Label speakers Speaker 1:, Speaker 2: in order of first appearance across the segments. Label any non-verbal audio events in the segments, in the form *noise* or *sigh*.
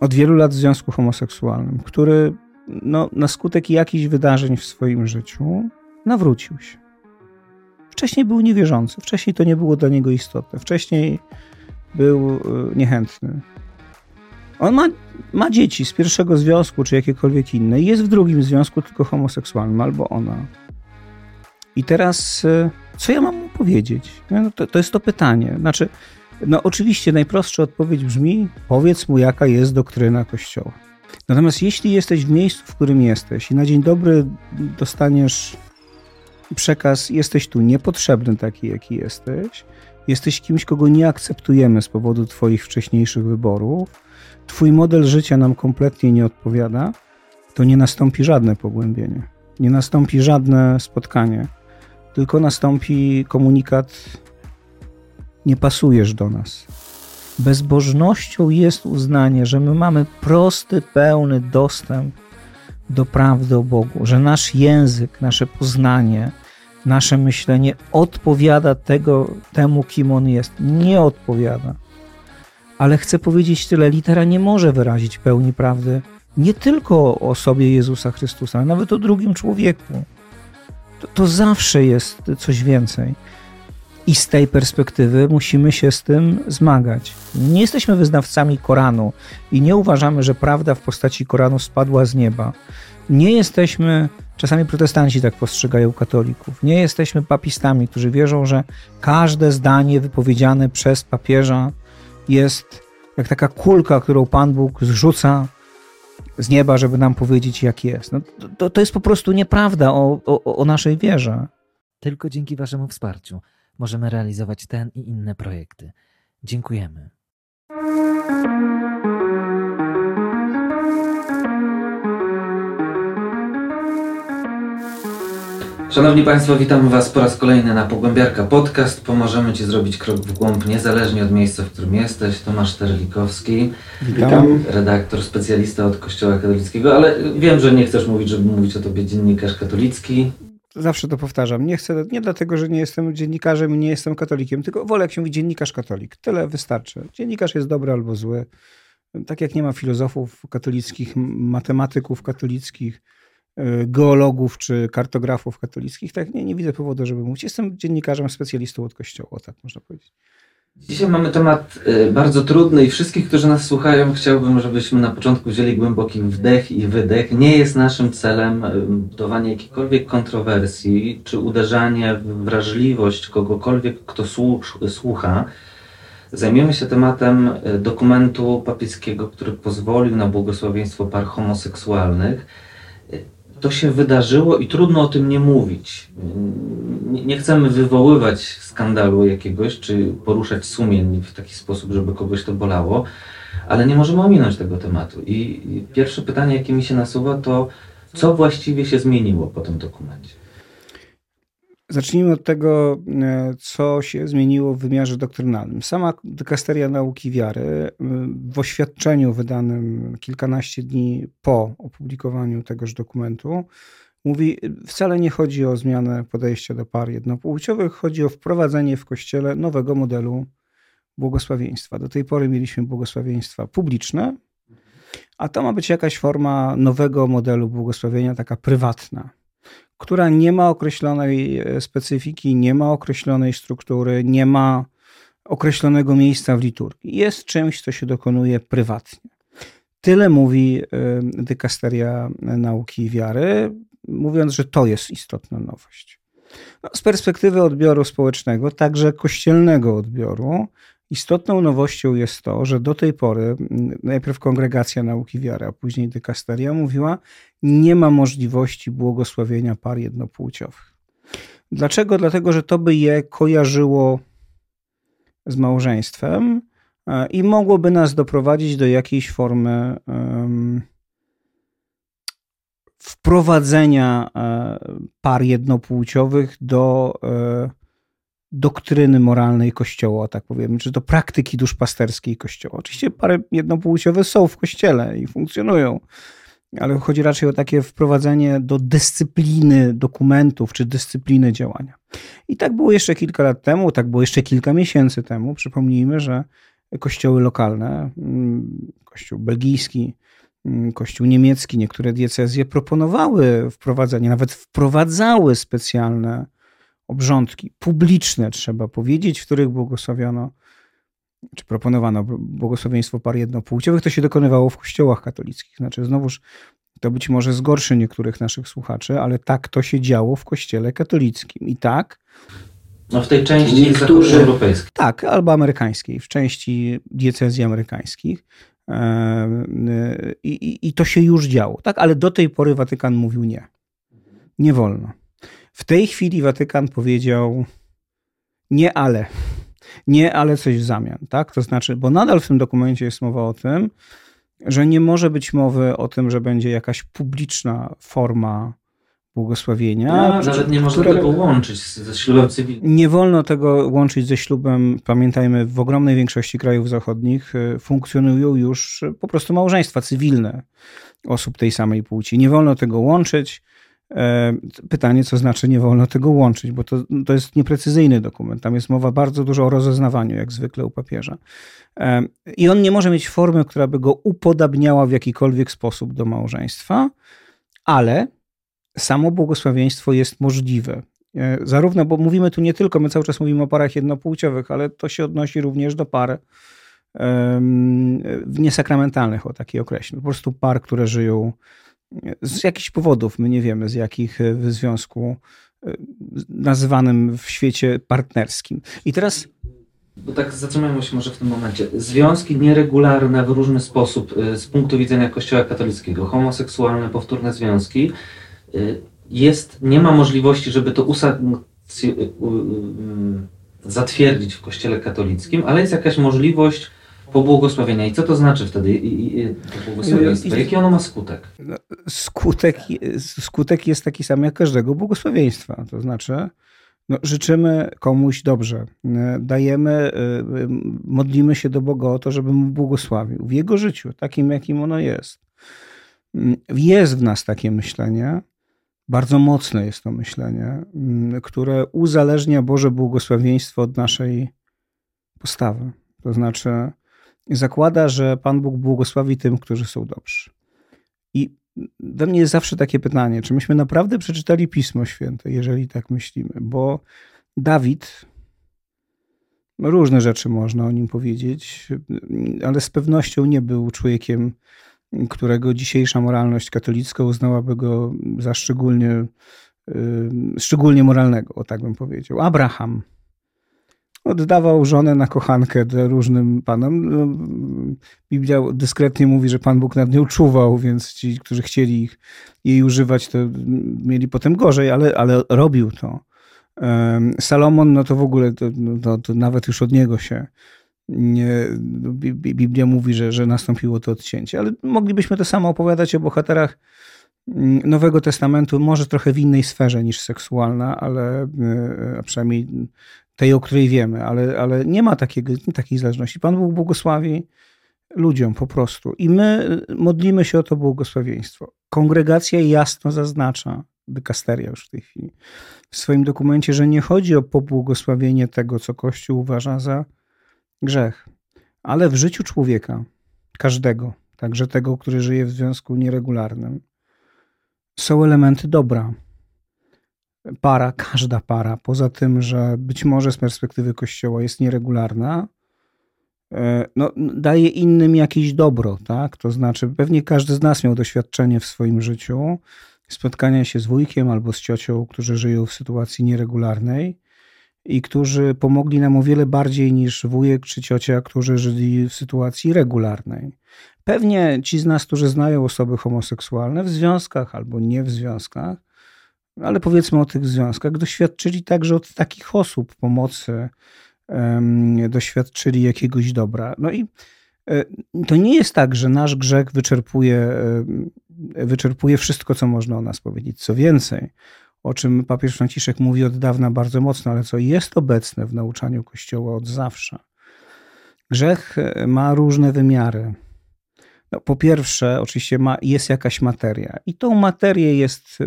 Speaker 1: od wielu lat w związku homoseksualnym, który no, na skutek jakichś wydarzeń w swoim życiu nawrócił się. Wcześniej był niewierzący, wcześniej to nie było dla niego istotne, wcześniej był y, niechętny. On ma, ma dzieci z pierwszego związku, czy jakiekolwiek inne, jest w drugim związku, tylko homoseksualnym, albo ona. I teraz, y, co ja mam mu powiedzieć? No to, to jest to pytanie. Znaczy, no oczywiście najprostsza odpowiedź brzmi: powiedz mu, jaka jest doktryna Kościoła. Natomiast jeśli jesteś w miejscu, w którym jesteś i na dzień dobry dostaniesz przekaz, jesteś tu niepotrzebny taki, jaki jesteś, jesteś kimś, kogo nie akceptujemy z powodu Twoich wcześniejszych wyborów, Twój model życia nam kompletnie nie odpowiada, to nie nastąpi żadne pogłębienie, nie nastąpi żadne spotkanie, tylko nastąpi komunikat: Nie pasujesz do nas. Bezbożnością jest uznanie, że my mamy prosty, pełny dostęp do prawdy o Bogu, że nasz język, nasze poznanie, nasze myślenie odpowiada tego, temu, kim on jest. Nie odpowiada. Ale chcę powiedzieć tyle: litera nie może wyrazić pełni prawdy nie tylko o osobie Jezusa Chrystusa, ale nawet o drugim człowieku. To, to zawsze jest coś więcej. I z tej perspektywy musimy się z tym zmagać. Nie jesteśmy wyznawcami Koranu i nie uważamy, że prawda w postaci Koranu spadła z nieba. Nie jesteśmy, czasami protestanci tak postrzegają katolików, nie jesteśmy papistami, którzy wierzą, że każde zdanie wypowiedziane przez papieża jest jak taka kulka, którą Pan Bóg zrzuca z nieba, żeby nam powiedzieć, jak jest. No, to, to jest po prostu nieprawda o, o, o naszej wierze.
Speaker 2: Tylko dzięki Waszemu wsparciu możemy realizować ten i inne projekty. Dziękujemy.
Speaker 3: Szanowni Państwo, witamy Was po raz kolejny na Pogłębiarka Podcast. Pomożemy Ci zrobić krok w głąb niezależnie od miejsca, w którym jesteś. Tomasz Terlikowski,
Speaker 1: Witam.
Speaker 3: redaktor, specjalista od Kościoła katolickiego, ale wiem, że nie chcesz mówić, żeby mówić o Tobie dziennikarz katolicki.
Speaker 1: Zawsze to powtarzam. Nie chcę, nie dlatego, że nie jestem dziennikarzem i nie jestem katolikiem, tylko wolę, jak się mówi dziennikarz katolik. Tyle wystarczy. Dziennikarz jest dobry albo zły. Tak jak nie ma filozofów katolickich, matematyków katolickich, y, geologów czy kartografów katolickich, tak nie, nie widzę powodu, żeby mówić. Jestem dziennikarzem, specjalistą od kościoła, tak można powiedzieć.
Speaker 3: Dzisiaj mamy temat y, bardzo trudny i wszystkich, którzy nas słuchają, chciałbym, żebyśmy na początku wzięli głęboki wdech i wydech. Nie jest naszym celem y, budowanie jakiejkolwiek kontrowersji czy uderzanie w wrażliwość kogokolwiek, kto słuch, słucha. Zajmiemy się tematem y, dokumentu papieskiego, który pozwolił na błogosławieństwo par homoseksualnych. To się wydarzyło i trudno o tym nie mówić. Nie- Nie chcemy wywoływać skandalu jakiegoś, czy poruszać sumień w taki sposób, żeby kogoś to bolało, ale nie możemy ominąć tego tematu. I i pierwsze pytanie, jakie mi się nasuwa, to co właściwie się zmieniło po tym dokumencie?
Speaker 1: Zacznijmy od tego, e, co się zmieniło w wymiarze doktrynalnym. Sama dykasteria nauki wiary e, w oświadczeniu wydanym kilkanaście dni po opublikowaniu tegoż dokumentu mówi, wcale nie chodzi o zmianę podejścia do par jednopłciowych, chodzi o wprowadzenie w Kościele nowego modelu błogosławieństwa. Do tej pory mieliśmy błogosławieństwa publiczne, a to ma być jakaś forma nowego modelu błogosławienia, taka prywatna która nie ma określonej e, specyfiki, nie ma określonej struktury, nie ma określonego miejsca w liturgii. Jest czymś, co się dokonuje prywatnie. Tyle mówi e, dykasteria nauki i wiary, mówiąc, że to jest istotna nowość. No, z perspektywy odbioru społecznego, także kościelnego odbioru, istotną nowością jest to, że do tej pory najpierw kongregacja nauki wiary, a później dykasteria mówiła, nie ma możliwości błogosławienia par jednopłciowych. Dlaczego? Dlatego, że to by je kojarzyło z małżeństwem e, i mogłoby nas doprowadzić do jakiejś formy wprowadzenia e, par jednopłciowych do e, doktryny moralnej Kościoła, tak powiem, czy do praktyki duszpasterskiej Kościoła. Oczywiście pary jednopłciowe są w Kościele i funkcjonują, ale chodzi raczej o takie wprowadzenie do dyscypliny dokumentów czy dyscypliny działania. I tak było jeszcze kilka lat temu, tak było jeszcze kilka miesięcy temu. Przypomnijmy, że kościoły lokalne, mm, kościół belgijski, mm, kościół niemiecki, niektóre diecezje proponowały wprowadzenie, nawet wprowadzały specjalne obrządki publiczne, trzeba powiedzieć, w których błogosławiono, czy proponowano błogosławieństwo par jednopłciowych. To się dokonywało w kościołach katolickich. Znaczy, znowuż to być może zgorszy niektórych naszych słuchaczy, ale tak to się działo w kościele katolickim. I tak.
Speaker 3: No w tej części niektórzy... europejskiej.
Speaker 1: Tak, albo amerykańskiej, w części diecezji amerykańskich. I, i, I to się już działo, tak? Ale do tej pory Watykan mówił nie. Nie wolno. W tej chwili Watykan powiedział nie ale. Nie, ale coś w zamian, tak? To znaczy, bo nadal w tym dokumencie jest mowa o tym, że nie może być mowy o tym, że będzie jakaś publiczna forma błogosławienia.
Speaker 3: No, nawet nie można tego łączyć ze ślubem cywilnym.
Speaker 1: Nie wolno tego łączyć ze ślubem. Pamiętajmy, w ogromnej większości krajów zachodnich y, funkcjonują już po prostu małżeństwa cywilne osób tej samej płci. Nie wolno tego łączyć. E, pytanie, co znaczy nie wolno tego łączyć, bo to, to jest nieprecyzyjny dokument. Tam jest mowa bardzo dużo o rozeznawaniu, jak zwykle u papieża. E, I on nie może mieć formy, która by go upodabniała w jakikolwiek sposób do małżeństwa, ale samo błogosławieństwo jest możliwe. E, zarówno, bo mówimy tu nie tylko, my cały czas mówimy o parach jednopłciowych, ale to się odnosi również do par niesakramentalnych, o takiej określmy. Po prostu par, które żyją z jakichś powodów, my nie wiemy z jakich, e, w związku e, nazywanym w świecie partnerskim. I teraz.
Speaker 3: Bo tak zatrzymajmy się może w tym momencie. Związki nieregularne w różny sposób e, z punktu widzenia Kościoła katolickiego, homoseksualne, powtórne związki, jest, nie ma możliwości, żeby to zatwierdzić w Kościele katolickim, ale jest jakaś możliwość pobłogosławienia. I co to znaczy wtedy i, błogosławieństwo? Jaki ono ma skutek? No,
Speaker 1: skutek? Skutek jest taki sam jak każdego błogosławieństwa. To znaczy, no, życzymy komuś dobrze, dajemy, y, modlimy się do Boga o to, żeby mu błogosławił w jego życiu, takim jakim ono jest. Jest w nas takie myślenie, bardzo mocne jest to myślenie, które uzależnia Boże błogosławieństwo od naszej postawy. To znaczy, zakłada, że Pan Bóg błogosławi tym, którzy są dobrzy. I do mnie jest zawsze takie pytanie, czy myśmy naprawdę przeczytali Pismo Święte, jeżeli tak myślimy, bo Dawid, różne rzeczy można o nim powiedzieć, ale z pewnością nie był człowiekiem, którego dzisiejsza moralność katolicka uznałaby go za szczególnie, szczególnie moralnego, o tak bym powiedział. Abraham, oddawał żonę na kochankę różnym panom. No, Biblia dyskretnie mówi, że Pan Bóg nad nią czuwał, więc ci, którzy chcieli ich, jej używać, to mieli potem gorzej, ale, ale robił to. Salomon, no to w ogóle, to, no, to, to nawet już od niego się nie, Biblia mówi, że, że nastąpiło to odcięcie, ale moglibyśmy to samo opowiadać o bohaterach mm, Nowego Testamentu, może trochę w innej sferze niż seksualna, ale e, a przynajmniej tej, o której wiemy, ale, ale nie ma takiego, takiej zależności. Pan Bóg błogosławi ludziom po prostu. I my modlimy się o to błogosławieństwo. Kongregacja jasno zaznacza, dykasteria już w tej chwili, w swoim dokumencie, że nie chodzi o pobłogosławienie tego, co Kościół uważa za grzech, ale w życiu człowieka, każdego, także tego, który żyje w związku nieregularnym, są elementy dobra para, każda para, poza tym, że być może z perspektywy Kościoła jest nieregularna, e, no, daje innym jakieś dobro, tak? To znaczy, pewnie każdy z nas miał doświadczenie w swoim życiu spotkania się z wujkiem albo z ciocią, którzy żyją w sytuacji nieregularnej i którzy pomogli nam o wiele bardziej niż wujek czy ciocia, którzy żyli w sytuacji regularnej. Pewnie ci z nas, którzy znają osoby homoseksualne w związkach albo nie w związkach, ale powiedzmy o tych związkach, doświadczyli także od takich osób pomocy, doświadczyli jakiegoś dobra. No i e, to nie jest tak, że nasz grzech wyczerpuje, wyczerpuje wszystko, co można o nas powiedzieć. Co więcej, o czym papież Franciszek mówi od dawna bardzo mocno, ale co jest obecne w nauczaniu Kościoła od zawsze. Grzech e, ma różne wymiary. No, po pierwsze, oczywiście ma, jest jakaś materia, i tą materię jest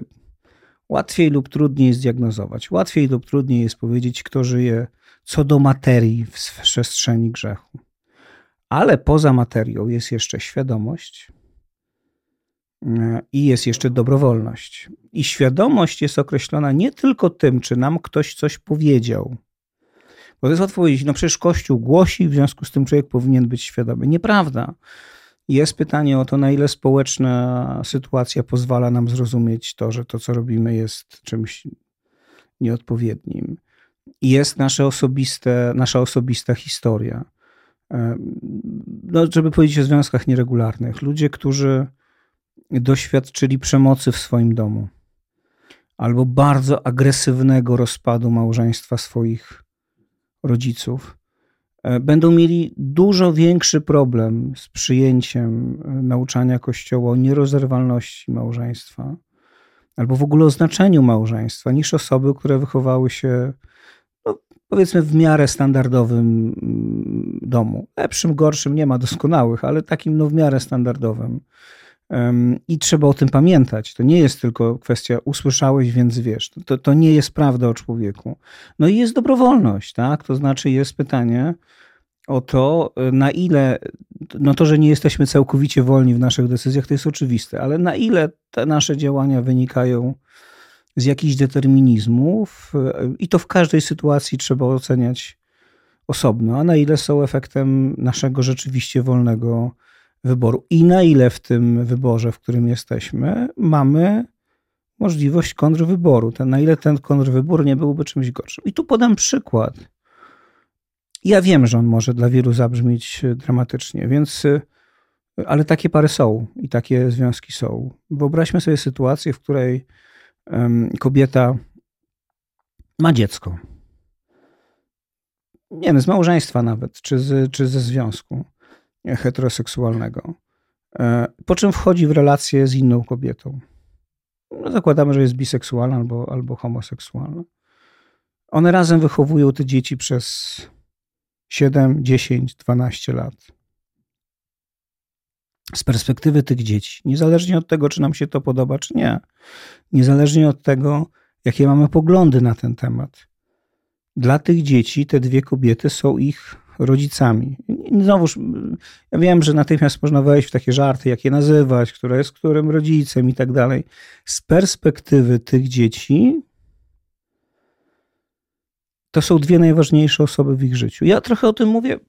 Speaker 1: łatwiej lub trudniej zdiagnozować. Łatwiej lub trudniej jest powiedzieć, kto żyje co do materii w przestrzeni grzechu. Ale poza materią jest jeszcze świadomość e, i jest jeszcze dobrowolność. I świadomość jest określona nie tylko tym, czy nam ktoś coś powiedział. Bo to jest łatwo powiedzieć, no przecież Kościół głosi, w związku z tym człowiek powinien być świadomy. Nieprawda. Jest pytanie o to, na ile społeczna sytuacja pozwala nam zrozumieć to, że to, co robimy, jest czymś nieodpowiednim. Jest nasze osobiste, nasza osobista historia. No, żeby powiedzieć o związkach nieregularnych. Ludzie, którzy doświadczyli przemocy w swoim domu albo bardzo agresywnego rozpadu małżeństwa swoich rodziców, będą mieli dużo większy problem z przyjęciem e, nauczania Kościoła o nierozerwalności małżeństwa albo w ogóle o znaczeniu małżeństwa niż osoby, które wychowały się no, powiedzmy w miarę standardowym mm, domu. Lepszym, gorszym nie ma doskonałych, ale takim no w miarę standardowym. I trzeba o tym pamiętać. To nie jest tylko kwestia usłyszałeś, więc wiesz. To, to nie jest prawda o człowieku. No i jest dobrowolność, tak? To znaczy jest pytanie o to, na ile, no to, że nie jesteśmy całkowicie wolni w naszych decyzjach, to jest oczywiste, ale na ile te nasze działania wynikają z jakichś determinizmów i to w każdej sytuacji trzeba oceniać osobno, a na ile są efektem naszego rzeczywiście wolnego wyboru i na ile w tym wyborze, w którym jesteśmy, mamy możliwość kontrwyboru. Ten, na ile ten kontrwybór nie byłby czymś gorszym. I tu podam przykład. Ja wiem, że on może dla wielu zabrzmieć dramatycznie, więc, ale takie pary są i takie związki są. Wyobraźmy sobie sytuację, w której kobieta ma dziecko. Nie wiem, z małżeństwa nawet, czy, z, czy ze związku heteroseksualnego, e, po czym wchodzi w relację z inną kobietą. No, zakładamy, że jest biseksualna albo, albo homoseksualna. One razem wychowują te dzieci przez 7, 10, 12 lat. Z perspektywy tych dzieci, niezależnie od tego, czy nam się to podoba, czy nie, niezależnie od tego, jakie mamy poglądy na ten temat, dla tych dzieci te dwie kobiety są ich rodzicami. Znowuż, ja wiem, że natychmiast można wejść w takie żarty, jak je nazywać, które jest którym rodzicem i tak dalej. Z perspektywy tych dzieci, to są dwie najważniejsze osoby w ich życiu. Ja trochę o tym mówię.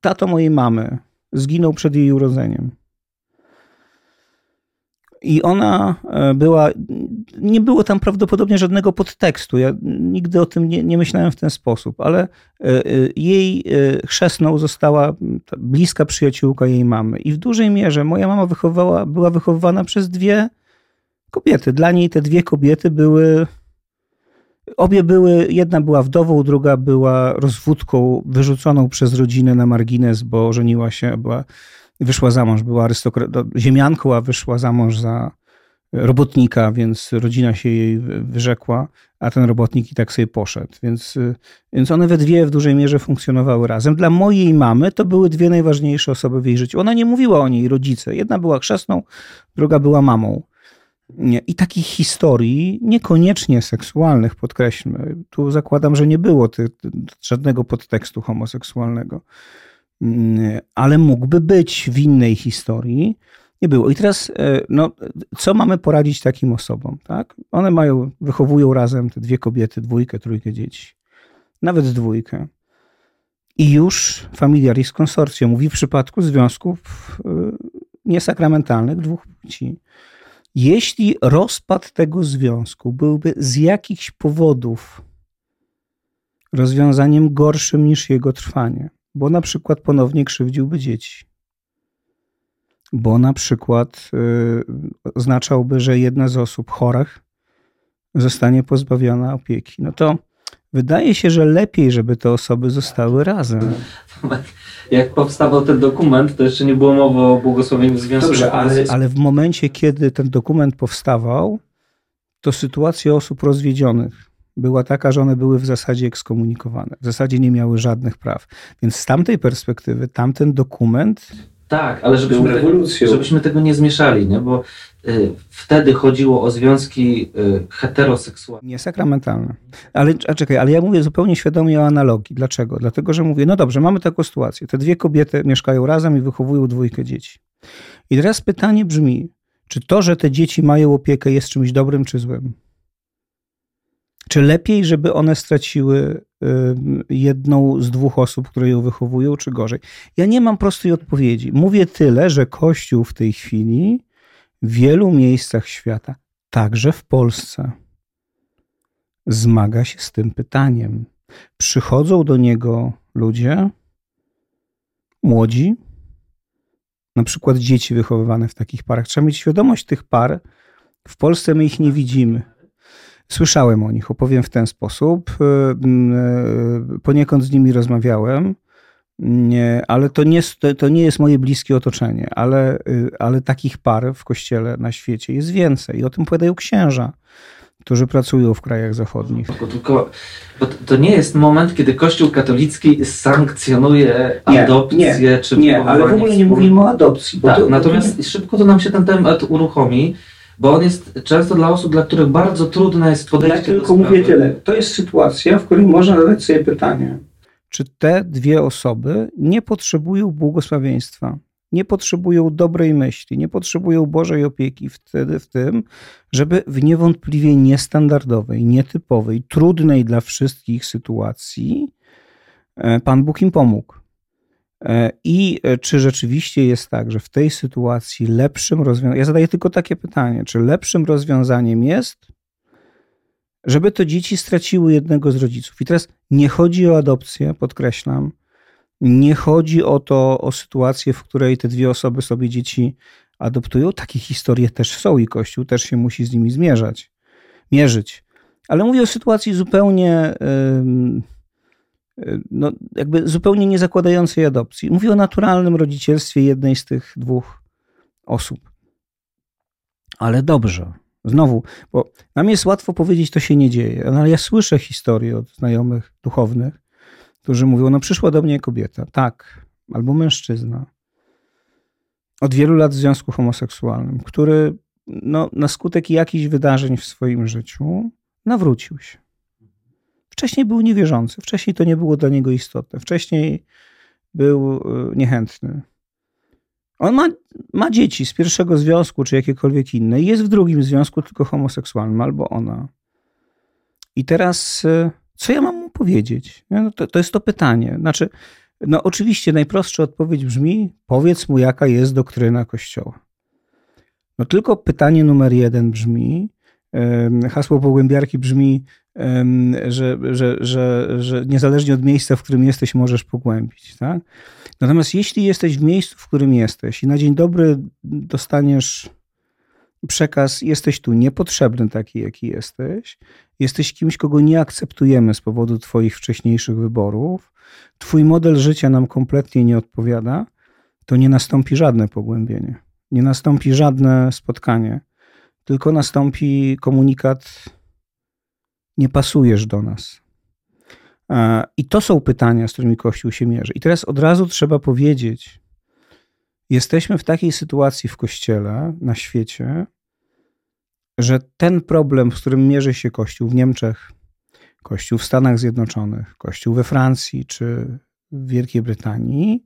Speaker 1: Tato mojej mamy zginął przed jej urodzeniem. I ona e, była, nie było tam prawdopodobnie żadnego podtekstu. Ja nigdy o tym nie, nie myślałem w ten sposób, ale e, e, jej chrzestną została bliska przyjaciółka jej mamy. I w dużej mierze moja mama wychowała, była wychowywana przez dwie kobiety. Dla niej te dwie kobiety były. Obie były, jedna była wdową, druga była rozwódką wyrzuconą przez rodzinę na margines, bo żeniła się, była wyszła za mąż, była arystokrat- ziemianką, a wyszła za mąż za robotnika, więc rodzina się jej wyrzekła, a ten robotnik i tak sobie poszedł. Więc, więc one we dwie w dużej mierze funkcjonowały razem. Dla mojej mamy to były dwie najważniejsze osoby w jej życiu. Ona nie mówiła o niej rodzice. Jedna była chrzestną, druga była mamą. I takich historii, niekoniecznie seksualnych, podkreślmy, tu zakładam, że nie było ty, żadnego podtekstu homoseksualnego ale mógłby być w innej historii. Nie było. I teraz, e, no, co mamy poradzić takim osobom? Tak? One mają, wychowują razem te dwie kobiety, dwójkę, trójkę dzieci, nawet dwójkę. I już familiaris consortio mówi w przypadku związków e, niesakramentalnych dwóch płci. Jeśli rozpad tego związku byłby z jakichś powodów rozwiązaniem gorszym niż jego trwanie, bo na przykład ponownie krzywdziłby dzieci. Bo na przykład y, oznaczałby, że jedna z osób chorych zostanie pozbawiona opieki. No to wydaje się, że lepiej, żeby te osoby zostały razem. *laughs*
Speaker 3: Jak powstawał ten dokument, to jeszcze nie było mowy o błogosławieniu związku.
Speaker 1: Dobrze, ale, ale w momencie, kiedy ten dokument powstawał, to sytuacja osób rozwiedzionych była taka, że one były w zasadzie ekskomunikowane. W zasadzie nie miały żadnych praw. Więc z tamtej perspektywy tamten dokument
Speaker 3: Tak, ale żebyśmy,
Speaker 1: rewolucją.
Speaker 3: żebyśmy tego nie zmieszali, nie? bo y, wtedy chodziło o związki y, heteroseksualne.
Speaker 1: Nie sakramentalne. Ale a czekaj, ale ja mówię zupełnie świadomie o analogii. Dlaczego? Dlatego, że mówię, no dobrze, mamy taką sytuację. Te dwie kobiety mieszkają razem i wychowują dwójkę dzieci. I teraz pytanie brzmi, czy to, że te dzieci mają opiekę jest czymś dobrym czy złym? Czy lepiej, żeby one straciły jedną z dwóch osób, które ją wychowują, czy gorzej? Ja nie mam prostej odpowiedzi. Mówię tyle, że Kościół w tej chwili w wielu miejscach świata, także w Polsce, zmaga się z tym pytaniem. Przychodzą do niego ludzie, młodzi, na przykład dzieci wychowywane w takich parach. Trzeba mieć świadomość tych par. W Polsce my ich nie widzimy. Słyszałem o nich, opowiem w ten sposób. Yy, Poniekąd z nimi rozmawiałem, nie, ale to nie, to- nie jest moje bliskie otoczenie, ale, yy, ale takich par w kościele na świecie jest więcej. I o tym opowiadają księża, którzy pracują w krajach zachodnich.
Speaker 3: Tylko, tylko bo to, nie jest moment, kiedy Kościół katolicki sankcjonuje
Speaker 1: Nie,
Speaker 3: adopcję
Speaker 1: nie,
Speaker 3: czy
Speaker 1: Nie, ale w ogóle nie mówimy o adopcji. Bo
Speaker 3: Tak,
Speaker 1: to,
Speaker 3: natomiast szybko to nam się ten temat uruchomi, bo on jest często dla osób, dla których bardzo trudne jest podejście
Speaker 1: Ja
Speaker 3: do
Speaker 1: tylko
Speaker 3: sprawy.
Speaker 1: mówię tyle. To jest sytuacja, w której można zadać sobie pytanie, czy te dwie osoby nie potrzebują błogosławieństwa, nie potrzebują dobrej myśli, nie potrzebują Bożej opieki wtedy w tym, żeby w niewątpliwie niestandardowej, nietypowej, trudnej dla wszystkich sytuacji e, Pan Bóg im pomógł. E, I e, czy rzeczywiście jest tak, że w tej sytuacji lepszym rozwiązaniem, ja zadaję tylko takie pytanie, czy lepszym rozwiązaniem jest żeby to dzieci straciły jednego z rodziców. I teraz nie chodzi o adopcję, podkreślam. Nie chodzi o to, o sytuację, w której te dwie osoby sobie dzieci adoptują. Takie historie też są i Kościół też się musi z nimi zmierzać, mierzyć. Ale mówię o sytuacji zupełnie, ym, y, no, jakby zupełnie nie zakładającej adopcji. Mówię o naturalnym rodzicielstwie jednej z tych dwóch osób. Ale dobrze. Znowu, bo nam jest łatwo powiedzieć, to się nie dzieje, no ale ja słyszę historie od znajomych duchownych, którzy mówią, no przyszła do mnie kobieta, tak, albo mężczyzna, od wielu lat w związku homoseksualnym, który no, na skutek jakichś wydarzeń w swoim życiu nawrócił się. Wcześniej był niewierzący, wcześniej to nie było dla niego istotne, wcześniej był y, niechętny. On ma, ma dzieci z pierwszego związku, czy jakiekolwiek inne, jest w drugim związku, tylko homoseksualnym, albo ona. I teraz, y, co ja mam mu powiedzieć? No to, to jest to pytanie. Znaczy, no oczywiście najprostsza odpowiedź brzmi: powiedz mu, jaka jest doktryna Kościoła. No tylko pytanie numer jeden brzmi, hasło pogłębiarki brzmi, że, że, że, że niezależnie od miejsca, w którym jesteś, możesz pogłębić. Tak? Natomiast jeśli jesteś w miejscu, w którym jesteś i na dzień dobry dostaniesz przekaz, jesteś tu niepotrzebny taki, jaki jesteś, jesteś kimś, kogo nie akceptujemy z powodu Twoich wcześniejszych wyborów, Twój model życia nam kompletnie nie odpowiada, to nie nastąpi żadne pogłębienie, nie nastąpi żadne spotkanie, tylko nastąpi komunikat: nie pasujesz do nas. E, I to są pytania, z którymi Kościół się mierzy. I teraz od razu trzeba powiedzieć: jesteśmy w takiej sytuacji w Kościele, na świecie, że ten problem, z którym mierzy się Kościół w Niemczech, Kościół w Stanach Zjednoczonych, Kościół we Francji czy w Wielkiej Brytanii,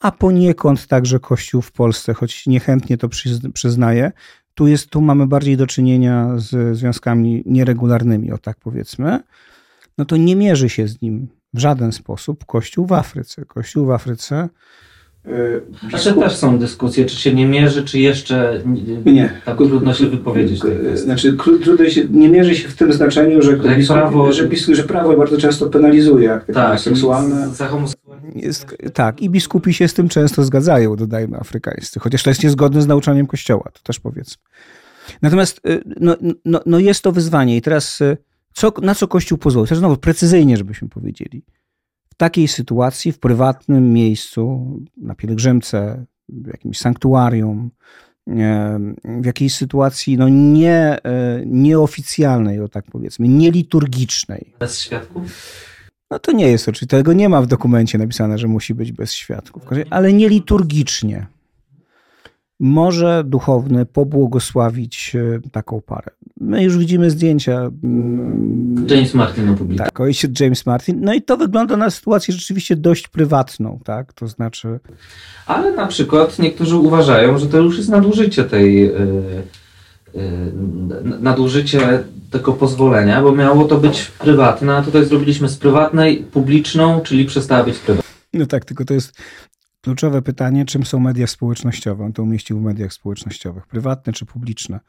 Speaker 1: a poniekąd także Kościół w Polsce, choć niechętnie to przyzn- przyznaję, tu, jest, tu mamy bardziej do czynienia z związkami nieregularnymi, o tak powiedzmy, no to nie mierzy się z nim w żaden sposób Kościół w Afryce. Kościół w Afryce. Yy,
Speaker 3: Znaczy też są dyskusje, czy się nie mierzy, czy jeszcze nie, tak trudno się wypowiedzieć. tej kwestii.
Speaker 1: Znaczy, trudno się, nie mierzy się w tym znaczeniu, że,
Speaker 3: Że
Speaker 1: biskup,
Speaker 3: prawo-
Speaker 1: że, biskup, że prawo bardzo często penalizuje akty
Speaker 3: Tak,
Speaker 1: seksualne.
Speaker 3: za homoseksualne.
Speaker 1: Jest, tak, i biskupi się z tym często zgadzają, dodajmy afrykańscy, chociaż to jest niezgodne z nauczaniem Kościoła, to też powiedzmy. Natomiast y, no, no, no jest to wyzwanie i teraz y, co, na co Kościół pozwolił? Też znowu precyzyjnie, żebyśmy powiedzieli. W takiej sytuacji, w prywatnym miejscu, na pielgrzymce, w jakimś sanktuarium, w jakiejś sytuacji no nie, e, nieoficjalnej, o tak powiedzmy, nieliturgicznej,
Speaker 3: Bez świadków?
Speaker 1: No to nie jest oczywiście, tego nie ma w dokumencie napisane, że musi być bez świadków, ale nie liturgicznie może duchowny pobłogosławić e, taką parę. My już widzimy zdjęcia.
Speaker 3: Mm, James Martin opublikował.
Speaker 1: Tak, ojciec James Martin. No i to wygląda na sytuację rzeczywiście dość prywatną, tak? To znaczy.
Speaker 3: Ale na przykład niektórzy uważają, że to już jest nadużycie tej. Yy, yy, nadużycie tego pozwolenia, bo miało to być prywatne, a tutaj zrobiliśmy z prywatnej publiczną, czyli przestała być prywatna.
Speaker 1: No tak, tylko to jest Kluczowe pytanie, czym są media społecznościowe? On to umieścił w mediach społecznościowych, prywatne czy publiczne.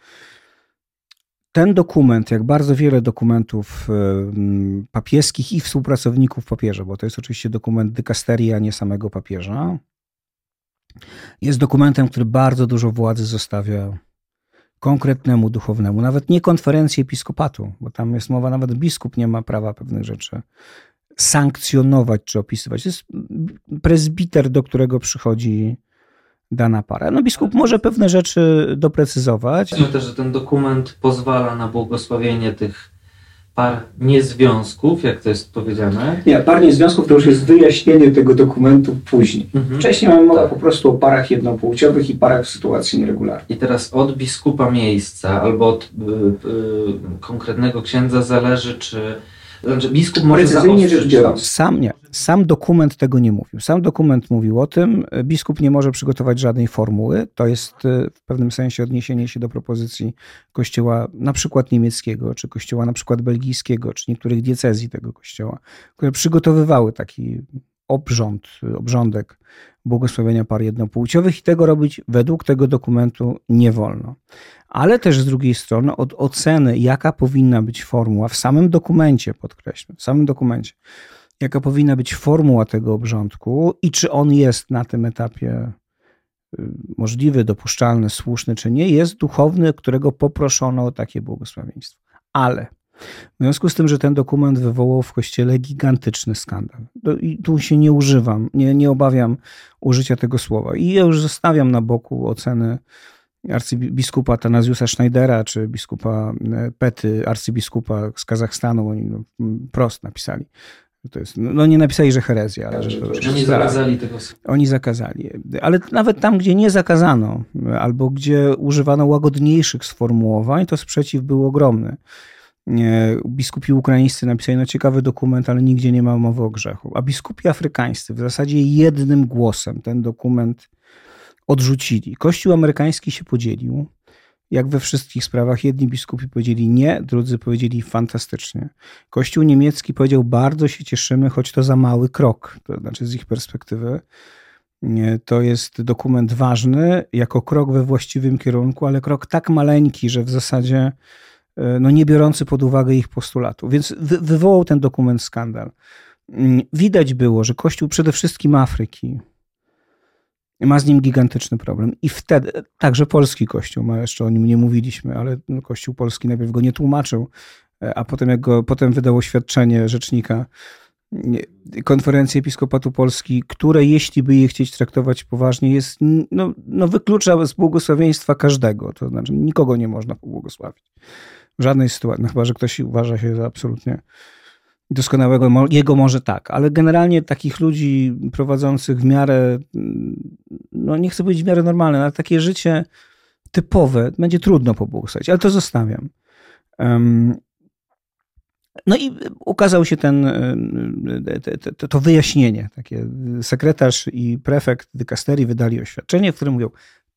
Speaker 1: Ten dokument, jak bardzo wiele dokumentów papieskich i współpracowników papieża, bo to jest oczywiście dokument dykasterii, a nie samego papieża, jest dokumentem, który bardzo dużo władzy zostawia konkretnemu duchownemu, nawet nie konferencji episkopatu, bo tam jest mowa, nawet biskup nie ma prawa pewnych rzeczy sankcjonować czy opisywać. To jest prezbiter, do którego przychodzi dana para. No biskup może pewne rzeczy doprecyzować.
Speaker 3: Myślę też, że ten dokument pozwala na błogosławienie tych par niezwiązków, jak to jest powiedziane.
Speaker 1: Nie, par niezwiązków to już jest wyjaśnienie tego dokumentu później. Mhm. Wcześniej mamy mowa tak. po prostu o parach jednopłciowych i parach w sytuacji nieregularnej.
Speaker 3: I teraz od biskupa miejsca albo od y, y, konkretnego księdza zależy, czy znaczy, biskup może Precyzyjnie rzecz biorąc.
Speaker 1: Sam nie. Sam dokument tego nie mówił. Sam dokument mówił o tym, biskup nie może przygotować żadnej formuły. To jest e, w pewnym sensie odniesienie się do propozycji kościoła na przykład niemieckiego, czy kościoła na przykład belgijskiego, czy niektórych diecezji tego kościoła, które przygotowywały taki obrząd, obrządek błogosławienia par jednopłciowych i tego robić według tego dokumentu nie wolno. Ale też z drugiej strony od oceny, jaka powinna być formuła w samym dokumencie, podkreślę, w samym dokumencie, jaka powinna być formuła tego obrządku i czy on jest na tym etapie y, możliwy, dopuszczalny, słuszny, czy nie, jest duchowny, którego poproszono o takie błogosławieństwo. Ale w związku z tym, że ten dokument wywołał w kościele gigantyczny skandal. I tu się nie używam, nie, nie obawiam użycia tego słowa. I ja już zostawiam na boku oceny arcybiskupa Tanazjusa Schneidera, czy biskupa e, Pety, arcybiskupa z Kazachstanu. Oni no, prost napisali. To jest, no, no nie napisali, że herezja, ale że
Speaker 3: to Oni zakazali tego.
Speaker 1: Oni zakazali. Ale nawet tam, gdzie nie zakazano, albo gdzie używano łagodniejszych sformułowań, to sprzeciw był ogromny biskupi ukraińscy napisali no ciekawy dokument, ale nigdzie nie ma mowy o grzechu. A biskupi afrykańscy w zasadzie jednym głosem ten dokument odrzucili. Kościół amerykański się podzielił. Jak we wszystkich sprawach, jedni biskupi powiedzieli nie, drudzy powiedzieli fantastycznie. Kościół niemiecki powiedział bardzo się cieszymy, choć to za mały krok. To znaczy z ich perspektywy to jest dokument ważny jako krok we właściwym kierunku, ale krok tak maleńki, że w zasadzie no nie biorący pod uwagę ich postulatu. Więc wy, wywołał ten dokument skandal. Mm, widać było, że Kościół przede wszystkim Afryki ma z nim gigantyczny problem. I wtedy, także polski Kościół, ma jeszcze o nim nie mówiliśmy, ale no, Kościół polski najpierw go nie tłumaczył, e, a potem, jak go, potem wydał oświadczenie rzecznika konferencji Episkopatu Polski, które jeśli by je chcieć traktować poważnie, jest, no, no wyklucza z błogosławieństwa każdego. To znaczy nikogo nie można pobłogosławić. W żadnej sytuacji, no chyba, że ktoś uważa się za absolutnie doskonałego, jego może tak, ale generalnie takich ludzi prowadzących w miarę, no nie chcę powiedzieć w miarę normalne, ale takie życie typowe będzie trudno pobłogosławić, ale to zostawiam. No i ukazał się ten, to wyjaśnienie. Takie sekretarz i prefekt dykasterii wydali oświadczenie, w którym mówią,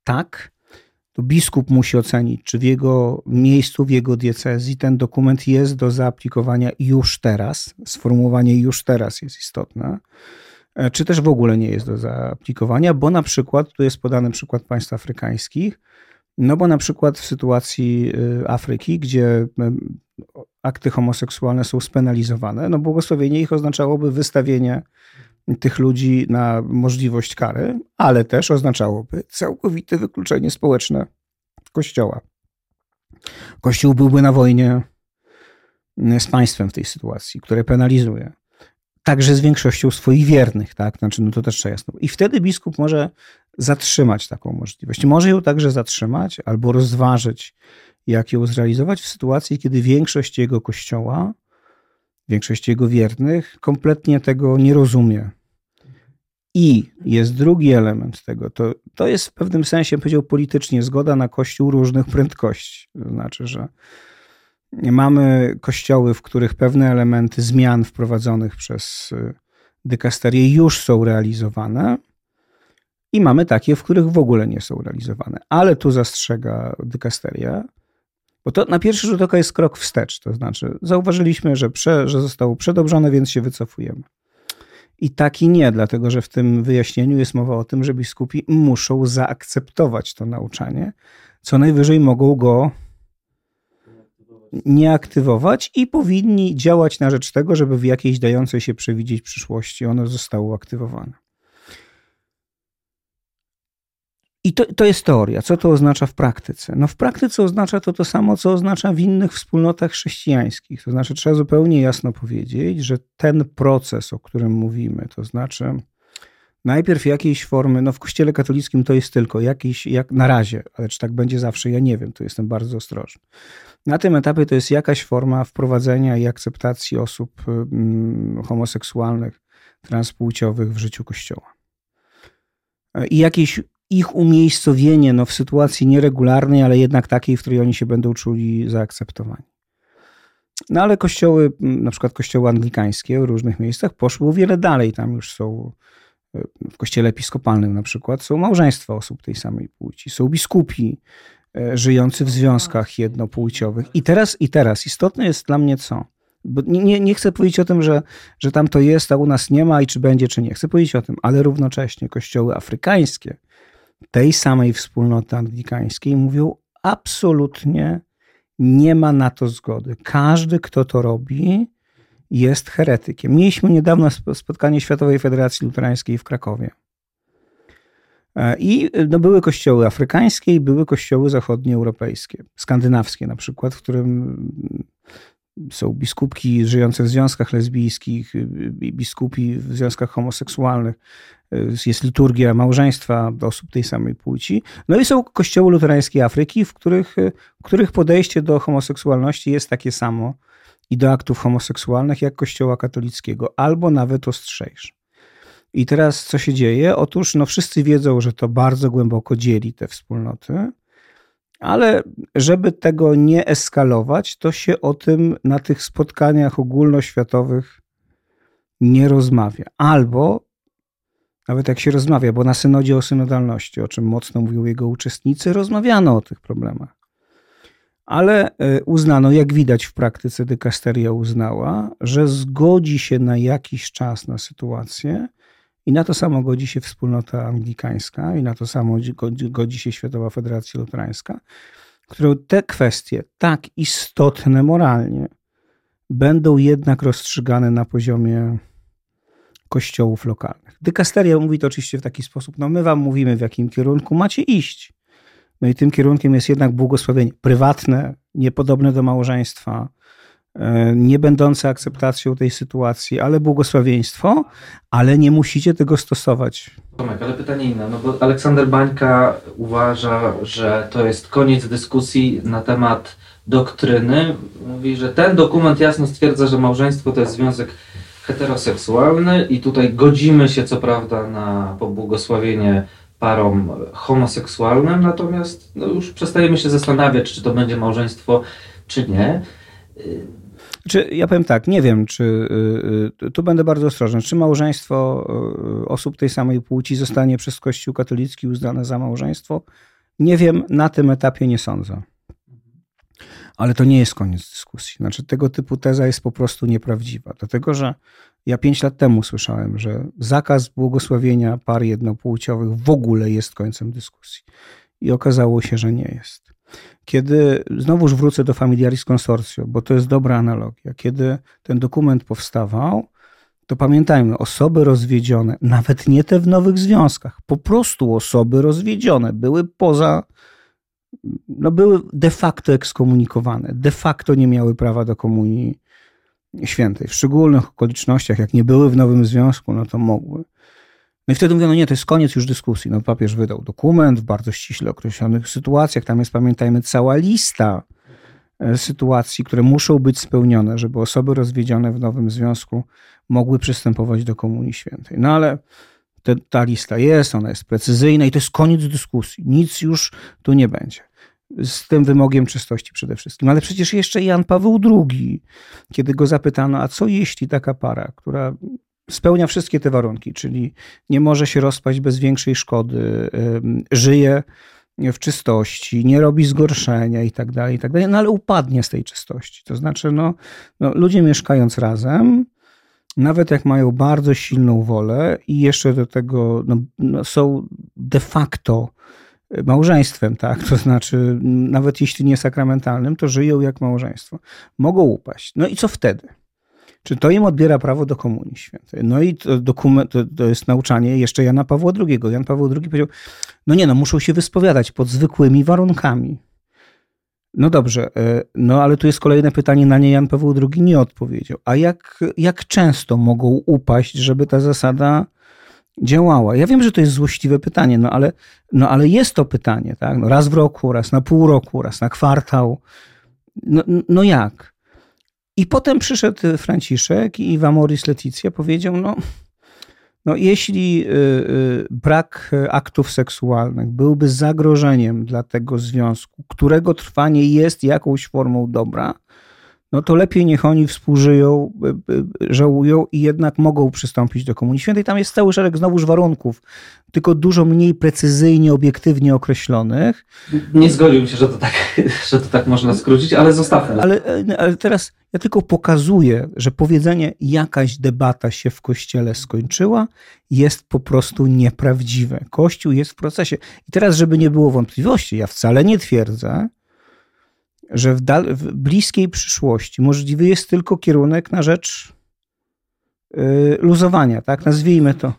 Speaker 1: tak, to biskup musi ocenić, czy w jego miejscu, w jego diecezji ten dokument jest do zaaplikowania już teraz. Sformułowanie już teraz jest istotne. E, czy też w ogóle nie jest do zaaplikowania, bo na przykład, tu jest podany przykład państw afrykańskich, no bo na przykład w sytuacji Afryki, gdzie akty homoseksualne są spenalizowane, no błogosławienie ich oznaczałoby wystawienie tych ludzi na możliwość kary, ale też oznaczałoby całkowite wykluczenie społeczne Kościoła. Kościół byłby na wojnie z państwem w tej sytuacji, które penalizuje. Także z większością swoich wiernych, tak? Znaczy, no to też trzeba jasno. I wtedy biskup może zatrzymać taką możliwość. Może ją także zatrzymać albo rozważyć, jak ją zrealizować w sytuacji, kiedy większość jego kościoła większość jego wiernych kompletnie tego nie rozumie. I jest drugi element tego, to, to jest w pewnym sensie, powiedział politycznie, zgoda na kościół różnych prędkości. To znaczy, że mamy kościoły, w których pewne elementy zmian wprowadzonych przez y, dykasterię już są realizowane, i mamy takie, w których w ogóle nie są realizowane. Ale tu zastrzega dykasteria, bo to na pierwszy rzut oka jest krok wstecz. To znaczy, zauważyliśmy, że, prze, że zostało przedobrzone, więc się wycofujemy. I tak i nie, dlatego że w tym wyjaśnieniu jest mowa o tym, że biskupi muszą zaakceptować to nauczanie, co najwyżej mogą go nie aktywować i powinni działać na rzecz tego, żeby w jakiejś dającej się przewidzieć przyszłości ono zostało aktywowane. I to, to jest teoria. Co to oznacza w praktyce? No w praktyce oznacza to to samo, co oznacza w innych wspólnotach chrześcijańskich. To znaczy trzeba zupełnie jasno powiedzieć, że ten proces, o którym mówimy, to znaczy najpierw jakiejś formy, no w kościele katolickim to jest tylko jakiś, jak na razie, ale czy tak będzie zawsze, ja nie wiem, tu jestem bardzo ostrożny. Na tym etapie to jest jakaś forma wprowadzenia i akceptacji osób mm, homoseksualnych, transpłciowych w życiu kościoła. I jakiejś ich umiejscowienie no, w sytuacji nieregularnej, ale jednak takiej, w której oni się będą czuli zaakceptowani. No ale kościoły, na przykład kościoły anglikańskie w różnych miejscach poszły o wiele dalej. Tam już są, e, w kościele episkopalnym na przykład, są małżeństwa osób tej samej płci, są biskupi e, żyjący w związkach jednopłciowych. I teraz, i teraz istotne jest dla mnie co? Bo nie, nie chcę powiedzieć o tym, że, że tam to jest, a u nas nie ma i czy będzie, czy nie. Chcę powiedzieć o tym, ale równocześnie kościoły afrykańskie, tej samej wspólnoty anglikańskiej mówią absolutnie nie ma na to zgody. Każdy, kto to robi, jest heretykiem. Mieliśmy niedawno spotkanie Światowej Federacji Luterańskiej w Krakowie. E, I no, były kościoły afrykańskie i były kościoły zachodnioeuropejskie, skandynawskie na przykład, w którym są biskupki żyjące w związkach lesbijskich, biskupi w związkach homoseksualnych, jest liturgia małżeństwa osób tej samej płci. No i są kościoły luterańskie Afryki, w których, w których podejście do homoseksualności jest takie samo i do aktów homoseksualnych jak kościoła katolickiego, albo nawet ostrzejsze. I teraz co się dzieje? Otóż no wszyscy wiedzą, że to bardzo głęboko dzieli te wspólnoty, ale żeby tego nie eskalować, to się o tym na tych spotkaniach ogólnoświatowych nie rozmawia. Albo nawet jak się rozmawia, bo na synodzie o synodalności, o czym mocno mówił jego uczestnicy, rozmawiano o tych problemach. Ale e, uznano, jak widać w praktyce, dykasteria uznała, że zgodzi się na jakiś czas na sytuację i na to samo godzi się wspólnota anglikańska i na to samo godzi się Światowa Federacja Luterańska, które te kwestie, tak istotne moralnie, będą jednak rozstrzygane na poziomie kościołów lokalnych. Dykasteria mówi to oczywiście w taki sposób, no my wam mówimy w jakim kierunku macie iść. No i tym kierunkiem jest jednak błogosławienie prywatne, niepodobne do małżeństwa, nie będące akceptacją tej sytuacji, ale błogosławieństwo, ale nie musicie tego stosować.
Speaker 3: Tomek, ale pytanie inne, no bo Aleksander Bańka uważa, że to jest koniec dyskusji na temat doktryny. Mówi, że ten dokument jasno stwierdza, że małżeństwo to jest związek heteroseksualny i tutaj godzimy się co prawda na pobłogosławienie parom homoseksualnym, natomiast no już przestajemy się zastanawiać, czy to będzie małżeństwo, czy nie.
Speaker 1: Czy, ja powiem tak, nie wiem, czy y, y, tu będę bardzo ostrożny, czy małżeństwo y, osób tej samej płci zostanie przez Kościół katolicki uznane za małżeństwo? Nie wiem, na tym etapie nie sądzę. Ale to nie jest koniec dyskusji. Znaczy, tego typu teza jest po prostu nieprawdziwa. Dlatego, że ja pięć lat temu słyszałem, że zakaz błogosławienia par jednopłciowych w ogóle jest końcem dyskusji. I okazało się, że nie jest. Kiedy, znowuż wrócę do Familiaris Consortio, bo to jest dobra analogia, kiedy ten dokument powstawał, to pamiętajmy, osoby rozwiedzione, nawet nie te w nowych związkach, po prostu osoby rozwiedzione były poza no były de facto ekskomunikowane, de facto nie miały prawa do komunii świętej. W szczególnych okolicznościach, jak nie były w nowym związku, no to mogły. No i wtedy mówiono, no nie, to jest koniec już dyskusji. No papież wydał dokument w bardzo ściśle określonych sytuacjach. Tam jest, pamiętajmy, cała lista e, sytuacji, które muszą być spełnione, żeby osoby rozwiedzione w nowym związku mogły przystępować do Komunii Świętej. No ale te, ta lista jest, ona jest precyzyjna i to jest koniec dyskusji. Nic już tu nie będzie. Z tym wymogiem czystości przede wszystkim. Ale przecież jeszcze Jan Paweł II, kiedy go zapytano, a co jeśli taka para, która spełnia wszystkie te warunki, czyli nie może się rozpaść bez większej szkody, żyje w czystości, nie robi zgorszenia i tak dalej, i tak dalej, no ale upadnie z tej czystości. To znaczy, no, no ludzie mieszkając razem, nawet jak mają bardzo silną wolę i jeszcze do tego no, no są de facto małżeństwem, tak? To znaczy, nawet jeśli nie sakramentalnym, to żyją jak małżeństwo. Mogą upaść. No i co wtedy? Czy to im odbiera prawo do Komunii Świętej? No i to, dokument, to, to jest nauczanie jeszcze Jana Pawła II. Jan Paweł II powiedział, no nie no, muszą się wyspowiadać pod zwykłymi warunkami. No dobrze, e, no ale tu jest kolejne pytanie, na nie Jan Paweł II nie odpowiedział. A jak, jak często mogą upaść, żeby ta zasada działała? Ja wiem, że to jest złośliwe pytanie, no ale, no ale jest to pytanie, tak? No raz w roku, raz na pół roku, raz na kwartał. No, no jak? I potem przyszedł Franciszek i w Amoris Leticia powiedział, no no, jeśli y, y, brak aktów seksualnych byłby zagrożeniem dla tego związku, którego trwanie jest jakąś formą dobra, no to lepiej niech oni współżyją, żałują i jednak mogą przystąpić do Komunii Świętej. Tam jest cały szereg znowuż warunków, tylko dużo mniej precyzyjnie, obiektywnie określonych.
Speaker 3: Nie zgodziłbym się, że to tak, *laughs* że to tak można skrócić, ale zostawmy.
Speaker 1: Ale, ale teraz ja tylko pokazuję, że powiedzenie jakaś debata się w Kościele skończyła jest po prostu nieprawdziwe. Kościół jest w procesie. I teraz, żeby nie było wątpliwości, ja wcale nie twierdzę, że w, dal, w bliskiej przyszłości możliwy jest tylko kierunek na rzecz yy, luzowania, tak? Nazwijmy to.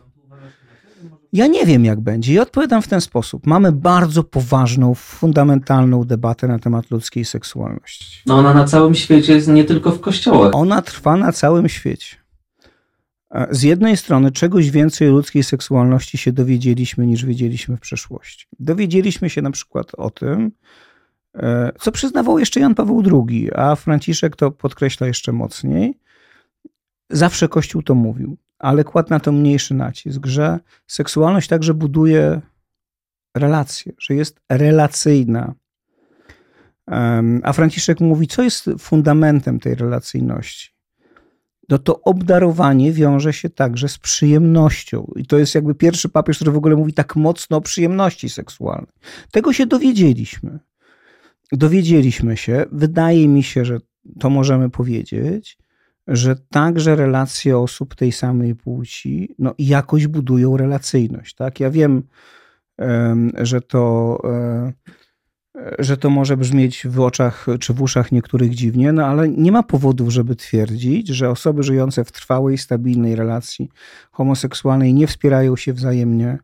Speaker 1: Ja nie wiem, jak będzie. I odpowiadam w ten sposób. Mamy bardzo poważną, fundamentalną debatę na temat ludzkiej seksualności.
Speaker 3: No ona na całym świecie jest, nie tylko w kościołach.
Speaker 1: Ona trwa na całym świecie. Z jednej strony czegoś więcej o ludzkiej seksualności się dowiedzieliśmy niż wiedzieliśmy w przeszłości. Dowiedzieliśmy się na przykład o tym, co przyznawał jeszcze Jan Paweł II, a Franciszek to podkreśla jeszcze mocniej. Zawsze Kościół to mówił, ale kładł na to mniejszy nacisk, że seksualność także buduje relacje, że jest relacyjna. A Franciszek mówi, co jest fundamentem tej relacyjności? No to obdarowanie wiąże się także z przyjemnością. I to jest jakby pierwszy papież, który w ogóle mówi tak mocno o przyjemności seksualnej. Tego się dowiedzieliśmy dowiedzieliśmy się, wydaje mi się, że to możemy powiedzieć, że także relacje osób tej samej płci no, jakoś budują relacyjność. Tak? Ja wiem, że to, e, że to może brzmieć w oczach czy w uszach niektórych dziwnie, no ale nie ma powodów, żeby twierdzić, że osoby żyjące w trwałej, stabilnej relacji homoseksualnej nie wspierają się wzajemnie,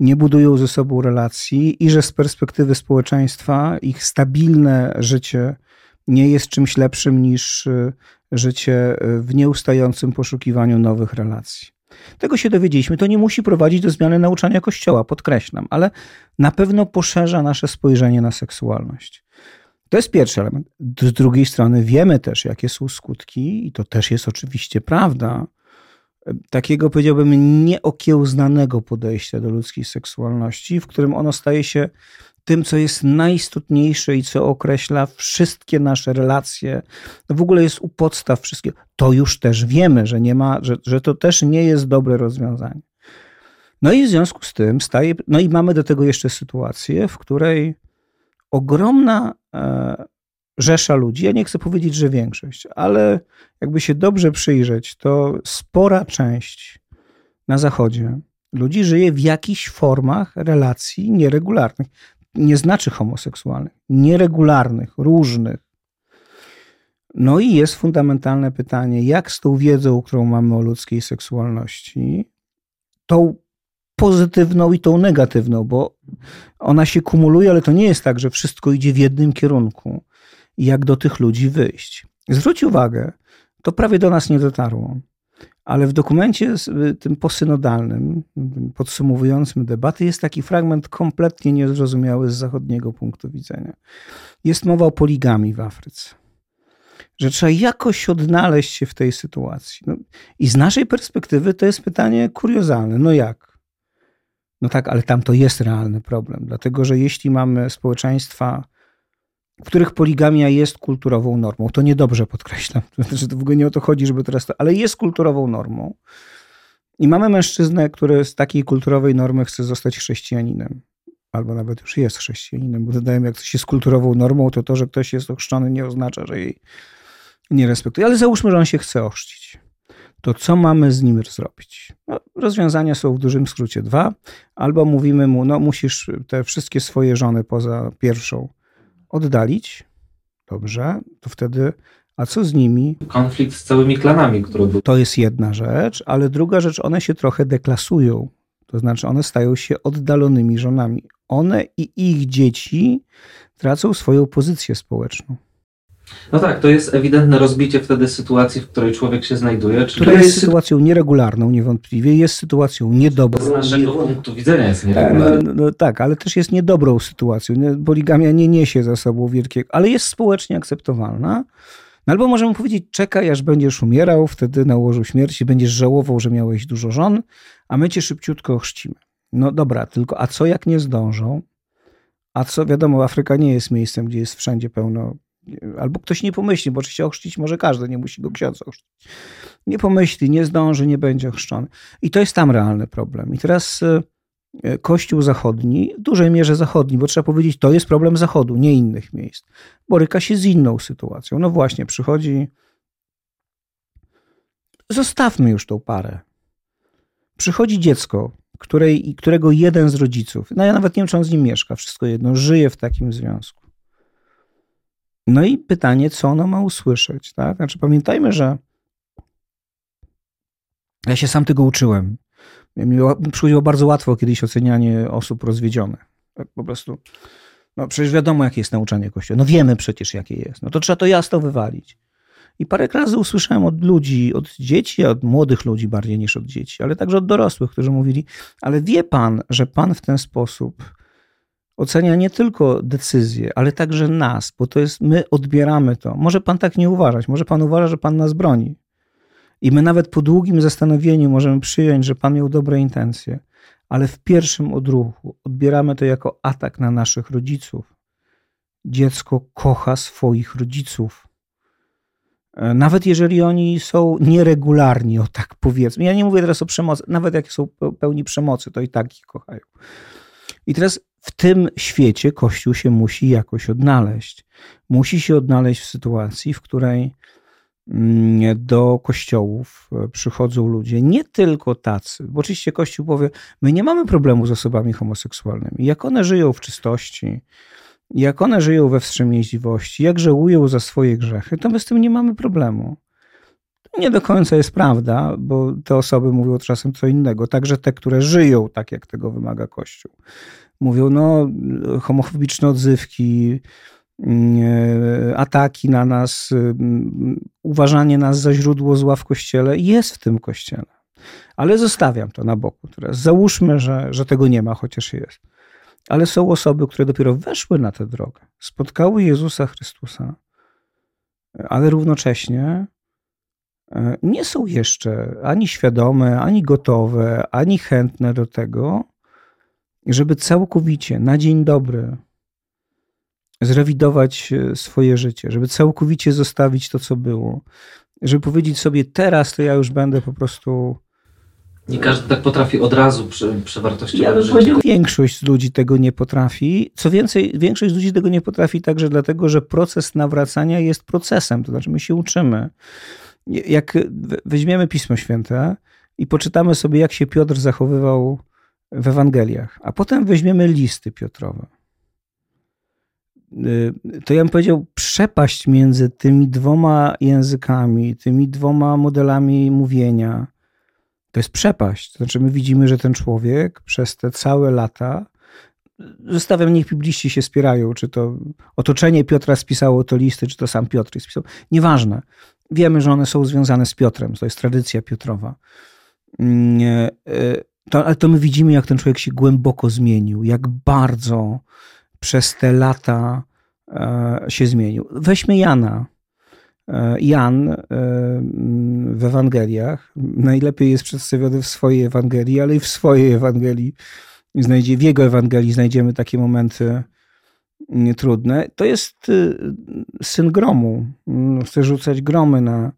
Speaker 1: nie budują ze sobą relacji i że z perspektywy społeczeństwa ich stabilne życie nie jest czymś lepszym niż y, życie y, w nieustającym poszukiwaniu nowych relacji. Tego się dowiedzieliśmy. To nie musi prowadzić do zmiany nauczania Kościoła, podkreślam, ale na pewno poszerza nasze spojrzenie na seksualność. To jest pierwszy element. Z drugiej strony wiemy też, jakie są skutki, i to też jest oczywiście prawda, takiego, powiedziałbym, nieokiełznanego podejścia do ludzkiej seksualności, w którym ono staje się tym, co jest najistotniejsze i co określa wszystkie nasze relacje, w ogóle jest u podstaw wszystkiego. To już też wiemy, że, nie ma, że, że to też nie jest dobre rozwiązanie. No i w związku z tym staje, no i mamy do tego jeszcze sytuację, w której ogromna e, rzesza ludzi, ja nie chcę powiedzieć, że większość, ale jakby się dobrze przyjrzeć, to spora część na Zachodzie ludzi żyje w jakichś formach relacji nieregularnych. Nie znaczy homoseksualnych, nieregularnych, różnych. No i jest fundamentalne pytanie, jak z tą wiedzą, którą mamy o ludzkiej seksualności, tą pozytywną i tą negatywną, bo ona się kumuluje, ale to nie jest tak, że wszystko idzie w jednym kierunku jak do tych ludzi wyjść. Zwróć uwagę, to prawie do nas nie dotarło, Ale w dokumencie tym posynodalnym, podsumowującym debaty, jest taki fragment kompletnie niezrozumiały z zachodniego punktu widzenia. Jest mowa o poligami w Afryce. Że trzeba jakoś odnaleźć się w tej sytuacji. No, I z naszej perspektywy to jest pytanie kuriozalne. No jak? No tak, ale tam to jest realny problem, dlatego że jeśli mamy społeczeństwa, w których poligamia jest kulturową normą, to niedobrze podkreślam, *laughs* to znaczy to w ogóle nie o to chodzi, żeby teraz to, ale jest kulturową normą. I mamy mężczyznę, który z takiej kulturowej normy chce zostać chrześcijaninem. Albo nawet już jest chrześcijaninem, bo dodaję, jak coś jest kulturową normą, to to, że ktoś jest ochrzczony, nie oznacza, że jej nie respektuje. Ale załóżmy, że on się chce ochrzcić to co mamy z nim zrobić? No, rozwiązania są w dużym skrócie dwa. Albo mówimy mu, no musisz te wszystkie swoje żony poza pierwszą oddalić. Dobrze, to wtedy, a co z nimi?
Speaker 3: Konflikt z całymi klanami, które były.
Speaker 1: To jest jedna rzecz, ale druga rzecz, one się trochę deklasują. To znaczy, one stają się oddalonymi żonami. One i ich dzieci tracą swoją pozycję społeczną.
Speaker 3: No tak, to jest ewidentne rozbicie wtedy sytuacji, w której człowiek się znajduje.
Speaker 1: Czyli która jest sytuacją nieregularną niewątpliwie, jest sytuacją niedobrą.
Speaker 3: Z naszego punktu widzenia jest nieregularna.
Speaker 1: No, no, tak, ale też jest niedobrą sytuacją. Poligamia nie niesie za sobą wielkiego, ale jest społecznie akceptowalna. No albo możemy powiedzieć, czekaj, aż będziesz umierał, wtedy na łożu śmierci będziesz żałował, że miałeś dużo żon, a my cię szybciutko chrzcimy. No dobra, tylko a co jak nie zdążą? A co, wiadomo, Afryka nie jest miejscem, gdzie jest wszędzie pełno albo ktoś nie pomyśli, bo oczywiście ochrzcić może każdy, nie musi go ksiądz ochrzcić. Nie pomyśli, nie zdąży, nie będzie ochrzczony. I to jest tam realny problem. I teraz e, Kościół zachodni, w dużej mierze zachodni, bo trzeba powiedzieć, to jest problem zachodu, nie innych miejsc, boryka się z inną sytuacją. No właśnie, przychodzi. Zostawmy już tą parę. Przychodzi dziecko, której, którego jeden z rodziców, no ja nawet nie wiem, czy on z nim mieszka, wszystko jedno, żyje w takim związku. No i pytanie, co ono ma usłyszeć, tak? Znaczy pamiętajmy, że ja się sam tego uczyłem. Mi przychodziło bardzo łatwo kiedyś ocenianie osób rozwiedzionych. Tak po prostu, no przecież wiadomo, jakie jest nauczanie Kościoła. No wiemy przecież, jakie jest. No to trzeba to jasno wywalić. I parę razy usłyszałem od ludzi, od dzieci, od młodych ludzi bardziej niż od dzieci, ale także od dorosłych, którzy mówili, ale wie pan, że pan w ten sposób ocenia nie tylko decyzje, ale także nas, bo to jest, my odbieramy to. Może pan tak nie uważać, może pan uważa, że pan nas broni. I my nawet po długim zastanowieniu możemy przyjąć, że pan miał dobre intencje, ale w pierwszym odruchu odbieramy to jako atak na naszych rodziców. Dziecko kocha swoich rodziców. E, nawet jeżeli oni są nieregularni, o tak powiedzmy. Ja nie mówię teraz o przemocy, nawet jak są pełni przemocy, to i tak ich kochają. I teraz w tym świecie Kościół się musi jakoś odnaleźć. Musi się odnaleźć w sytuacji, w której mm, do kościołów e, przychodzą ludzie, nie tylko tacy, bo oczywiście Kościół powie, my nie mamy problemu z osobami homoseksualnymi. Jak one żyją w czystości, jak one żyją we wstrzemięźliwości, jak żałują za swoje grzechy, to my z tym nie mamy problemu. Nie do końca jest prawda, bo te osoby mówią czasem co innego, także te, które żyją tak, jak tego wymaga Kościół mówią, no, homofobiczne odzywki, mm, ataki na nas, mm, uważanie nas za źródło zła w kościele jest w tym kościele. Ale zostawiam to na boku teraz. Załóżmy, że, że tego nie ma, chociaż jest. Ale są osoby, które dopiero weszły na tę drogę, spotkały Jezusa Chrystusa, ale równocześnie e, nie są jeszcze ani świadome, ani gotowe, ani chętne do tego, żeby całkowicie na dzień dobry zrewidować e, swoje życie, żeby całkowicie zostawić to, co było, żeby powiedzieć sobie, teraz to ja już będę po prostu.
Speaker 3: Nie każdy tak potrafi od razu prze, przewartościować.
Speaker 1: Ja powiedział, większość ludzi tego nie potrafi. Co więcej, większość ludzi tego nie potrafi także dlatego, że proces nawracania jest procesem, to znaczy my się uczymy. Jak weźmiemy Pismo Święte i poczytamy sobie, jak się Piotr zachowywał w Ewangeliach, a potem weźmiemy listy Piotrowe, y, to ja bym powiedział, przepaść między tymi dwoma językami, tymi dwoma modelami mówienia, to jest przepaść. To znaczy, my widzimy, że ten człowiek przez te całe lata, zostawiam, niech bibliści się spierają, czy to otoczenie Piotra spisało to listy, czy to sam Piotr spisał, nieważne. Wiemy, że one są związane z Piotrem, to jest tradycja Piotrowa. Mm, e, to, ale to my widzimy, jak ten człowiek się głęboko zmienił, jak bardzo przez te lata e, się zmienił. Weźmy Jana. E, Jan w Ewangeliach najlepiej jest przedstawiony w swojej Ewangelii, ale i w swojej Ewangelii znajdzie, w jego Ewangelii znajdziemy takie momenty trudne. To jest y, syn gromu. Mm, chce rzucać gromy na,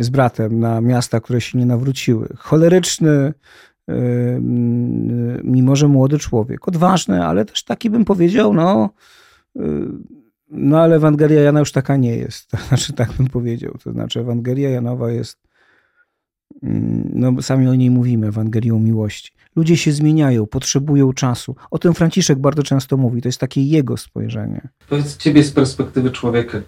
Speaker 1: z bratem na miasta, które się nie nawróciły. Choleryczny, y, y, mimo że młody człowiek. Odważny, ale też taki bym powiedział, no, no ale Ewangelia Jana już taka nie jest. To *laughs* znaczy, tak bym powiedział. To znaczy, Ewangelia Janowa jest, mm, no sami o niej mówimy, Ewangelią miłości. Ludzie się zmieniają, potrzebują czasu. O tym Franciszek bardzo często mówi. To jest takie jego spojrzenie.
Speaker 3: Powiedz ciebie z perspektywy człowieka,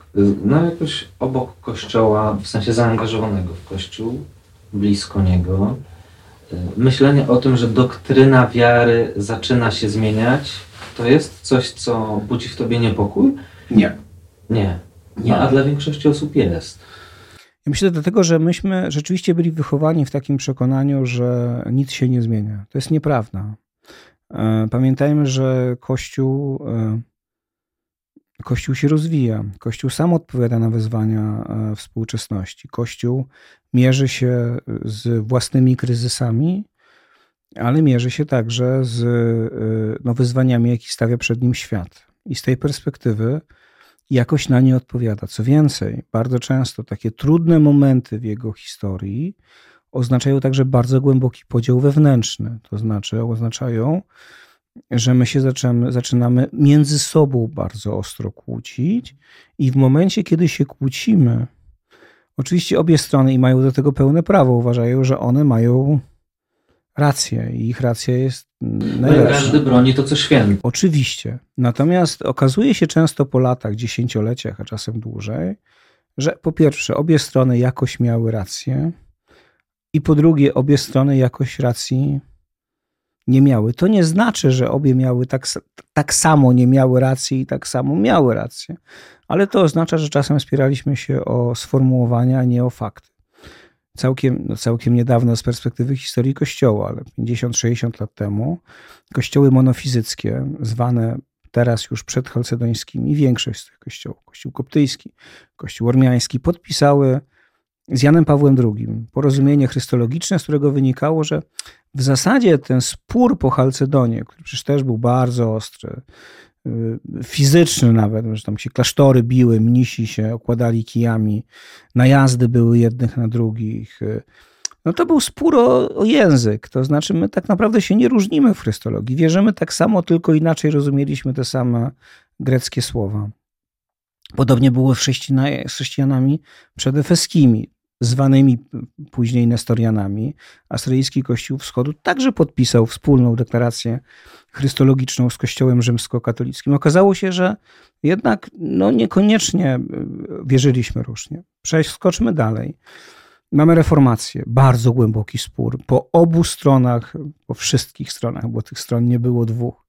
Speaker 3: no jakoś obok kościoła, w sensie zaangażowanego w kościół, blisko niego, myślenie o tym, że doktryna wiary zaczyna się zmieniać, to jest coś, co budzi w tobie niepokój?
Speaker 4: Nie.
Speaker 3: Nie. Nie, a dla większości osób jest.
Speaker 1: Ja myślę dlatego, że myśmy rzeczywiście byli wychowani w takim przekonaniu, że nic się nie zmienia. To jest nieprawda. E, pamiętajmy, że Kościół, e, Kościół się rozwija. Kościół sam odpowiada na wyzwania e, współczesności. Kościół mierzy się z własnymi kryzysami, ale mierzy się także z no, wyzwaniami, jakie stawia przed nim świat. I z tej perspektywy jakoś na nie odpowiada. Co więcej, bardzo często takie trudne momenty w jego historii oznaczają także bardzo głęboki podział wewnętrzny. To znaczy, oznaczają, że my się zaczynamy, między sobą bardzo ostro kłócić, i w momencie, kiedy się kłócimy, oczywiście obie strony i mają do tego pełne prawo, uważają, że one mają rację i ich racja jest najlepsza.
Speaker 3: Każdy broni to, co święte.
Speaker 1: Oczywiście. Natomiast okazuje się często po latach, dziesięcioleciach, a czasem dłużej, że po pierwsze obie strony jakoś miały rację i po drugie obie strony jakoś racji nie miały. To nie znaczy, że obie miały tak, tak samo nie miały racji i tak samo miały rację, ale to oznacza, że czasem spieraliśmy się o sformułowania, a nie o fakty całkiem, no całkiem niedawno z perspektywy historii Kościoła, ale 50-60 lat temu, kościoły monofizyckie, zwane teraz już przedchalcedońskimi, większość z tych kościołów, kościół koptyjski, kościół ormiański, podpisały z Janem Pawłem II porozumienie chrystologiczne, z którego wynikało, że w zasadzie ten spór po Chalcedonie, który przecież też był bardzo ostry, fizyczny nawet, że tam się klasztory biły, mnisi się okładali kijami, najazdy były jednych na drugich. Y, no to był spór o, o, język, to znaczy my tak naprawdę się nie różnimy w chrystologii. Wierzymy tak samo, tylko inaczej rozumieliśmy te same greckie słowa. Podobnie było z chrześcijanami przedefeskimi zwanymi później Nestorianami, Asyryjski Kościół Wschodu także podpisał wspólną deklarację chrystologiczną z Kościołem rzymskokatolickim. Okazało się, że jednak no, niekoniecznie e, wierzyliśmy różnie. Przeskoczmy dalej. Mamy reformację, bardzo głęboki spór po obu stronach, po wszystkich stronach, bo tych stron nie było dwóch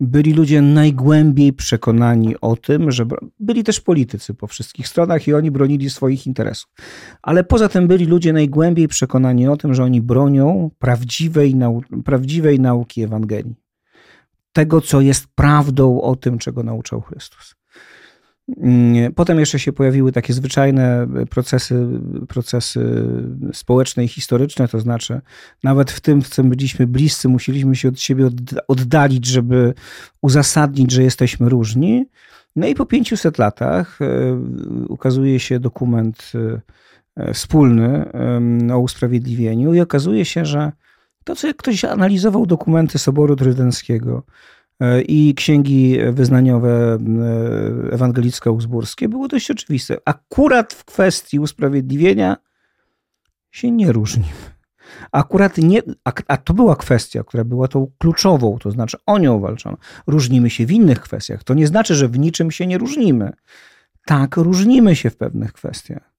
Speaker 1: byli ludzie najgłębiej przekonani o tym, że byli też politycy po wszystkich stronach i oni bronili swoich interesów. Ale poza tym byli ludzie najgłębiej przekonani o tym, że oni bronią prawdziwej, nau prawdziwej nauki Ewangelii. Tego, co jest prawdą o tym, czego nauczał Chrystus. Mm, potem jeszcze się pojawiły takie zwyczajne procesy, procesy społeczne i historyczne, to znaczy nawet w tym, w czym byliśmy bliscy, musieliśmy się od siebie oddalić, żeby uzasadnić, że jesteśmy różni. No i po 500 latach e, ukazuje się dokument e, wspólny o usprawiedliwieniu i okazuje się, że to, co jak ktoś analizował dokumenty Soboru Trydenckiego, E, i księgi wyznaniowe e, ewangelicko-uzburskie było dość oczywiste. Akurat w kwestii usprawiedliwienia się nie różnimy. Akurat nie, a, a, to była kwestia, która była tą kluczową, to znaczy o nią walczono. Różnimy się w innych kwestiach. To nie znaczy, że w niczym się nie różnimy. Tak, różnimy się w pewnych kwestiach.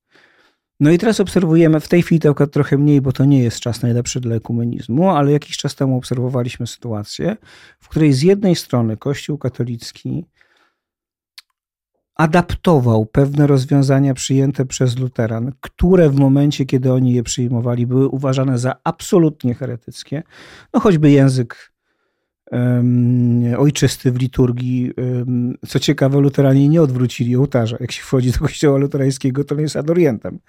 Speaker 1: No i teraz obserwujemy, w tej chwili to trochę mniej, bo to nie jest czas najlepszy dla ekumenizmu, ale jakiś czas temu obserwowaliśmy sytuację, w której z jednej strony Kościół katolicki adaptował pewne rozwiązania przyjęte przez luteran, które w momencie, kiedy oni je przyjmowali, były uważane za absolutnie heretyckie. No choćby język ojczysty w liturgii. Co ciekawe, luteranie nie odwrócili ołtarza. Jak się wchodzi do kościoła luterańskiego, to nie jest adorientem.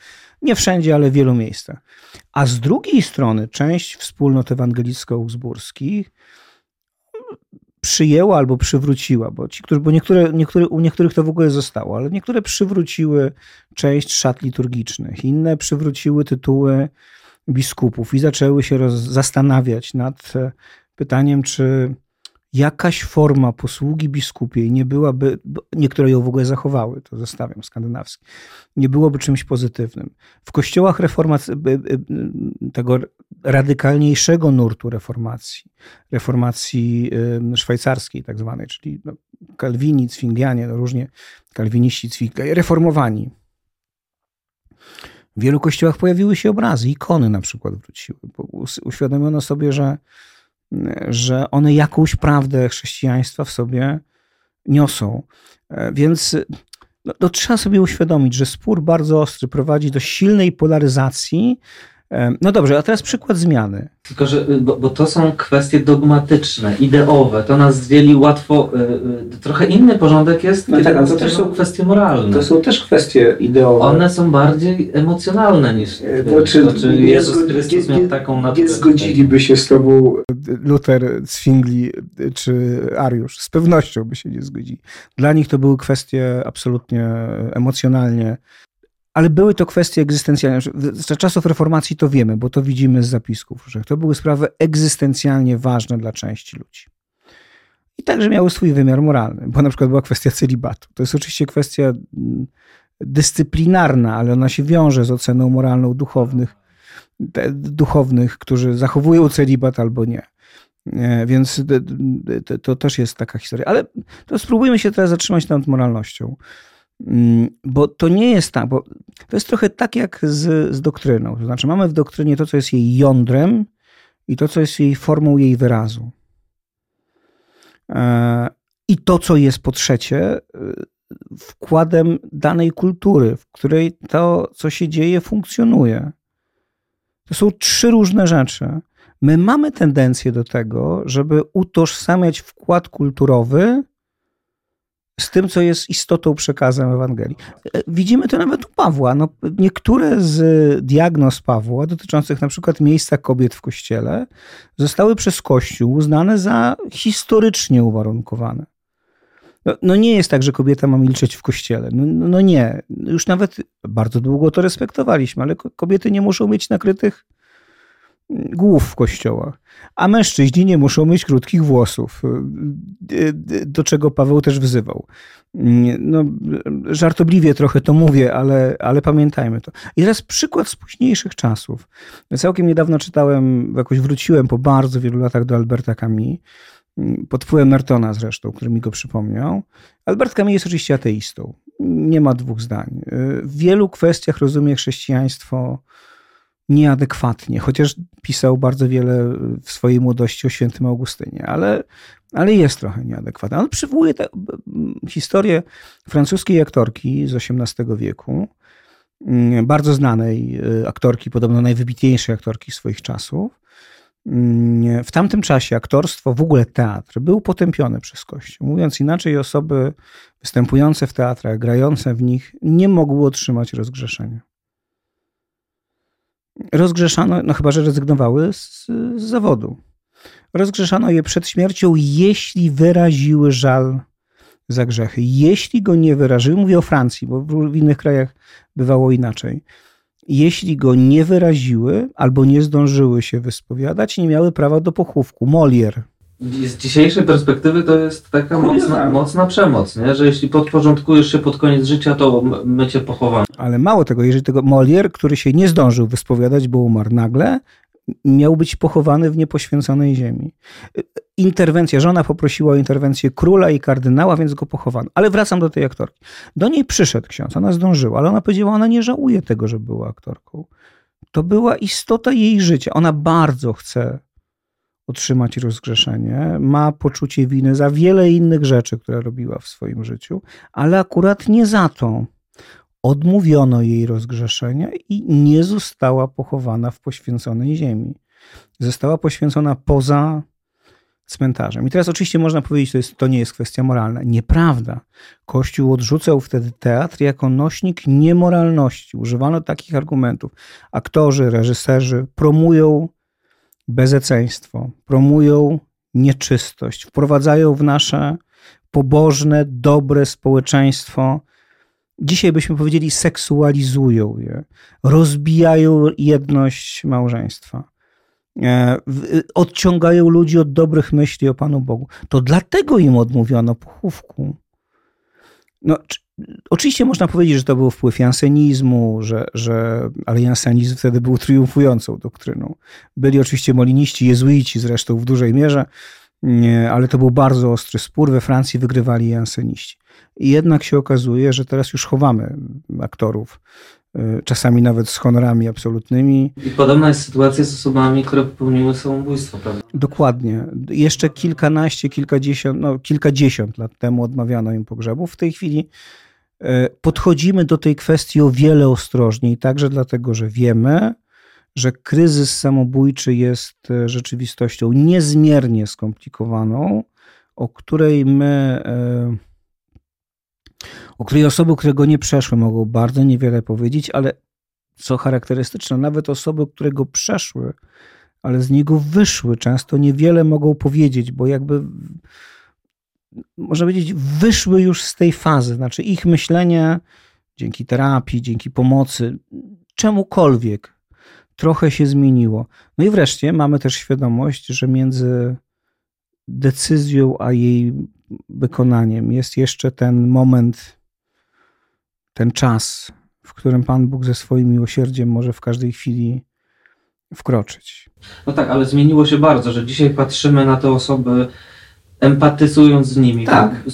Speaker 1: Nie wszędzie, ale w wielu miejscach. A z drugiej strony część wspólnot ewangelicko-uzburskich przyjęła albo przywróciła, bo, ci, którzy, bo niektóre, niektóre, u niektórych to w ogóle zostało, ale niektóre przywróciły część szat liturgicznych, inne przywróciły tytuły biskupów i zaczęły się roz, zastanawiać nad pytaniem, czy jakaś forma posługi biskupiej nie byłaby, niektóre ją w ogóle zachowały, to zostawiam, skandynawskie, nie byłoby czymś pozytywnym. W kościołach reformacji, tego radykalniejszego nurtu reformacji, reformacji szwajcarskiej tak zwanej, czyli no, kalwini, cwinglianie, no różnie kalwiniści, cwinglianie, reformowani. W wielu kościołach pojawiły się obrazy, ikony na przykład wróciły, bo uświadomiono sobie, że że one jakąś prawdę chrześcijaństwa w sobie niosą. E, więc no, to trzeba sobie uświadomić, że spór bardzo ostry prowadzi do silnej polaryzacji no dobrze, a teraz przykład zmiany.
Speaker 3: Tylko, że, y, bo, bo, to są kwestie dogmatyczne, ideowe, to nas dzieli łatwo, y, y, trochę inny porządek jest,
Speaker 1: no tak, ale to też są
Speaker 3: kwestie moralne.
Speaker 1: To są też kwestie ideowe.
Speaker 3: One są bardziej emocjonalne niż, e, to, czy, to, czy Jezus Chrystus miał taką naturę.
Speaker 1: Nie zgodziliby się z tobą Luther, Zwingli czy Ariusz, z pewnością by się nie zgodzili. Dla nich to były kwestie absolutnie emocjonalnie ale były to kwestie egzystencjalne. Za czasów reformacji to wiemy, bo to widzimy z zapisków, że to były sprawy egzystencjalnie ważne dla części ludzi. I także miały swój wymiar moralny, bo na przykład była kwestia celibatu. To jest oczywiście kwestia mm, dyscyplinarna, ale ona się wiąże z oceną moralną duchownych, duchownych, którzy zachowują celibat albo nie. Więc to, to też jest taka historia. Ale to spróbujmy się teraz zatrzymać nad moralnością. Mm, bo to nie jest tak, bo to jest trochę tak jak z, z doktryną. To znaczy, mamy w doktrynie to, co jest jej jądrem i to, co jest jej formą jej wyrazu. E, I to, co jest po trzecie, e, wkładem danej kultury, w której to, co się dzieje, funkcjonuje. To są trzy różne rzeczy. My mamy tendencję do tego, żeby utożsamiać wkład kulturowy z tym, co jest istotą przekazem Ewangelii. E, widzimy to nawet u Pawła. No, niektóre z diagnoz Pawła, dotyczących na przykład miejsca kobiet w kościele, zostały przez Kościół uznane za historycznie uwarunkowane. No, no nie jest tak, że kobieta ma milczeć w kościele. No, no, no nie. Już nawet bardzo długo to respektowaliśmy, ale kobiety nie muszą mieć nakrytych głów w kościołach, a mężczyźni nie muszą mieć krótkich włosów, do czego Paweł też wzywał. No, żartobliwie trochę to mówię, ale, ale pamiętajmy to. I teraz przykład z późniejszych czasów. Całkiem niedawno czytałem, jakoś wróciłem po bardzo wielu latach do Alberta Camus, pod wpływem Mertona zresztą, który mi go przypomniał. Albert Camus jest oczywiście ateistą. Nie ma dwóch zdań. W wielu kwestiach rozumie chrześcijaństwo nieadekwatnie, chociaż pisał bardzo wiele w swojej młodości o świętym Augustynie, ale, ale jest trochę nieadekwatny. On przywołuje te, historię francuskiej aktorki z XVIII wieku, mm, bardzo znanej y, aktorki, podobno najwybitniejszej aktorki swoich czasów. Mm, w tamtym czasie aktorstwo, w ogóle teatr, był potępiony przez Kościół. Mówiąc inaczej, osoby występujące w teatrach, grające w nich, nie mogły otrzymać rozgrzeszenia rozgrzeszano, no chyba, że rezygnowały z, z zawodu. Rozgrzeszano je przed śmiercią, jeśli wyraziły żal za grzechy. Jeśli go nie wyraziły, mówię o Francji, bo w innych krajach bywało inaczej. Jeśli go nie wyraziły albo nie zdążyły się wyspowiadać, nie miały prawa do pochówku. Molière
Speaker 3: z dzisiejszej perspektywy to jest taka mocna, mocna przemoc, nie? że jeśli podporządkujesz się pod koniec życia, to my cię pochowamy.
Speaker 1: Ale mało tego, jeżeli tego Molière, który się nie zdążył wyspowiadać, bo umarł nagle, miał być pochowany w niepoświęconej ziemi. Interwencja, żona poprosiła o interwencję króla i kardynała, więc go pochowano. Ale wracam do tej aktorki. Do niej przyszedł ksiądz, ona zdążyła, ale ona powiedziała, ona nie żałuje tego, że była aktorką. To była istota jej życia. Ona bardzo chce otrzymać rozgrzeszenie, ma poczucie winy za wiele innych rzeczy, które robiła w swoim życiu, ale akurat nie za to. Odmówiono jej rozgrzeszenia i nie została pochowana w poświęconej ziemi. Została poświęcona poza cmentarzem. I teraz oczywiście można powiedzieć, to, jest, to nie jest kwestia moralna. Nieprawda. Kościół odrzucał wtedy teatr jako nośnik niemoralności. Używano takich argumentów. Aktorzy, reżyserzy promują bezeceństwo, promują nieczystość, wprowadzają w nasze pobożne, dobre społeczeństwo. Dzisiaj byśmy powiedzieli, seksualizują je, rozbijają jedność małżeństwa E, odciągają ludzi od dobrych myśli o Panu Bogu. To dlatego im odmówiono pochówku. No, oczywiście można powiedzieć, że to był wpływ jansenizmu, że, że, ale jansenizm wtedy był triumfującą doktryną. Byli oczywiście moliniści, jezuici zresztą w dużej mierze, ale to był bardzo ostry spór. We Francji wygrywali janseniści. I jednak się okazuje, że teraz już chowamy aktorów Y, czasami nawet z honorami absolutnymi.
Speaker 3: I podobna jest sytuacja z osobami, które popełniły samobójstwo, prawda?
Speaker 1: Dokładnie. Jeszcze kilkanaście, kilkadziesiąt, no, kilkadziesiąt lat temu odmawiano im pogrzebów. W tej chwili podchodzimy do tej kwestii o wiele ostrożniej, także dlatego, że wiemy, że kryzys samobójczy jest y, rzeczywistością niezmiernie skomplikowaną, o której my o której osoby, które go nie przeszły, mogą bardzo niewiele powiedzieć, ale co charakterystyczne, nawet osoby, które go przeszły, ale z niego wyszły, często niewiele mogą powiedzieć, bo jakby można powiedzieć, wyszły już z tej fazy. Znaczy ich myślenie dzięki terapii, dzięki pomocy, czemukolwiek trochę się zmieniło. No i wreszcie mamy też świadomość, że między decyzją a jej wykonaniem jest jeszcze ten moment ten czas, w którym Pan Bóg ze swoim miłosierdziem może w każdej chwili wkroczyć.
Speaker 3: No tak, ale zmieniło się bardzo, że dzisiaj patrzymy na te osoby empatyzując z nimi, tak.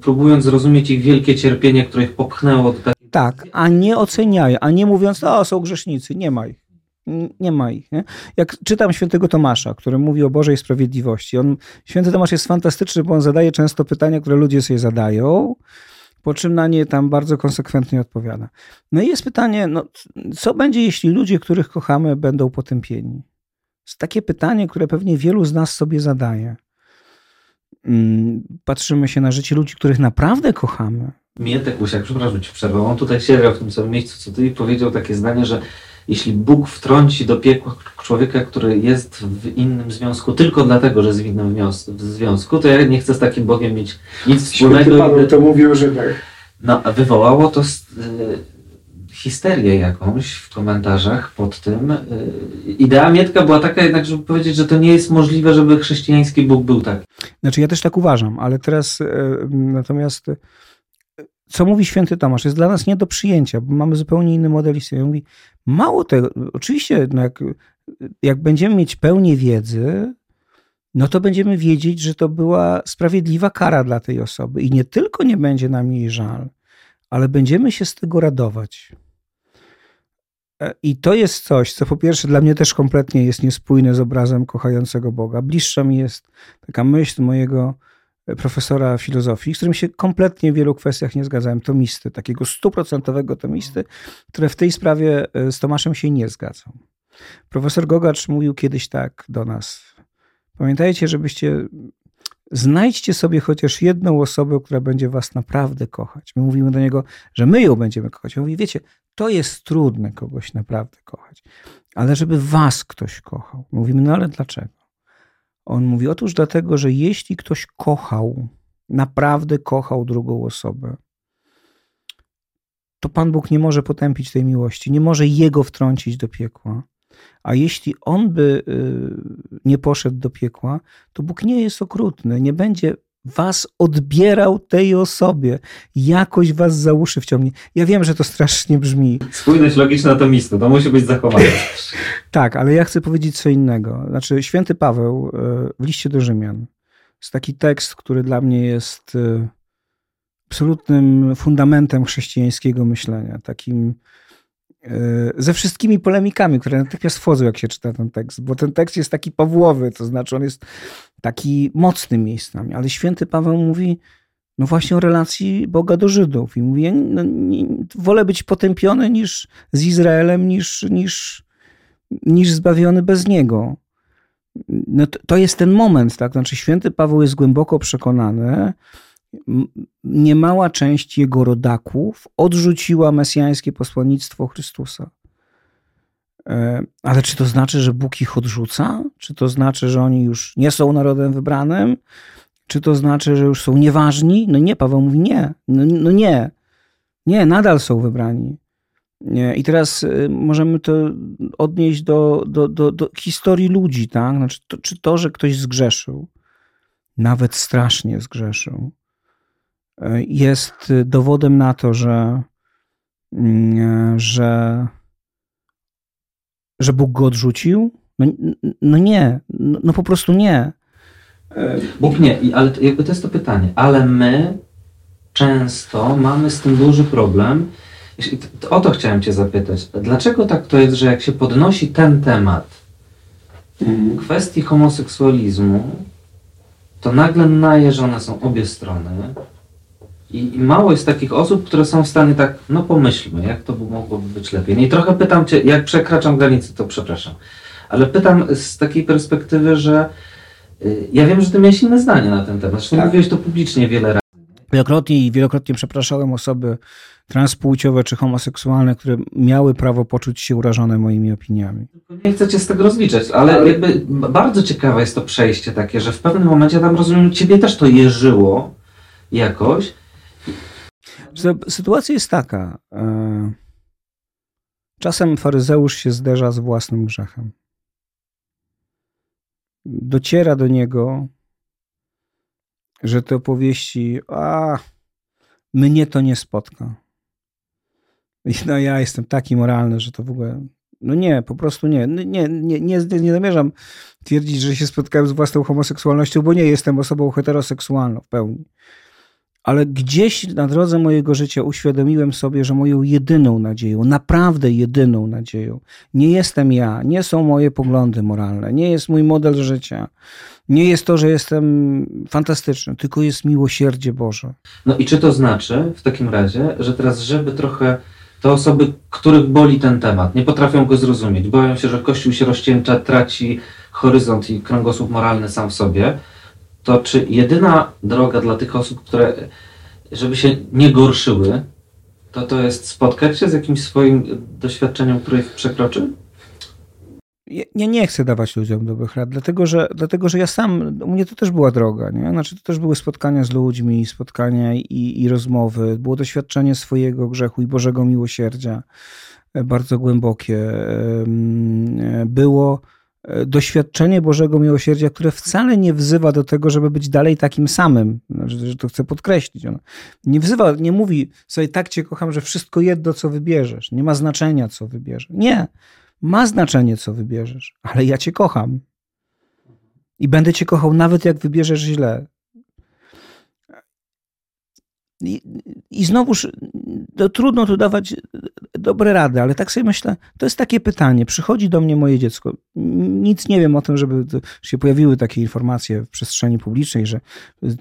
Speaker 3: próbując zrozumieć ich wielkie cierpienie, które ich popchnęło do takiej...
Speaker 1: Tak, a nie oceniają, a nie mówiąc, o, są grzesznicy, nie ma ich. Nie ma ich. Nie? Jak czytam świętego Tomasza, który mówi o Bożej sprawiedliwości, on, święty Tomasz jest fantastyczny, bo on zadaje często pytania, które ludzie sobie zadają, po czym na nie tam bardzo konsekwentnie odpowiada. No i jest pytanie, no, co będzie, jeśli ludzie, których kochamy, będą potępieni? jest takie pytanie, które pewnie wielu z nas sobie zadaje. Mm, patrzymy się na życie ludzi, których naprawdę kochamy.
Speaker 3: Mietek Usiak, przepraszam ci przerwę, on tutaj siedział w tym samym miejscu, co ty i powiedział takie zdanie, że jeśli Bóg wtrąci do piekła człowieka, który jest w innym związku tylko dlatego, że jest w innym związku, to ja nie chcę z takim Bogiem mieć nic wspólnego. Święty
Speaker 4: Paweł to mówił, że tak.
Speaker 3: No, a wywołało to y, histerię jakąś w komentarzach pod tym. Y, idea Mietka była taka jednak, żeby powiedzieć, że to nie jest możliwe, żeby chrześcijański Bóg był taki.
Speaker 1: Znaczy ja też tak uważam, ale teraz y, natomiast co mówi święty Tomasz, jest dla nas nie do przyjęcia, bo mamy zupełnie inny model istnienia. Mówi, mało tego, oczywiście, no jak, jak będziemy mieć pełnię wiedzy, no to będziemy wiedzieć, że to była sprawiedliwa kara dla tej osoby i nie tylko nie będzie nam jej żal, ale będziemy się z tego radować. E, I to jest coś, co po pierwsze dla mnie też kompletnie jest niespójne z obrazem kochającego Boga. Bliższa mi jest taka myśl mojego profesora filozofii, z którym się kompletnie w wielu kwestiach nie zgadzałem, tomisty, takiego stuprocentowego tomisty, które w tej sprawie e, z Tomaszem się nie zgadzał. Profesor Gogacz mówił kiedyś tak do nas. Pamiętajcie, żebyście znajdźcie sobie chociaż jedną osobę, która będzie was naprawdę kochać. My mówimy do niego, że my ją będziemy kochać. On mówi, wiecie, to jest trudne kogoś naprawdę kochać, ale żeby was ktoś kochał. Mówimy, no ale dlaczego? On mówi, otóż dlatego, że jeśli ktoś kochał, naprawdę kochał drugą osobę, to Pan Bóg nie może potępić tej miłości, nie może jego wtrącić do piekła. A jeśli on by y, nie poszedł do piekła, to Bóg nie jest okrutny, nie będzie was odbierał tej osobie, jakoś was za uszy wciągnie. Ja wiem, że to strasznie brzmi.
Speaker 3: Spójność logiczna to misto, to musi być zachowane. *laughs*
Speaker 1: tak, ale ja chcę powiedzieć co innego. Znaczy, święty Paweł e, w liście do Rzymian jest taki tekst, który dla mnie jest e, absolutnym fundamentem chrześcijańskiego myślenia. Takim ze wszystkimi polemikami, które natychmiast wchodzą, jak się czyta ten tekst, bo ten tekst jest taki Pawłowy, to znaczy on jest taki mocny miejscami, ale święty Paweł mówi no właśnie o relacji Boga do Żydów i mówi, no, nie, wolę być potępiony niż z Izraelem, niż, niż, niż zbawiony bez Niego. No to, to jest ten moment, tak? Znaczy święty Paweł jest głęboko przekonany, niemała część jego rodaków odrzuciła mesjańskie posłannictwo Chrystusa. E, ale czy to znaczy, że Bóg ich odrzuca? Czy to znaczy, że oni już nie są narodem wybranym? Czy to znaczy, że już są nieważni? No nie, Paweł mówi nie. No, no nie. Nie, nadal są wybrani. Nie. I teraz y, możemy to odnieść do, do, do, do historii ludzi, tak? Znaczy, to, czy to, że ktoś zgrzeszył, nawet strasznie zgrzeszył, jest dowodem na to, że, że że Bóg go odrzucił? No, no nie, no, no, po prostu nie.
Speaker 3: Bóg nie, ale to, jakby to jest to pytanie, ale my często mamy z tym duży problem. O to chciałem Cię zapytać. Dlaczego tak to jest, że jak się podnosi ten temat mhm. kwestii homoseksualizmu, to nagle naje, że one są obie strony, i, I, mało jest takich osób, które są w stanie tak, no pomyślmy, jak to mogłoby być lepiej. No I trochę pytam Cię, jak przekraczam granicę, to przepraszam. Ale pytam z takiej perspektywy, że y, ja wiem, że Ty miałeś inne zdanie na ten temat. Zresztą tak. mówiłeś to publicznie wiele razy.
Speaker 1: Wielokrotnie i wielokrotnie przepraszałem osoby transpłciowe czy homoseksualne, które miały prawo poczuć się urażone moimi opiniami.
Speaker 3: Nie chcę cię z tego rozliczać, ale, ale, jakby bardzo ciekawe jest to przejście takie, że w pewnym momencie tam rozumiem, ciebie też to jeżyło jakoś,
Speaker 1: Sytuacja jest taka. E, czasem faryzeusz się zderza z własnym grzechem. Dociera do niego, że te opowieści, a mnie to nie spotka. No ja jestem taki moralny, że to w ogóle. No nie, po prostu nie. Nie, nie, nie, nie zamierzam twierdzić, że się spotkałem z własną homoseksualnością, bo nie jestem osobą heteroseksualną w pełni ale gdzieś na drodze mojego życia uświadomiłem sobie, że moją jedyną nadzieją, naprawdę jedyną nadzieją, nie jestem ja, nie są moje poglądy moralne, nie jest mój model życia, nie jest to, że jestem fantastyczny, tylko jest miłosierdzie Boże.
Speaker 3: No i czy to znaczy w takim razie, że teraz, żeby trochę te osoby, których boli ten temat, nie potrafią go zrozumieć, boją się, że Kościół się rozcięcza, traci horyzont i kręgosłup moralny sam w sobie, to czy jedyna droga dla tych osób, które, żeby się nie gorszyły, to to jest spotkać się z jakimś swoim doświadczeniem, które ich przekroczy?
Speaker 1: Ja nie chcę dawać ludziom dobrych rad, dlatego że, dlatego że ja sam, u mnie to też była droga, nie? Znaczy to też były spotkania z ludźmi, spotkania i, i rozmowy, było doświadczenie swojego grzechu i Bożego miłosierdzia e, bardzo głębokie. Było E, doświadczenie Bożego Miłosierdzia, które wcale nie wzywa do tego, żeby być dalej takim samym. Znaczy, że to chcę podkreślić. Nie wzywa, nie mówi sobie tak cię kocham, że wszystko jedno, co wybierzesz. Nie ma znaczenia, co wybierzesz. Nie. Ma znaczenie, co wybierzesz, ale ja cię kocham. I będę cię kochał nawet jak wybierzesz źle. I, i znowuż to trudno tu dawać dobre rady, ale tak sobie myślę, to jest takie pytanie. Przychodzi do mnie moje dziecko. Nic nie wiem o tym, żeby się pojawiły takie informacje w przestrzeni publicznej, że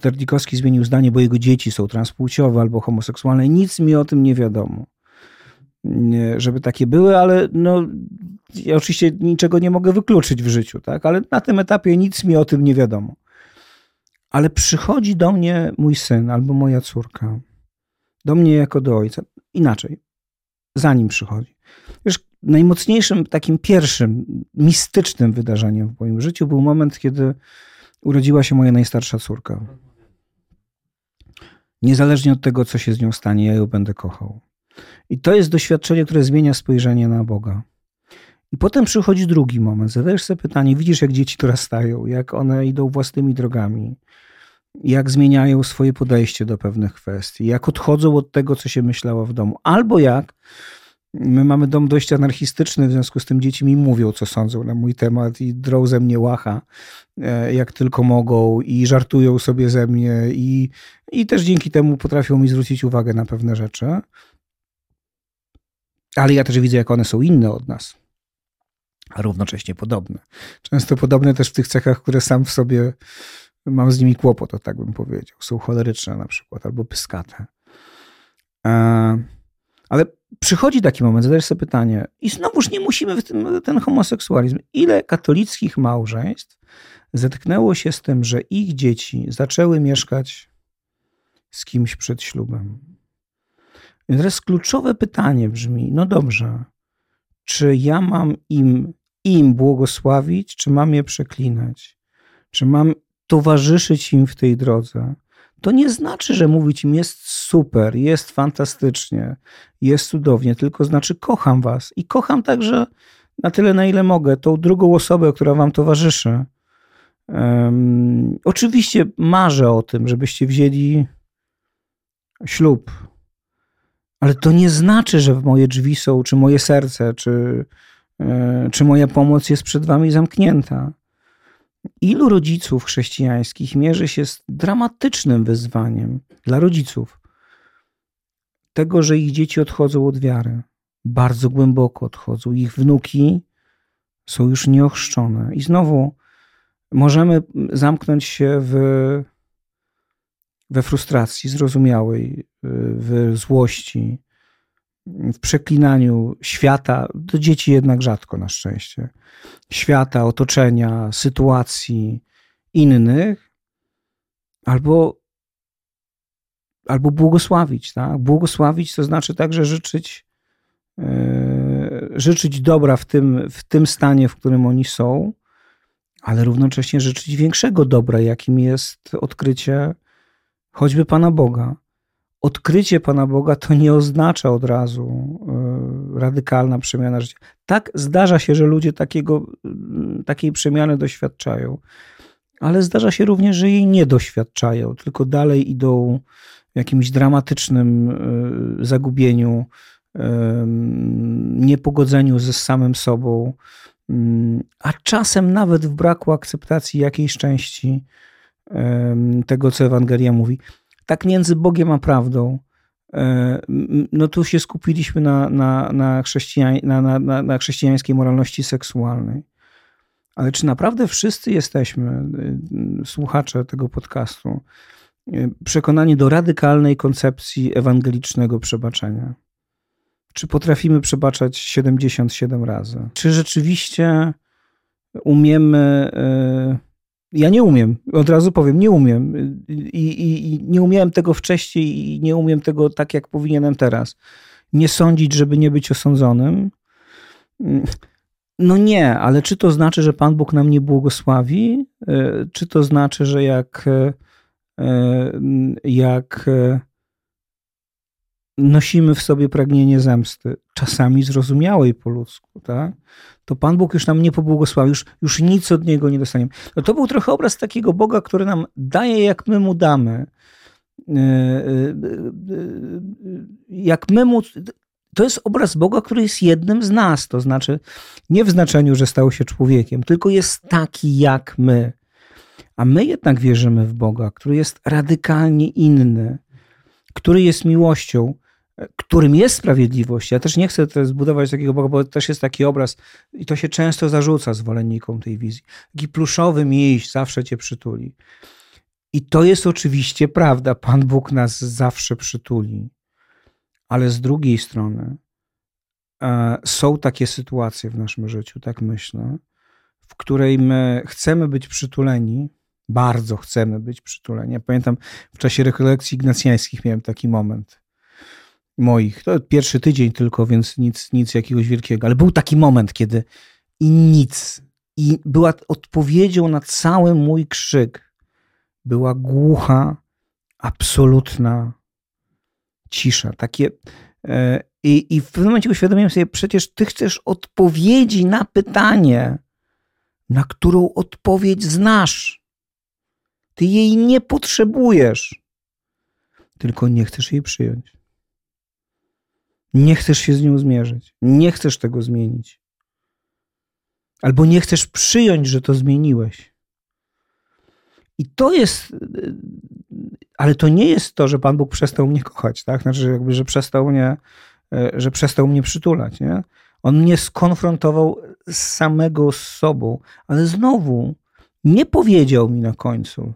Speaker 1: Terdikowski zmienił zdanie, bo jego dzieci są transpłciowe albo homoseksualne. Nic mi o tym nie wiadomo. Żeby takie były, ale no, ja oczywiście niczego nie mogę wykluczyć w życiu, tak? ale na tym etapie nic mi o tym nie wiadomo. Ale przychodzi do mnie mój syn albo moja córka, do mnie jako do ojca. Inaczej, zanim przychodzi. Wiesz, najmocniejszym, takim pierwszym, mistycznym wydarzeniem w moim życiu był moment, kiedy urodziła się moja najstarsza córka. Niezależnie od tego, co się z nią stanie, ja ją będę kochał. I to jest doświadczenie, które zmienia spojrzenie na Boga. I potem przychodzi drugi moment. Zadajesz sobie pytanie, widzisz, jak dzieci dorastają, jak one idą własnymi drogami, jak zmieniają swoje podejście do pewnych kwestii, jak odchodzą od tego, co się myślało w domu, albo jak my mamy dom dość anarchistyczny, w związku z tym dzieci mi mówią, co sądzą na mój temat i drą ze mnie łacha, e, jak tylko mogą i żartują sobie ze mnie i, i też dzięki temu potrafią mi zwrócić uwagę na pewne rzeczy. Ale ja też widzę, jak one są inne od nas, a równocześnie podobne. Często podobne też w tych cechach, które sam w sobie mam z nimi kłopot, to tak bym powiedział. Są choleryczne na przykład, albo pyskate. E, ale przychodzi taki moment, zadajesz sobie pytanie, i znowuż nie musimy w tym, ten homoseksualizm. Ile katolickich małżeństw zetknęło się z tym, że ich dzieci zaczęły mieszkać z kimś przed ślubem? I teraz kluczowe pytanie brzmi: no dobrze, czy ja mam im, im błogosławić, czy mam je przeklinać? Czy mam towarzyszyć im w tej drodze? To nie znaczy, że mówić im jest super, jest fantastycznie, jest cudownie, tylko znaczy kocham was i kocham także na tyle, na ile mogę, tą drugą osobę, która wam towarzyszy. Um, oczywiście marzę o tym, żebyście wzięli ślub, ale to nie znaczy, że moje drzwi są, czy moje serce, czy, czy moja pomoc jest przed wami zamknięta. Ilu rodziców chrześcijańskich mierzy się z dramatycznym wyzwaniem dla rodziców tego, że ich dzieci odchodzą od wiary, bardzo głęboko odchodzą, ich wnuki są już nieochrzczone. I znowu możemy zamknąć się w, we frustracji zrozumiałej, w złości, w przeklinaniu świata, do dzieci jednak rzadko na szczęście, świata, otoczenia, sytuacji innych, albo, albo błogosławić. Tak? Błogosławić to znaczy także życzyć, yy, życzyć dobra w tym, w tym stanie, w którym oni są, ale równocześnie życzyć większego dobra, jakim jest odkrycie choćby Pana Boga odkrycie Pana Boga to nie oznacza od razu e, radykalna przemiana życia. Tak zdarza się, że ludzie takiego, mm, takiej przemiany doświadczają, ale zdarza się również, że jej nie doświadczają, tylko dalej idą w jakimś dramatycznym e, zagubieniu, e, niepogodzeniu ze samym sobą, mm, a czasem nawet w braku akceptacji jakiejś części tego, co Ewangelia mówi tak między Bogiem a prawdą, e, no tu się skupiliśmy na, na, na, chrześcijań, na, na, na chrześcijańskiej moralności seksualnej. Ale czy naprawdę wszyscy jesteśmy, e, słuchacze tego podcastu, e, przekonani do radykalnej koncepcji ewangelicznego przebaczenia? Czy potrafimy przebaczać 77 razy? Czy rzeczywiście umiemy ja nie umiem, od razu powiem, nie umiem. I, i, I, nie umiałem tego wcześniej i nie umiem tego tak, jak powinienem teraz. Nie sądzić, żeby nie być osądzonym. No nie, ale czy to znaczy, że Pan Bóg nam nie błogosławi? E, czy to znaczy, że jak, e, jak e, nosimy w sobie pragnienie zemsty, czasami zrozumiałej po ludzku, tak? to Pan Bóg już nam nie pobłogosławi, już, już nic od Niego nie dostaniemy. No to był trochę obraz takiego Boga, który nam daje, jak my Mu damy. E, e, e, jak my Mu... To jest obraz Boga, który jest jednym z nas, to znaczy nie w znaczeniu, że stał się człowiekiem, tylko jest taki jak my. A my jednak wierzymy w Boga, który jest radykalnie inny, który jest miłością, którym jest sprawiedliwość. Ja też nie chcę zbudować takiego Boga, bo też jest taki obraz i to się często zarzuca zwolennikom tej wizji. Taki pluszowy miś zawsze cię przytuli. I to jest oczywiście prawda. Pan Bóg nas zawsze przytuli. Ale z drugiej strony e, są takie sytuacje w naszym życiu, tak myślę, w której my chcemy być przytuleni, bardzo chcemy być przytuleni. Ja pamiętam w czasie rekolekcji ignacjańskich miałem taki moment moich. To pierwszy tydzień tylko, więc nic, nic jakiegoś wielkiego. Ale był taki moment, kiedy i nic. I była odpowiedzią na cały mój krzyk. Była głucha, absolutna cisza. Takie. E, I, I w pewnym momencie uświadomiłem sobie, przecież ty chcesz odpowiedzi na pytanie, na którą odpowiedź znasz. Ty jej nie potrzebujesz, tylko nie chcesz jej przyjąć. Nie chcesz się z nią zmierzyć. Nie chcesz tego zmienić. Albo nie chcesz przyjąć, że to zmieniłeś. I to jest. Ale to nie jest to, że Pan Bóg przestał mnie kochać, tak? Znaczy, jakby, że przestał mnie że przestał mnie przytulać. Nie? On mnie skonfrontował z samego z sobą, ale znowu nie powiedział mi na końcu,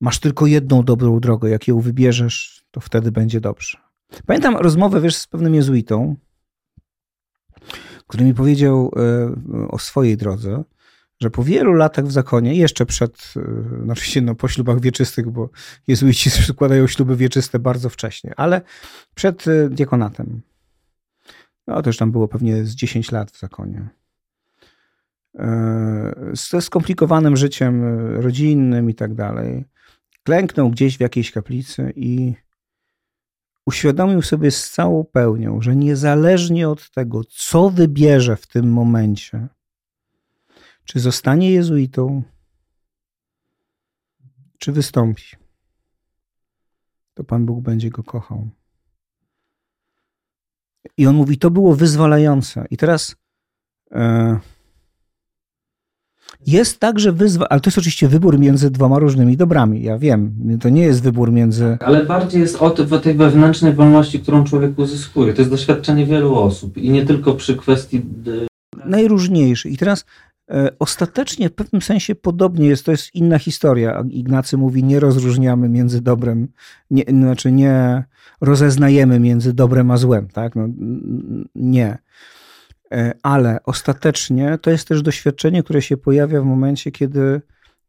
Speaker 1: masz tylko jedną dobrą drogę, jak ją wybierzesz, to wtedy będzie dobrze. Pamiętam rozmowę, wiesz, z pewnym jezuitą, który mi powiedział e, o swojej drodze, że po wielu latach w zakonie, jeszcze przed, e, oczywiście no, po ślubach wieczystych, bo jezuici *laughs* składają śluby wieczyste bardzo wcześnie, ale przed e, diakonatem. No to już tam było pewnie z 10 lat w zakonie. Ze skomplikowanym życiem rodzinnym i tak dalej. Klęknął gdzieś w jakiejś kaplicy i uświadomił sobie z całą pełnią, że niezależnie od tego, co wybierze w tym momencie, czy zostanie jezuitą, czy wystąpi, to Pan Bóg będzie go kochał. I on mówi, to było wyzwalające. I teraz. E, jest także wyzwanie, ale to jest oczywiście wybór między dwoma różnymi dobrami. Ja wiem, to nie jest wybór między.
Speaker 3: Ale bardziej jest o, o tej wewnętrznej wolności, którą człowiek uzyskuje. To jest doświadczenie wielu osób i nie tylko przy kwestii.
Speaker 1: Najróżniejszy. I teraz e, ostatecznie w pewnym sensie podobnie jest, to jest inna historia. Ignacy mówi, nie rozróżniamy między dobrem, nie, znaczy nie rozeznajemy między dobrem a złem. Tak? No, nie. E, ale ostatecznie to jest też doświadczenie, które się pojawia w momencie, kiedy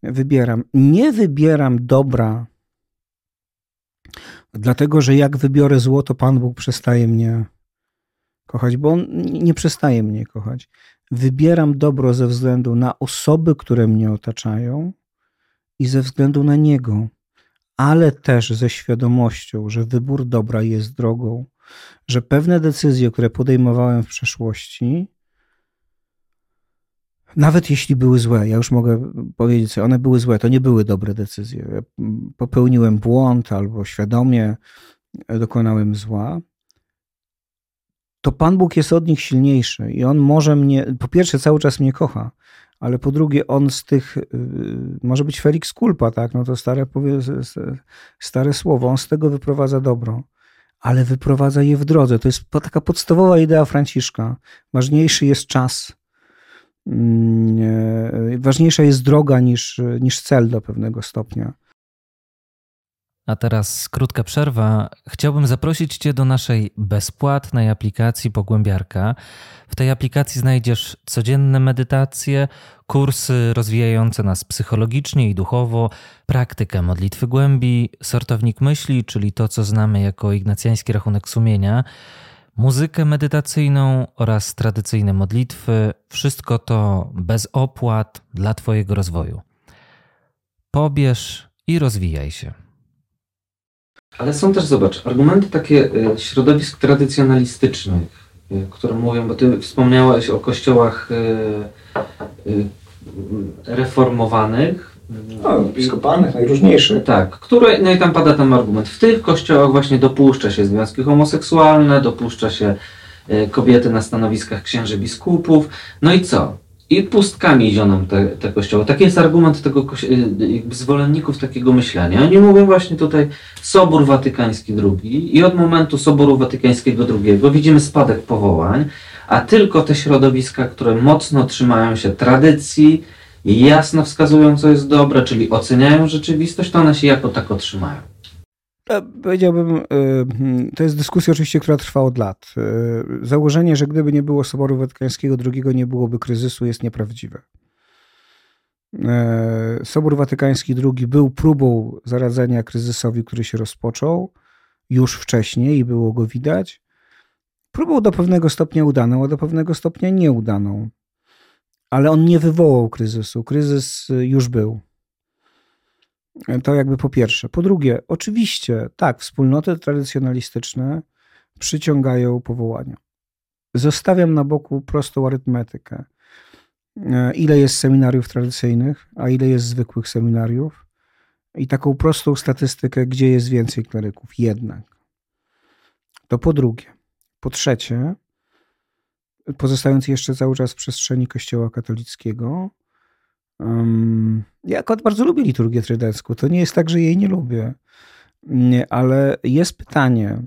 Speaker 1: wybieram. Nie wybieram dobra, dlatego że jak wybiorę zło, to Pan Bóg przestaje mnie kochać, bo On nie przestaje mnie kochać. Wybieram dobro ze względu na osoby, które mnie otaczają i ze względu na Niego, ale też ze świadomością, że wybór dobra jest drogą że pewne decyzje, które podejmowałem w przeszłości, nawet jeśli były złe, ja już mogę powiedzieć, że one były złe, to nie były dobre decyzje. Popełniłem błąd albo świadomie dokonałem zła, to Pan Bóg jest od nich silniejszy i On może mnie, po pierwsze cały czas mnie kocha, ale po drugie on z tych, y, może być Felix Culpa, tak, no to stare, stare słowo, on z tego wyprowadza dobro ale wyprowadza je w drodze. To jest taka podstawowa idea Franciszka. Ważniejszy jest czas, mm, e, ważniejsza jest droga niż, niż cel do pewnego stopnia.
Speaker 2: A teraz krótka przerwa. Chciałbym zaprosić Cię do naszej bezpłatnej aplikacji Pogłębiarka. W tej aplikacji znajdziesz codzienne medytacje, kursy rozwijające nas psychologicznie i duchowo, praktykę modlitwy głębi, sortownik myśli, czyli to, co znamy jako ignacjański rachunek sumienia, muzykę medytacyjną oraz tradycyjne modlitwy. Wszystko to bez opłat dla Twojego rozwoju. Pobierz i rozwijaj się.
Speaker 3: Ale są też, zobacz, argumenty takie y, środowisk tradycjonalistycznych, y, które mówią, bo ty wspomniałeś o kościołach y, reformowanych.
Speaker 1: No, episkopalnych, najróżniejszych.
Speaker 3: Tak, które, no i tam pada ten argument. W tych kościołach właśnie dopuszcza się związki homoseksualne, dopuszcza się kobiety na stanowiskach księży biskupów. No i co? I pustkami zioną te, te kościoły. Taki jest argument tego y, zwolenników takiego myślenia. Oni mówią właśnie tutaj Sobór Watykański II i od momentu Soboru Watykańskiego II widzimy spadek powołań, a tylko te środowiska, które mocno trzymają się tradycji jasno wskazują, co jest dobre, czyli oceniają rzeczywistość, to one się jako tak otrzymają.
Speaker 1: Powiedziałbym, y, hmm, to jest dyskusja oczywiście, która trwa od lat. Y, założenie, że gdyby nie było Soboru Watykańskiego II, nie byłoby kryzysu, jest nieprawdziwe. Sobór Watykański II był próbą zaradzenia kryzysowi, który się rozpoczął już wcześniej i było go widać. Próbą do pewnego stopnia udaną, a do pewnego stopnia nieudaną. Ale on nie wywołał kryzysu. Kryzys już był. To jakby po pierwsze. Po drugie, oczywiście, tak, wspólnoty tradycjonalistyczne przyciągają powołania. Zostawiam na boku prostą arytmetykę. E, ile jest seminariów tradycyjnych, a ile jest zwykłych seminariów? I taką prostą statystykę, gdzie jest więcej kleryków, jednak. To po drugie. Po trzecie, pozostając jeszcze cały czas w przestrzeni Kościoła katolickiego, Um, ja akurat bardzo lubię liturgię trydencką. To nie jest tak, że jej nie lubię. Nie, ale jest pytanie,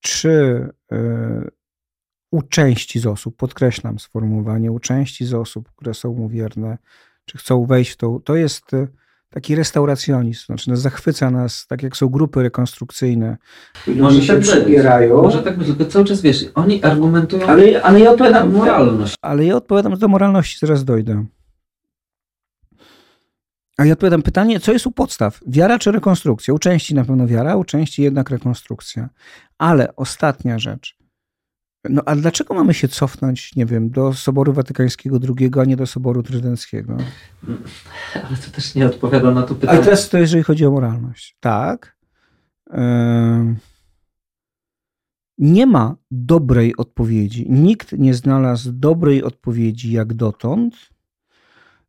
Speaker 1: czy u części z osób, podkreślam sformułowanie, u części z osób, które są mu wierne, czy chcą wejść w to, to jest taki restauracjonizm, znaczy no, zachwyca nas, tak jak są grupy rekonstrukcyjne.
Speaker 3: Może się tak przybierają. Może tak być, tylko cały czas wiesz, oni argumentują
Speaker 1: ale, ale ja odpowiadam, moralność. Ale ja odpowiadam do moralności, zaraz dojdę. A ja odpowiadam pytanie, co jest u podstaw? Wiara czy rekonstrukcja? U części na pewno wiara, u części jednak rekonstrukcja. Ale ostatnia rzecz. No a dlaczego mamy się cofnąć, nie wiem, do Soboru Watykańskiego II, a nie do Soboru Trydenckiego?
Speaker 3: Ale to też nie odpowiada na to pytanie.
Speaker 1: A teraz to jeżeli chodzi o moralność. Tak. Nie ma dobrej odpowiedzi. Nikt nie znalazł dobrej odpowiedzi jak dotąd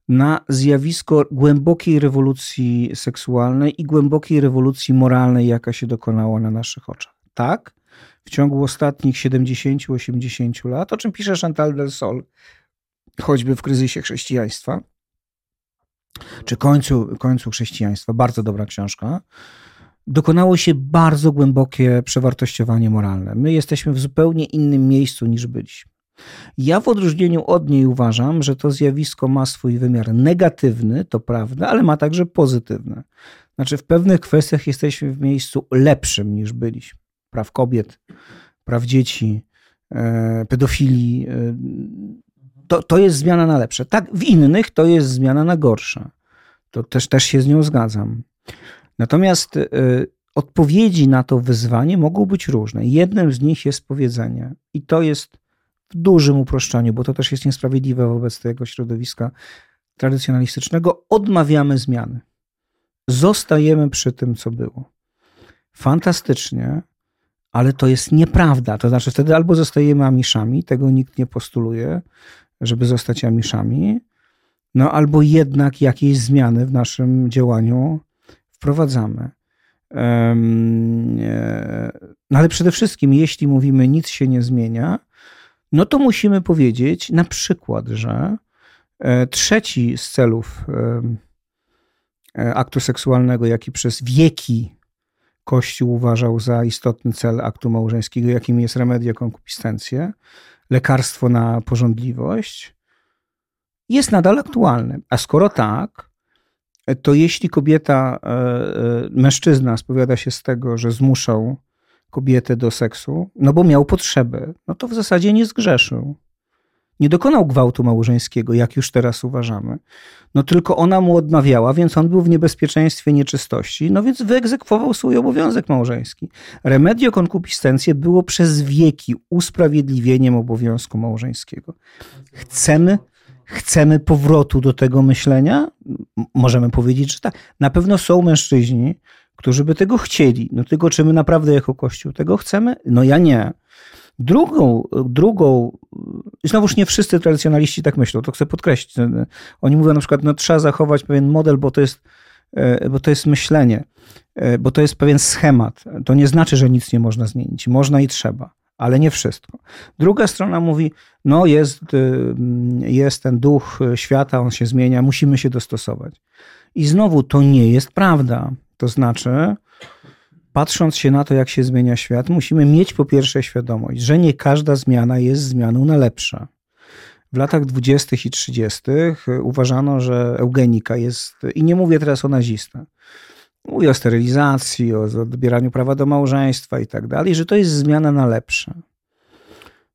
Speaker 1: na zjawisko głębokiej rewolucji seksualnej i głębokiej rewolucji moralnej, jaka się dokonała na naszych oczach. Tak, w ciągu ostatnich 70-80 lat, o czym pisze Chantal del Sol, choćby w kryzysie chrześcijaństwa, czy końcu, końcu chrześcijaństwa, bardzo dobra książka, dokonało się bardzo głębokie przewartościowanie moralne. My jesteśmy w zupełnie innym miejscu niż byliśmy. Ja w odróżnieniu od niej uważam, że to zjawisko ma swój wymiar negatywny, to prawda, ale ma także pozytywny. Znaczy, w pewnych kwestiach jesteśmy w miejscu lepszym niż byliśmy. Praw kobiet, praw dzieci, e, pedofilii. E, to, to jest zmiana na lepsze. Tak, w innych to jest zmiana na gorsze. To też, też się z nią zgadzam. Natomiast y, odpowiedzi na to wyzwanie mogą być różne. Jednym z nich jest powiedzenie, i to jest w dużym uproszczeniu, bo to też jest niesprawiedliwe wobec tego środowiska tradycjonalistycznego, odmawiamy zmiany. Zostajemy przy tym, co było. Fantastycznie, ale to jest nieprawda. To znaczy, wtedy albo zostajemy amiszami, tego nikt nie postuluje, żeby zostać amiszami, no albo jednak jakieś zmiany w naszym działaniu wprowadzamy. No ale przede wszystkim, jeśli mówimy, nic się nie zmienia, no to musimy powiedzieć na przykład, że e, trzeci z celów e, aktu seksualnego, jaki przez wieki Kościół uważał za istotny cel aktu małżeńskiego, jakim jest remedia konkupiscencję, lekarstwo na porządliwość, jest nadal aktualny. A skoro tak, to jeśli kobieta, e, mężczyzna spowiada się z tego, że zmuszał kobietę do seksu, no bo miał potrzebę, no to w zasadzie nie zgrzeszył. Nie dokonał gwałtu małżeńskiego, jak już teraz uważamy. No tylko ona mu odmawiała, więc on był w niebezpieczeństwie nieczystości, no więc wyegzekwował swój obowiązek małżeński. Remedio concupiscencje było przez wieki usprawiedliwieniem obowiązku małżeńskiego. Chcemy, chcemy powrotu do tego myślenia? Możemy powiedzieć, że tak. Na pewno są mężczyźni, którzy by tego chcieli. No tylko czy my naprawdę jako Kościół tego chcemy? No ja nie. Drugą, drugą, znowuż nie wszyscy tradycjonaliści tak myślą, to chcę podkreślić. Oni mówią na przykład, no trzeba zachować pewien model, bo to jest, e, bo to jest myślenie, e, bo to jest pewien schemat. To nie znaczy, że nic nie można zmienić. Można i trzeba, ale nie wszystko. Druga strona mówi, no jest, e, jest ten duch świata, on się zmienia, musimy się dostosować. I znowu to nie jest prawda. To znaczy, patrząc się na to, jak się zmienia świat, musimy mieć po pierwsze świadomość, że nie każda zmiana jest zmianą na lepsze. W latach 20. i 30. uważano, że eugenika jest, i nie mówię teraz o nazistach, mówię o sterylizacji, o odbieraniu prawa do małżeństwa i tak dalej, że to jest zmiana na lepsze.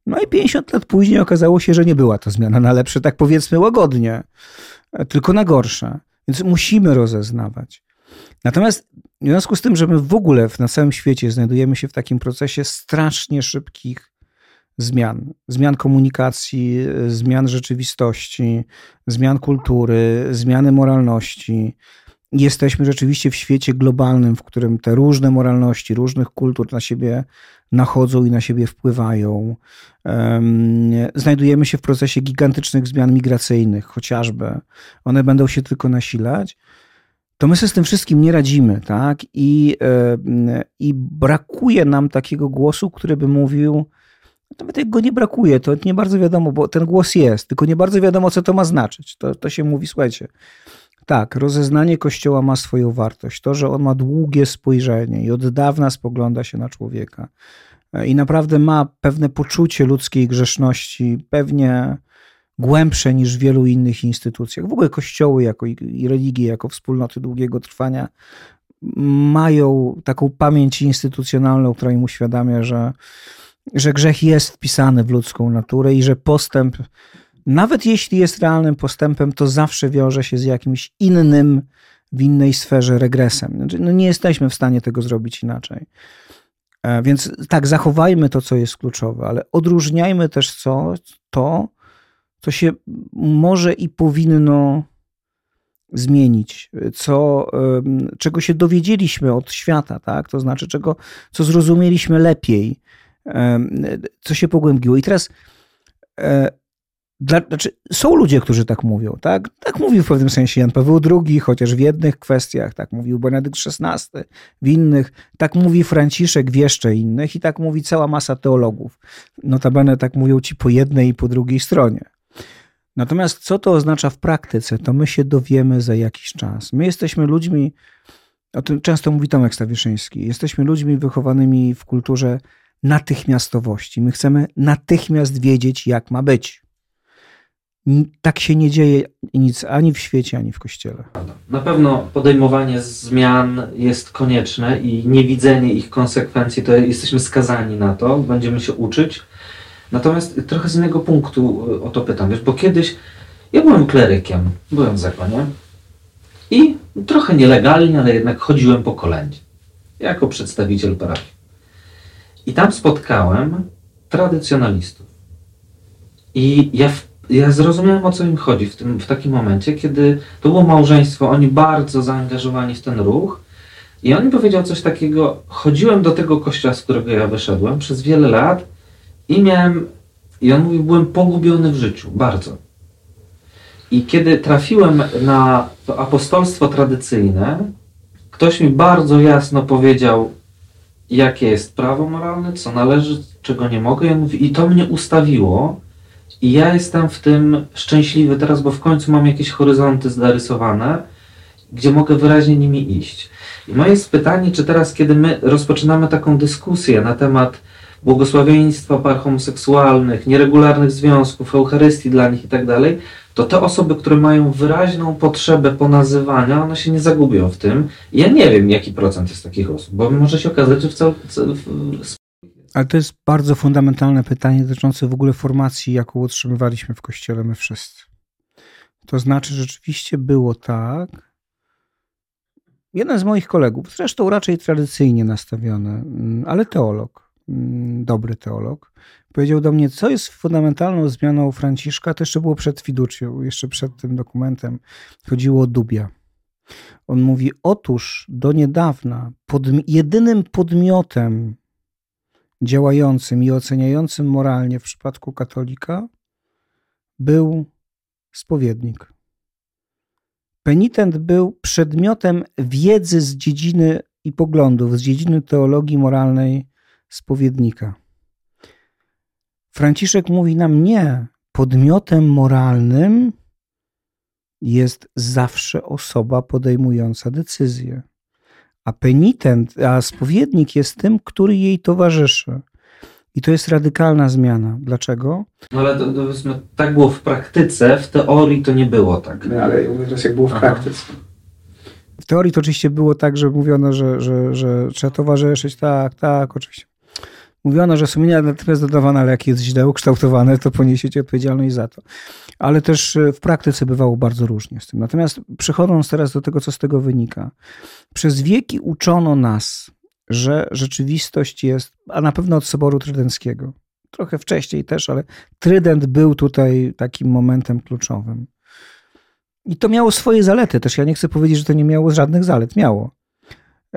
Speaker 1: No i 50 lat później okazało się, że nie była to zmiana na lepsze, tak powiedzmy łagodnie, tylko na gorsze. Więc musimy rozeznawać. Natomiast w związku z tym, że my w ogóle na całym świecie znajdujemy się w takim procesie strasznie szybkich zmian, zmian komunikacji, zmian rzeczywistości, zmian kultury, zmiany moralności. Jesteśmy rzeczywiście w świecie globalnym, w którym te różne moralności, różnych kultur na siebie nachodzą i na siebie wpływają. Znajdujemy się w procesie gigantycznych zmian migracyjnych, chociażby. One będą się tylko nasilać to my sobie z tym wszystkim nie radzimy, tak? I, e, I brakuje nam takiego głosu, który by mówił, nawet jak go nie brakuje, to nie bardzo wiadomo, bo ten głos jest, tylko nie bardzo wiadomo, co to ma znaczyć. To, to się mówi, słuchajcie, tak, rozeznanie Kościoła ma swoją wartość. To, że on ma długie spojrzenie i od dawna spogląda się na człowieka. i naprawdę ma pewne poczucie ludzkiej grzeszności, pewnie głębsze niż w wielu innych instytucjach. W ogóle kościoły jako i religie, jako wspólnoty długiego trwania mają taką pamięć instytucjonalną, która im uświadamia, że, że grzech jest wpisany w ludzką naturę i że postęp, nawet jeśli jest realnym postępem, to zawsze wiąże się z jakimś innym, w innej sferze regresem. Znaczy, no nie jesteśmy w stanie tego zrobić inaczej. E, więc tak, zachowajmy to, co jest kluczowe, ale odróżniajmy też co, to, co się może i powinno zmienić, co, czego się dowiedzieliśmy od świata, tak? to znaczy czego, co zrozumieliśmy lepiej, co się pogłębiło. I teraz e, dla, znaczy, są ludzie, którzy tak mówią. Tak? tak mówił w pewnym sensie Jan Paweł II, chociaż w jednych kwestiach, tak mówił Benedykt XVI, w innych, tak mówi Franciszek w jeszcze innych i tak mówi cała masa teologów. Notabene tak mówią ci po jednej i po drugiej stronie. Natomiast co to oznacza w praktyce, to my się dowiemy za jakiś czas. My jesteśmy ludźmi, o tym często mówi Tomek Stawiszyński, jesteśmy ludźmi wychowanymi w kulturze natychmiastowości. My chcemy natychmiast wiedzieć, jak ma być. Tak się nie dzieje nic ani w świecie, ani w kościele.
Speaker 3: Na pewno podejmowanie zmian jest konieczne i niewidzenie ich konsekwencji, to jesteśmy skazani na to, będziemy się uczyć Natomiast trochę z innego punktu e, o to pytam, wiesz, bo kiedyś ja byłem klerykiem, byłem w zakonie i trochę nielegalnie, ale jednak chodziłem po kolędzie jako przedstawiciel parafii. I tam spotkałem tradycjonalistów. I ja, ja zrozumiałem, o co im chodzi w, tym, w takim momencie, kiedy to było małżeństwo, oni bardzo zaangażowani w ten ruch. I on mi powiedział coś takiego, chodziłem do tego kościoła, z którego ja wyszedłem przez wiele lat i miałem, i on mówił, byłem pogubiony w życiu, bardzo. I kiedy trafiłem na to apostolstwo tradycyjne, ktoś mi bardzo jasno powiedział, jakie jest prawo moralne, co należy, czego nie mogę. I, on mówi, I to mnie ustawiło. I ja jestem w tym szczęśliwy teraz, bo w końcu mam jakieś horyzonty zarysowane, gdzie mogę wyraźnie nimi iść. I moje jest pytanie, czy teraz, kiedy my rozpoczynamy taką dyskusję na temat błogosławieństwa par homoseksualnych, nieregularnych związków, Eucharystii dla nich i tak to te osoby, które mają wyraźną potrzebę ponazywania, one się nie zagubią w tym. Ja nie wiem, jaki procent jest takich osób, bo może się okazać, że w całym.
Speaker 1: Ale to jest bardzo fundamentalne pytanie dotyczące w ogóle formacji, jaką utrzymywaliśmy w kościele my wszyscy. To znaczy, rzeczywiście było tak. Jeden z moich kolegów, zresztą raczej tradycyjnie nastawiony, mm, ale teolog, dobry teolog, powiedział do mnie, co jest fundamentalną zmianą Franciszka, to jeszcze było przed fiducją, jeszcze przed tym dokumentem, chodziło o Dubia. On mówi, otóż do niedawna pod, jedynym podmiotem działającym i oceniającym moralnie w przypadku katolika był spowiednik. Penitent był przedmiotem wiedzy z dziedziny i poglądów, z dziedziny teologii moralnej spowiednika. Franciszek mówi nam nie. Podmiotem moralnym jest zawsze osoba podejmująca decyzję. A penitent, a spowiednik jest tym, który jej towarzyszy. I to jest radykalna zmiana. Dlaczego?
Speaker 3: No ale to, to tak było w praktyce, w teorii to nie było tak.
Speaker 1: No, ale teraz jak było w Aha. praktyce. W teorii to oczywiście było tak, że mówiono, że, że, że trzeba towarzyszyć, tak, tak, oczywiście. Mówiono, że sumienie natychmiast dodawane, ale jak jest źle ukształtowane, to poniesiecie odpowiedzialność za to. Ale też e, w praktyce bywało bardzo różnie z tym. Natomiast przechodząc teraz do tego, co z tego wynika. Przez wieki uczono nas, że rzeczywistość jest, a na pewno od Soboru Trydenckiego, trochę wcześniej też, ale Trydent był tutaj takim momentem kluczowym. I to miało swoje zalety też. Ja nie chcę powiedzieć, że to nie miało żadnych zalet. Miało.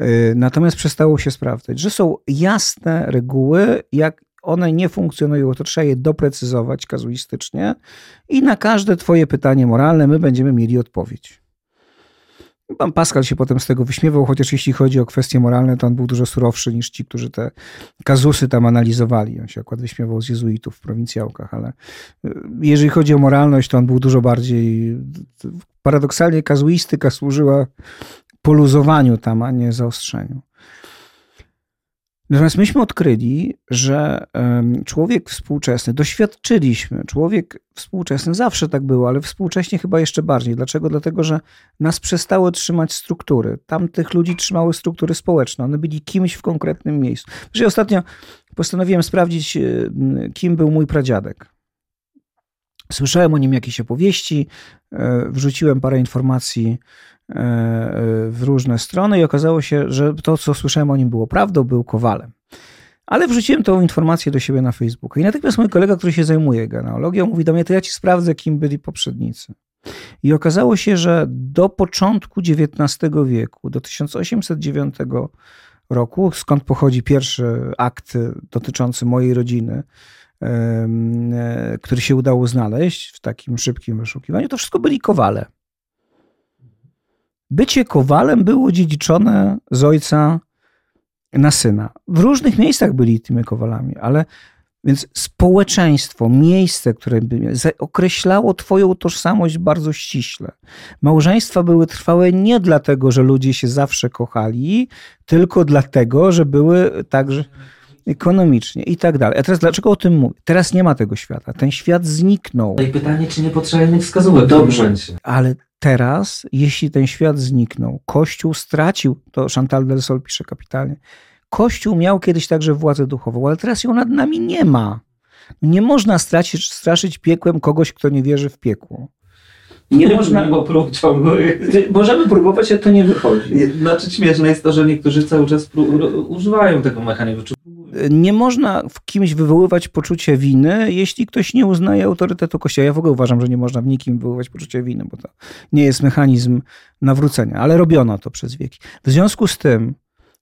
Speaker 1: Y, natomiast przestało się sprawdzać, że są jasne reguły, jak one nie funkcjonują, to trzeba je doprecyzować kazuistycznie i na każde Twoje pytanie moralne my będziemy mieli odpowiedź. Pan Pascal się potem z tego wyśmiewał, chociaż jeśli chodzi o kwestie moralne, to on był dużo surowszy niż ci, którzy te kazusy tam analizowali. On się akurat wyśmiewał z jezuitów w prowincjałkach, ale y, jeżeli chodzi o moralność, to on był dużo bardziej. Paradoksalnie kazuistyka służyła poluzowaniu tam, a nie zaostrzeniu. Natomiast myśmy odkryli, że człowiek współczesny, doświadczyliśmy, człowiek współczesny zawsze tak było, ale współcześnie chyba jeszcze bardziej. Dlaczego? Dlatego, że nas przestały trzymać struktury. Tamtych ludzi trzymały struktury społeczne. One byli kimś w konkretnym miejscu. Że ostatnio postanowiłem sprawdzić, kim był mój pradziadek. Słyszałem o nim jakieś opowieści, e, wrzuciłem parę informacji e, w różne strony i okazało się, że to, co słyszałem o nim było prawdą, był kowalem. Ale wrzuciłem tą informację do siebie na Facebooku. I natychmiast mój kolega, który się zajmuje genealogią, mówi do mnie, to ja ci sprawdzę, kim byli poprzednicy. I okazało się, że do początku XIX wieku, do 1809 roku, skąd pochodzi pierwszy akt dotyczący mojej rodziny, E, który się udało znaleźć w takim szybkim wyszukiwaniu, to wszystko byli kowale. Bycie kowalem było dziedziczone z ojca na syna. W różnych miejscach byli tymi kowalami, ale więc społeczeństwo, miejsce, które określało Twoją tożsamość bardzo ściśle. Małżeństwa były trwałe nie dlatego, że ludzie się zawsze kochali, tylko dlatego, że były także ekonomicznie i tak dalej. A teraz dlaczego o tym mówię? Teraz nie ma tego świata. Ten świat zniknął.
Speaker 3: No i pytanie, czy nie potrzeba innych wskazówek
Speaker 1: Dobrze, ale teraz, jeśli ten świat zniknął, Kościół stracił, to Chantal del Sol pisze kapitalnie, Kościół miał kiedyś także władzę duchową, ale teraz ją nad nami nie ma. Nie można stracić, straszyć piekłem kogoś, kto nie wierzy w piekło.
Speaker 3: Nie można go próbować.
Speaker 1: Możemy próbować, a to nie wychodzi.
Speaker 3: Znaczy śmieszne jest to, że niektórzy cały czas używają tego mechanizmu.
Speaker 1: Nie można w kimś wywoływać poczucie winy, jeśli ktoś nie uznaje autorytetu Kościoła. Ja w ogóle uważam, że nie można w nikim wywoływać poczucia winy, bo to nie jest mechanizm nawrócenia, ale robiono to przez wieki. W związku z tym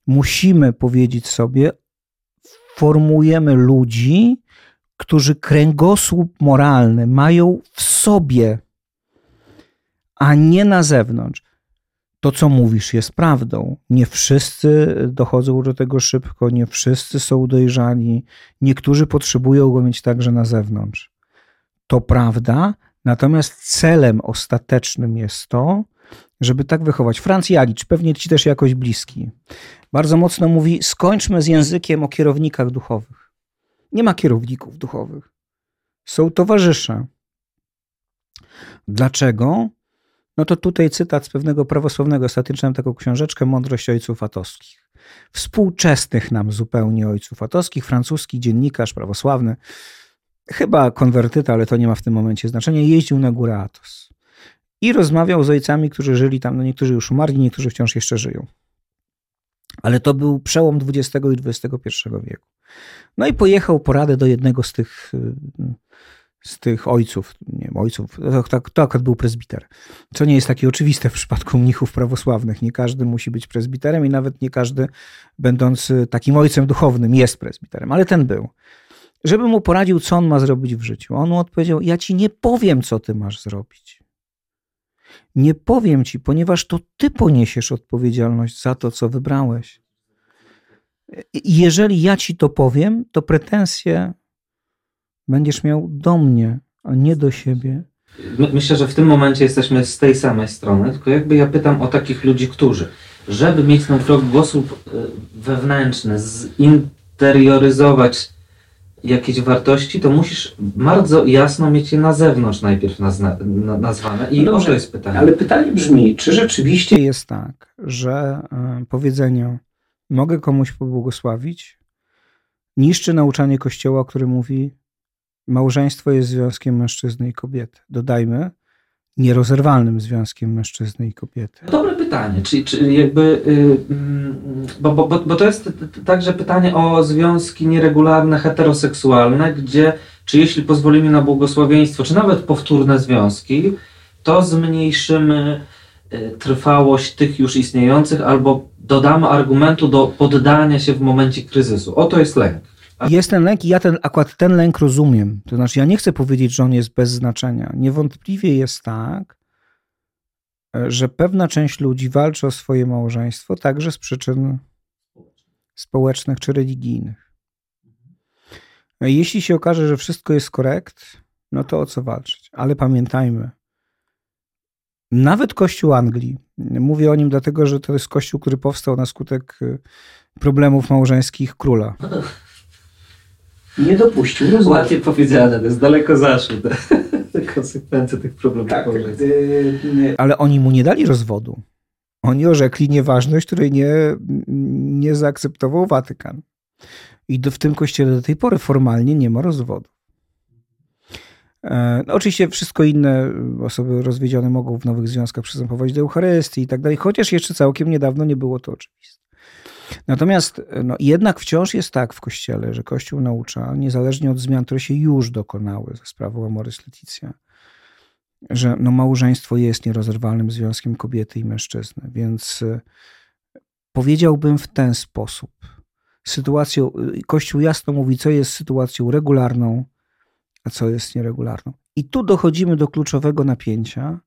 Speaker 1: musimy powiedzieć sobie, formujemy ludzi, którzy kręgosłup moralny mają w sobie a nie na zewnątrz. To, co mówisz, jest prawdą. Nie wszyscy dochodzą do tego szybko, nie wszyscy są dojrzani, niektórzy potrzebują go mieć także na zewnątrz. To prawda, natomiast celem ostatecznym jest to, żeby tak wychować. Franz Jalicz, pewnie ci też jakoś bliski, bardzo mocno mówi: skończmy z językiem o kierownikach duchowych. Nie ma kierowników duchowych. Są towarzysze. Dlaczego? No to tutaj cytat z pewnego prawosławnego. Ostatnio taką książeczkę Mądrość ojców atowskich. Współczesnych nam zupełnie ojców atowskich, francuski dziennikarz prawosławny, chyba konwertyta, ale to nie ma w tym momencie znaczenia, jeździł na górę Atos. I rozmawiał z ojcami, którzy żyli tam, no niektórzy już umarli, niektórzy wciąż jeszcze żyją. Ale to był przełom XX i XXI wieku. No i pojechał poradę do jednego z tych y, z tych ojców, nie wiem, ojców, to, to, to akurat był prezbiter, co nie jest takie oczywiste w przypadku mnichów prawosławnych. Nie każdy musi być prezbiterem i nawet nie każdy, będąc takim ojcem duchownym, jest prezbiterem, ale ten był. Żeby mu poradził, co on ma zrobić w życiu. On mu odpowiedział: Ja ci nie powiem, co ty masz zrobić. Nie powiem ci, ponieważ to ty poniesiesz odpowiedzialność za to, co wybrałeś. Jeżeli ja ci to powiem, to pretensje będziesz miał do mnie, a nie do siebie.
Speaker 3: Myślę, że w tym momencie jesteśmy z tej samej strony, tylko jakby ja pytam o takich ludzi, którzy, żeby mieć ten kręgosłup e, wewnętrzny, zinterioryzować jakieś wartości, to musisz bardzo jasno mieć je na zewnątrz najpierw nazna, nazwane. I no to jest pytanie.
Speaker 1: Ale pytanie brzmi, czy rzeczywiście jest tak, że y, powiedzenie mogę komuś pobłogosławić niszczy nauczanie Kościoła, który mówi Małżeństwo jest związkiem mężczyzny i kobiety. Dodajmy, nierozerwalnym związkiem mężczyzny i kobiety?
Speaker 3: Dobre pytanie. Czy, czy jakby, yy, bo, bo, bo to jest także pytanie o związki nieregularne, heteroseksualne, gdzie czy jeśli pozwolimy na błogosławieństwo, czy nawet powtórne związki, to zmniejszymy y, trwałość tych już istniejących albo dodamy argumentu do poddania się w momencie kryzysu. Oto jest lęk.
Speaker 1: Jest ten lęk i ja ten, akurat ten lęk rozumiem. To znaczy, ja nie chcę powiedzieć, że on jest bez znaczenia. Niewątpliwie jest tak, że pewna część ludzi walczy o swoje małżeństwo także z przyczyn społecznych czy religijnych. Jeśli się okaże, że wszystko jest korekt, no to o co walczyć? Ale pamiętajmy, nawet Kościół Anglii, mówię o nim dlatego, że to jest Kościół, który powstał na skutek problemów małżeńskich króla. *laughs* Nie dopuścił
Speaker 3: rozwodu. Ładnie powiedziane, to jest daleko zaszły te, *laughs* te konsekwencje tych problemów
Speaker 1: tak, Ale oni mu nie dali rozwodu. Oni orzekli nieważność, której nie, nie zaakceptował Watykan. I do, w tym kościele do tej pory formalnie nie ma rozwodu. E, no, oczywiście wszystko inne osoby rozwiedzione mogą w nowych związkach przystępować do Eucharystii i tak dalej, chociaż jeszcze całkiem niedawno nie było to oczywiste. Natomiast no, jednak wciąż jest tak w Kościele, że Kościół naucza, niezależnie od zmian, które się już dokonały ze sprawą Amoris Leticia, że no, małżeństwo jest nierozerwalnym związkiem kobiety i mężczyzny. Więc e, powiedziałbym w ten sposób. Sytuacją, Kościół jasno mówi, co jest sytuacją regularną, a co jest nieregularną. I tu dochodzimy do kluczowego napięcia,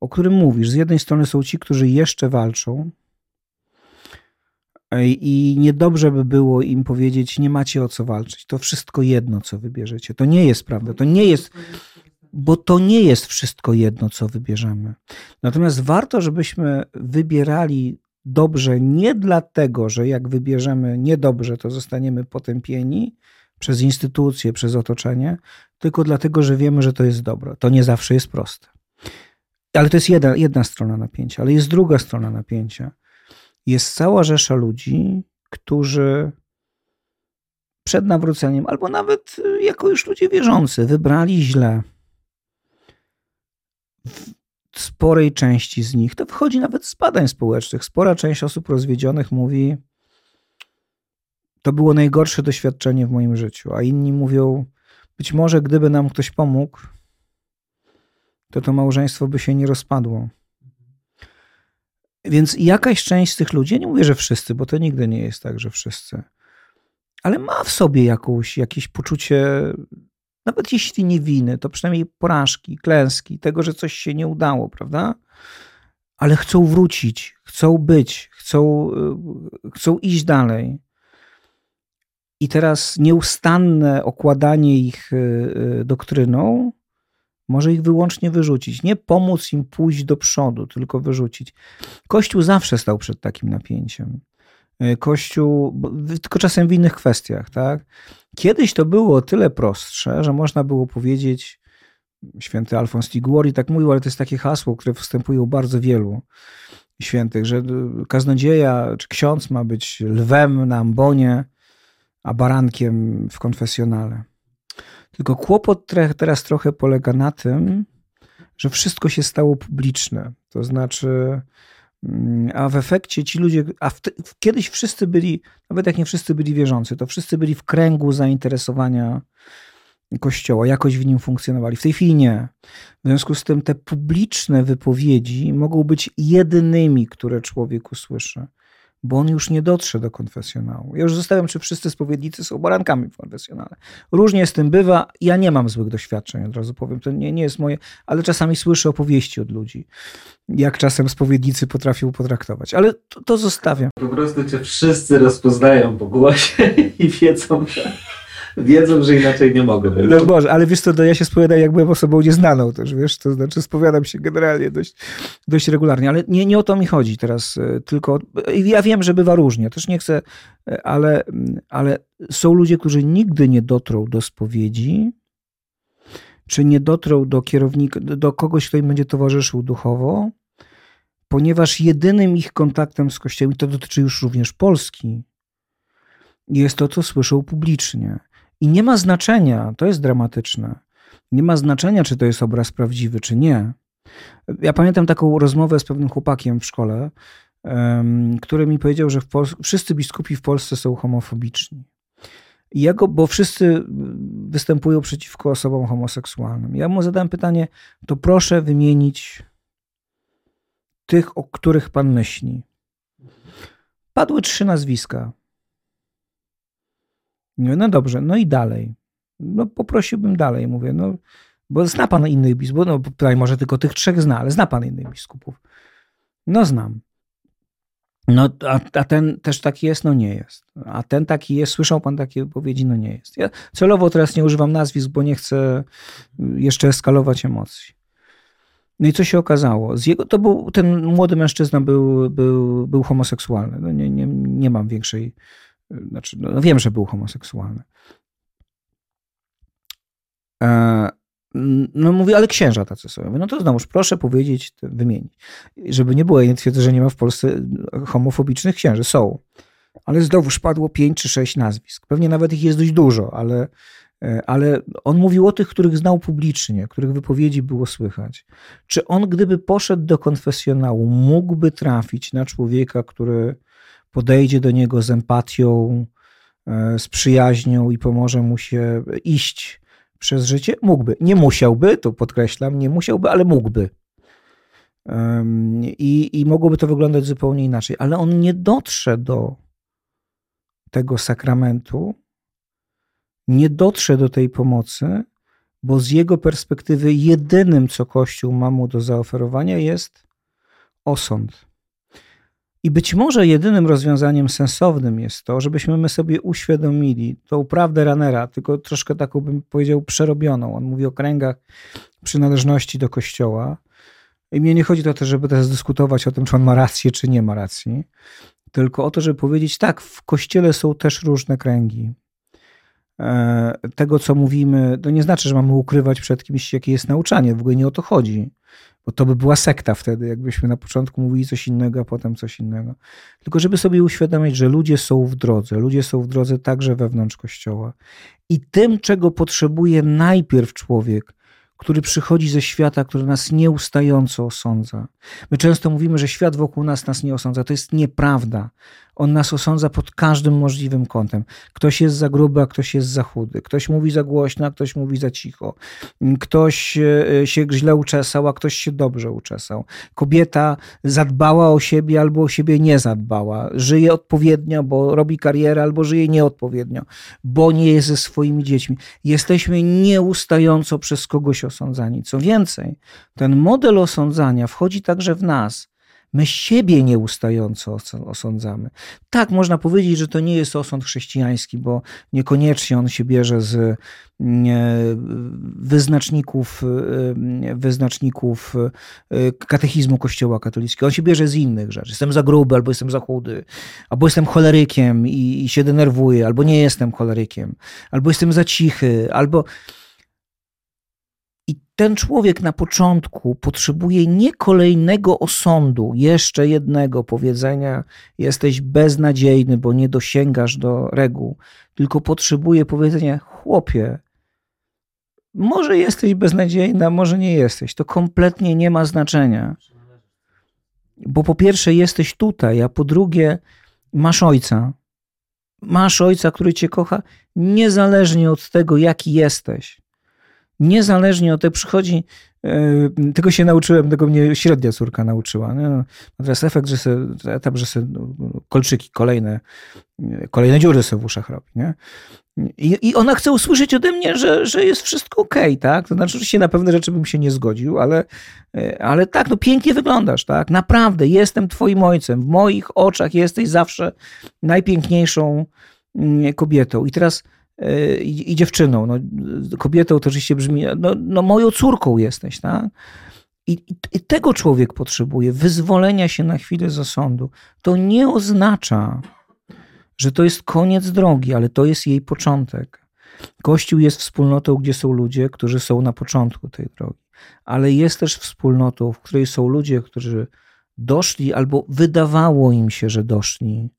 Speaker 1: o którym mówisz. Z jednej strony są ci, którzy jeszcze walczą, i niedobrze by było im powiedzieć, nie macie o co walczyć. To wszystko jedno, co wybierzecie. To nie jest prawda. To nie jest, bo to nie jest wszystko jedno, co wybierzemy. Natomiast warto, żebyśmy wybierali dobrze nie dlatego, że jak wybierzemy niedobrze, to zostaniemy potępieni przez instytucje, przez otoczenie, tylko dlatego, że wiemy, że to jest dobro. To nie zawsze jest proste. Ale to jest jedna, jedna strona napięcia, ale jest druga strona napięcia. Jest cała rzesza ludzi, którzy przed nawróceniem, albo nawet jako już ludzie wierzący, wybrali źle. W sporej części z nich, to wychodzi nawet z badań społecznych, spora część osób rozwiedzionych mówi, to było najgorsze doświadczenie w moim życiu, a inni mówią, być może gdyby nam ktoś pomógł, to to małżeństwo by się nie rozpadło. Więc jakaś część z tych ludzi, ja nie mówię, że wszyscy, bo to nigdy nie jest tak, że wszyscy, ale ma w sobie jakąś, jakieś poczucie, nawet jeśli nie winy, to przynajmniej porażki, klęski, tego, że coś się nie udało, prawda? Ale chcą wrócić, chcą być, chcą, y, chcą iść dalej. I teraz nieustanne okładanie ich y, y, doktryną może ich wyłącznie wyrzucić. Nie pomóc im pójść do przodu, tylko wyrzucić. Kościół zawsze stał przed takim napięciem. Y, Kościół, tylko czasem w innych kwestiach, tak? Kiedyś to było o tyle prostsze, że można było powiedzieć, święty Alfons Liguori tak mówił, ale to jest takie hasło, które występuje u bardzo wielu świętych, że kaznodzieja czy ksiądz ma być lwem na ambonie, a barankiem w konfesjonale. Tylko kłopot teraz trochę polega na tym, że wszystko się stało publiczne. To znaczy, mm, a w efekcie ci ludzie, a w, kiedyś wszyscy byli, nawet jak nie wszyscy byli wierzący, to wszyscy byli w kręgu zainteresowania Kościoła, jakoś w nim funkcjonowali. W tej chwili nie. W związku z tym te publiczne wypowiedzi mogą być jedynymi, które człowiek usłyszy bo on już nie dotrze do konfesjonału. Ja już zostawiam, czy wszyscy spowiednicy są barankami w konfesjonale. Różnie z tym bywa. Ja nie mam złych doświadczeń, od razu powiem. To nie, nie jest moje, ale czasami słyszę opowieści od ludzi, jak czasem spowiednicy potrafią potraktować. Ale to, to zostawiam.
Speaker 3: Po prostu cię wszyscy rozpoznają po głosie *laughs* i wiedzą, że wiedzą, że inaczej nie mogą.
Speaker 1: No Boże, ale wiesz co, to ja się spowiadam, jak byłem osobą nieznaną też, wiesz, to znaczy spowiadam się generalnie dość, dość regularnie, ale nie, nie o to mi chodzi teraz, e, tylko ja wiem, że bywa różnie, też nie chcę, e, ale, ale są ludzie, którzy nigdy nie dotrą do spowiedzi, czy nie dotrą do kierownika, do kogoś, kto im będzie towarzyszył duchowo, ponieważ jedynym ich kontaktem z Kościołem, i to dotyczy już również Polski, jest to, co słyszą publicznie. I nie ma znaczenia, to jest dramatyczne, nie ma znaczenia, czy to jest obraz prawdziwy, czy nie. Ja pamiętam taką rozmowę z pewnym chłopakiem w szkole, który mi powiedział, że wszyscy biskupi w Polsce są homofobiczni. I ja go, bo wszyscy występują przeciwko osobom homoseksualnym. Ja mu zadałem pytanie, to proszę wymienić tych, o których pan myśli. Padły trzy nazwiska. No dobrze, no i dalej. No poprosiłbym dalej, mówię, no bo zna pan innych biskupów, no tutaj może tylko tych trzech zna, ale zna pan innych biskupów. No znam. No, a, a, ten też taki jest? No nie jest. A ten taki jest? Słyszał pan takie wypowiedzi? No nie jest. Ja celowo teraz nie używam nazwisk, bo nie chcę jeszcze eskalować emocji. No i co się okazało? Z jego, to był, ten młody mężczyzna był, był, był homoseksualny. No nie, nie, nie mam większej, znaczy, no wiem, że był homoseksualny. E, no mówię, ale księża tacy są. no to znowuż proszę powiedzieć, wymienić. Żeby nie było, ja nie twierdzę, że nie ma w Polsce homofobicznych księży. Są. Ale znowuż padło pięć czy sześć nazwisk. Pewnie nawet ich jest dość dużo, ale, e, ale on mówił o tych, których znał publicznie, których wypowiedzi było słychać. Czy on, gdyby poszedł do konfesjonału, mógłby trafić na człowieka, który podejdzie do niego z empatią, e, z przyjaźnią i pomoże mu się iść przez życie? Mógłby. Nie musiałby, to podkreślam, nie musiałby, ale mógłby. I, I mogłoby to wyglądać zupełnie inaczej, ale on nie dotrze do tego sakramentu, nie dotrze do tej pomocy, bo z jego perspektywy jedynym, co Kościół ma mu do zaoferowania, jest osąd. I być może jedynym rozwiązaniem sensownym jest to, żebyśmy my sobie uświadomili tą prawdę Ranera, tylko troszkę taką bym powiedział przerobioną. On mówi o kręgach przynależności do Kościoła. I mnie nie chodzi o to, żeby teraz dyskutować o tym, czy on ma rację, czy nie ma racji, tylko o to, żeby powiedzieć, tak, w Kościele są też różne kręgi. E, tego, co mówimy, to nie znaczy, że mamy ukrywać przed kimś, jakie jest nauczanie. W ogóle nie o to chodzi. Bo to by była sekta wtedy, jakbyśmy na początku mówili coś innego, a potem coś innego. Tylko żeby sobie uświadomić, że ludzie są w drodze. Ludzie są w drodze także wewnątrz Kościoła. I tym, czego potrzebuje najpierw człowiek, który przychodzi ze świata, który nas nieustająco osądza. My często mówimy, że świat wokół nas nas nie osądza. To jest nieprawda. On nas osądza pod każdym możliwym kątem. Ktoś jest za gruby, a ktoś jest za chudy. Ktoś mówi za głośno, a ktoś mówi za cicho. Ktoś e, się źle uczesał, a ktoś się dobrze uczesał. Kobieta zadbała o siebie albo o siebie nie zadbała. Żyje odpowiednio, bo robi karierę, albo żyje nieodpowiednio, bo nie jest ze swoimi dziećmi. Jesteśmy nieustająco przez kogoś osądzani. Co więcej, ten model osądzania wchodzi także w nas. My siebie nieustająco osądzamy. Tak, można powiedzieć, że to nie jest osąd chrześcijański, bo niekoniecznie on się bierze z wyznaczników, wyznaczników e, katechizmu Kościoła katolickiego. On się bierze z innych rzeczy. Jestem za gruby, albo jestem za chudy, albo jestem cholerykiem i, i się denerwuję, albo nie jestem cholerykiem, albo jestem za cichy, albo ten człowiek na początku potrzebuje nie kolejnego osądu, jeszcze jednego powiedzenia: jesteś beznadziejny, bo nie dosięgasz do reguł, tylko potrzebuje powiedzenia: chłopie, może jesteś beznadziejna, może nie jesteś. To kompletnie nie ma znaczenia. Bo po pierwsze jesteś tutaj, a po drugie masz ojca. Masz ojca, który cię kocha, niezależnie od tego, jaki jesteś niezależnie od tego przychodzi, e, tego się nauczyłem, tego mnie średnia córka nauczyła. No, teraz efekt, że se, etap, że se no, kolczyki kolejne, kolejne dziury sobie w uszach robi. Nie? I, I ona chce usłyszeć ode mnie, że, że jest wszystko ok, tak? To znaczy, oczywiście na pewne rzeczy bym się nie zgodził, ale, e, ale tak, no pięknie wyglądasz, tak? Naprawdę, jestem twoim ojcem. W moich oczach jesteś zawsze najpiękniejszą mm, kobietą. I teraz i, i dziewczyną. No, kobietą to oczywiście brzmi, no, no moją córką jesteś, tak? I, I, tego człowiek potrzebuje, wyzwolenia się na chwilę z osądu. To nie oznacza, że to jest koniec drogi, ale to jest jej początek. Kościół jest wspólnotą, gdzie są ludzie, którzy są na początku tej drogi, ale jest też wspólnotą, w której są ludzie, którzy doszli albo wydawało im się, że doszli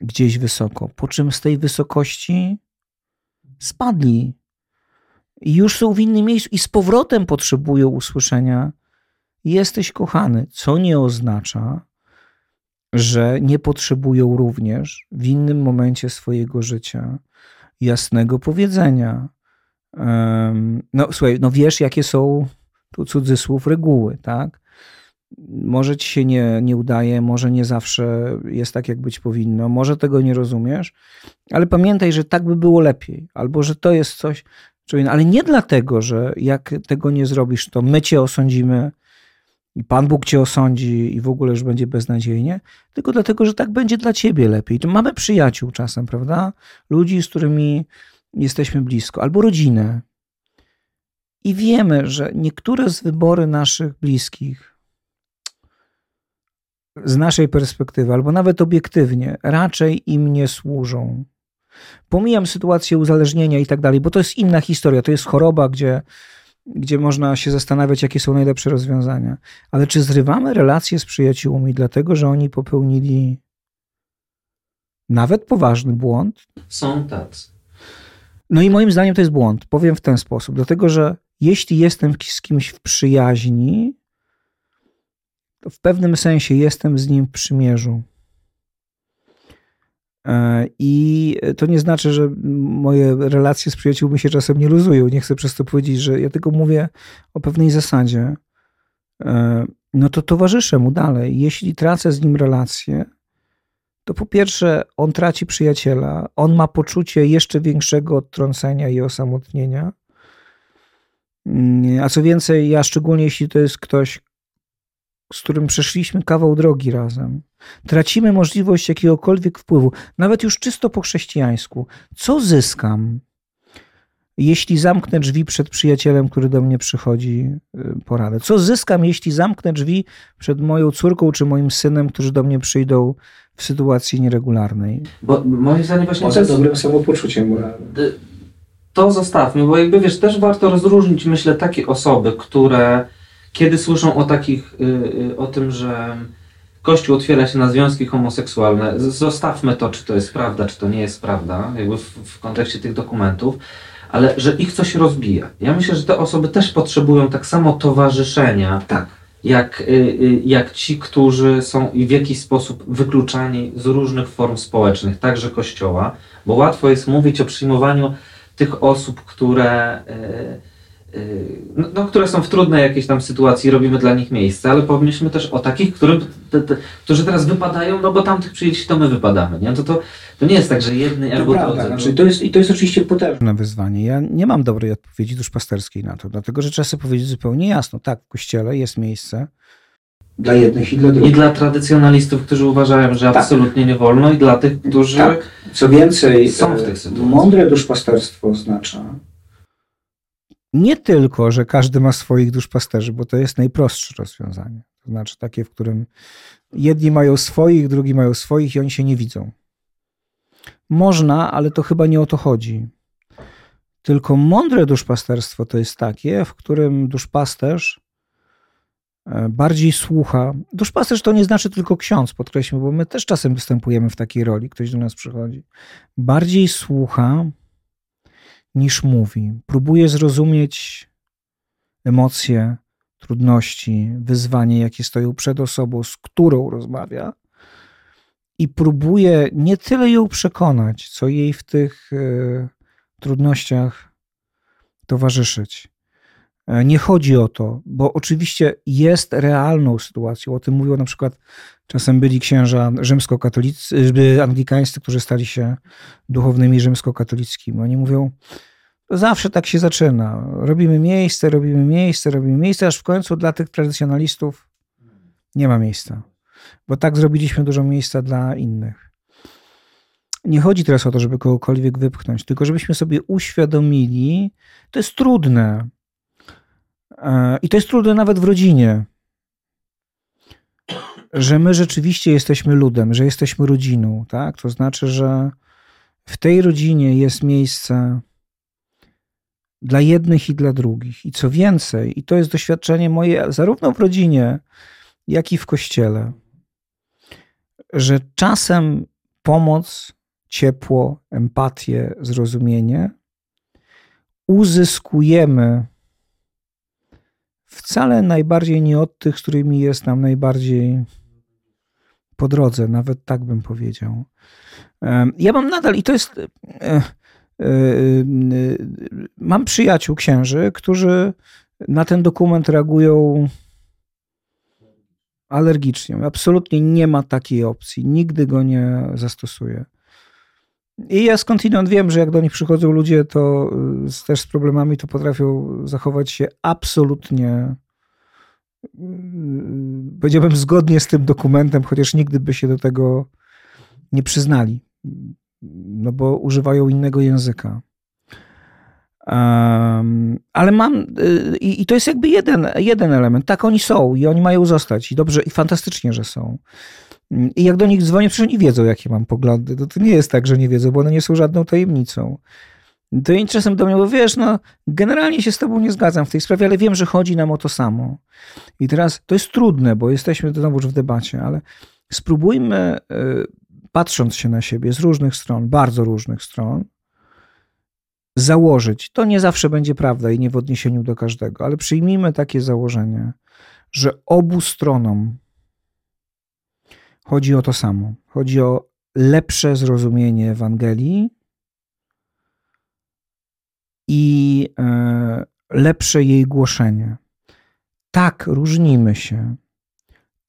Speaker 1: gdzieś wysoko, po czym z tej wysokości spadli i już są w innym miejscu i z powrotem potrzebują usłyszenia: Jesteś kochany, co nie oznacza, że nie potrzebują również w innym momencie swojego życia jasnego powiedzenia. No, słuchaj, no wiesz, jakie są tu cudzysłów reguły, tak? Może ci się nie, nie udaje, może nie zawsze jest tak, jak być powinno, może tego nie rozumiesz, ale pamiętaj, że tak by było lepiej, albo że to jest coś, ale nie dlatego, że jak tego nie zrobisz, to my cię osądzimy i Pan Bóg cię osądzi i w ogóle już będzie beznadziejnie, tylko dlatego, że tak będzie dla ciebie lepiej. To mamy przyjaciół czasem, prawda? Ludzi, z którymi jesteśmy blisko, albo rodzinę. I wiemy, że niektóre z wybory naszych bliskich, z naszej perspektywy, albo nawet obiektywnie, raczej im nie służą. Pomijam sytuację uzależnienia i tak dalej, bo to jest inna historia. To jest choroba, gdzie, gdzie można się zastanawiać, jakie są najlepsze rozwiązania. Ale czy zrywamy relacje z przyjaciółmi, dlatego że oni popełnili nawet poważny błąd?
Speaker 3: Są tacy.
Speaker 1: No i moim zdaniem to jest błąd. Powiem w ten sposób. Dlatego, że jeśli jestem z kimś w przyjaźni, w pewnym sensie jestem z nim w przymierzu. E, I to nie znaczy, że moje relacje z przyjaciółmi się czasem nie luzują. Nie chcę przez to powiedzieć, że ja tylko mówię o pewnej zasadzie. E, no to towarzyszę mu dalej. Jeśli tracę z nim relację, to po pierwsze on traci przyjaciela, on ma poczucie jeszcze większego odtrącenia i osamotnienia. Mm, a co więcej, ja szczególnie jeśli to jest ktoś, z którym przeszliśmy kawał drogi razem, tracimy możliwość jakiegokolwiek wpływu, nawet już czysto po chrześcijańsku. Co zyskam, jeśli zamknę drzwi przed przyjacielem, który do mnie przychodzi y, poradę? Co zyskam, jeśli zamknę drzwi przed moją córką czy moim synem, którzy do mnie przyjdą w sytuacji nieregularnej?
Speaker 3: Bo moim zdaniem właśnie...
Speaker 1: Poza dobrym samopoczuciem moralnym.
Speaker 3: To zostawmy, bo jakby wiesz, też warto rozróżnić, myślę, takie osoby, które kiedy słyszą o takich, y, y, o tym, że Kościół otwiera się na związki homoseksualne, zostawmy to, czy to jest prawda, czy to nie jest prawda, jakby w, w kontekście tych dokumentów, ale że ich coś rozbija. Ja myślę, że te osoby też potrzebują tak samo towarzyszenia,
Speaker 1: tak.
Speaker 3: jak, y, jak ci, którzy są w jakiś sposób wykluczani z różnych form społecznych, także Kościoła, bo łatwo jest mówić o przyjmowaniu tych osób, które no, no, które są w trudnej jakiejś tam sytuacji, robimy dla nich miejsce, ale pomyślmy też o takich, którym, te, te, którzy teraz wypadają, no bo tamtych przyjęci to my wypadamy. Nie? To, to, to nie jest tak, że jedny
Speaker 1: to
Speaker 3: albo
Speaker 1: prawda,
Speaker 3: to,
Speaker 1: znaczy, to jest, I to jest oczywiście potężne wyzwanie. Ja nie mam dobrej odpowiedzi duszpasterskiej na to, dlatego że trzeba sobie powiedzieć zupełnie jasno. Tak, w kościele jest miejsce dla jednych i dla drugich.
Speaker 3: I dla tradycjonalistów, którzy uważają, że tak. absolutnie nie wolno, i dla tych, którzy
Speaker 1: tak. Co więcej, są w tych sytuacjach. Mądre duszpasterstwo oznacza, nie tylko, że każdy ma swoich duszpasterzy, bo to jest najprostsze rozwiązanie. To znaczy takie, w którym jedni mają swoich, drugi mają swoich i oni się nie widzą. Można, ale to chyba nie o to chodzi. Tylko mądre duszpasterstwo to jest takie, w którym duszpasterz e, bardziej słucha. Duszpasterz to nie znaczy tylko ksiądz, podkreślmy, bo my też czasem występujemy w takiej roli, ktoś do nas przychodzi. Bardziej słucha, niż mówi. Próbuje zrozumieć emocje, trudności, wyzwanie, jakie stoją przed osobą, z którą rozmawia, i próbuje nie tyle ją przekonać, co jej w tych y, trudnościach towarzyszyć. E, nie chodzi o to, bo oczywiście jest realną sytuacją. O tym mówią na przykład czasem byli księża rzymskokatolicy, anglikańscy, którzy stali się duchownymi rzymskokatolickimi. Oni mówią, zawsze tak się zaczyna. Robimy miejsce, robimy miejsce, robimy miejsce, aż w końcu dla tych tradycjonalistów nie ma miejsca. Bo tak zrobiliśmy dużo miejsca dla innych. Nie chodzi teraz o to, żeby kogokolwiek wypchnąć, tylko żebyśmy sobie uświadomili, to jest trudne, I to jest trudne nawet w rodzinie, że my rzeczywiście jesteśmy ludem, że jesteśmy rodziną, tak? To znaczy, że w tej rodzinie jest miejsce dla jednych i dla drugich. I co więcej, i to jest doświadczenie moje zarówno w rodzinie, jak i w kościele, że czasem pomoc, ciepło, empatię, zrozumienie uzyskujemy wcale najbardziej nie od tych, z którymi jest nam najbardziej po drodze, nawet tak bym powiedział. Ja mam nadal, i to jest. E, e, e, mam przyjaciół księży, którzy na ten dokument reagują alergicznie. Absolutnie nie ma takiej opcji. Nigdy go nie zastosuję. I ja skądinąd wiem, że jak do nich przychodzą ludzie, to y, z, też z problemami, to potrafią zachować się absolutnie, y, powiedziałbym, zgodnie z tym dokumentem, chociaż nigdy by się do tego nie przyznali, no bo używają innego języka. Um, ale mam, y, i to jest jakby jeden, jeden element. Tak, oni są i oni mają zostać. I dobrze, i fantastycznie, że są. I jak do nich dzwonię, przecież oni wiedzą, jakie mam poglądy. To, to nie jest tak, że nie wiedzą, bo one nie są żadną tajemnicą. To oni czasem do mnie mówią, wiesz, no generalnie się z tobą nie zgadzam w tej sprawie, ale wiem, że chodzi nam o to samo. I teraz to jest trudne, bo jesteśmy znowu w debacie, ale spróbujmy, y, patrząc się na siebie z różnych stron, bardzo różnych stron, założyć, to nie zawsze będzie prawda i nie w odniesieniu do każdego, ale przyjmijmy takie założenie, że obu stronom chodzi o to samo. Chodzi o lepsze zrozumienie Ewangelii i e, lepsze jej głoszenie. Tak, różnimy się.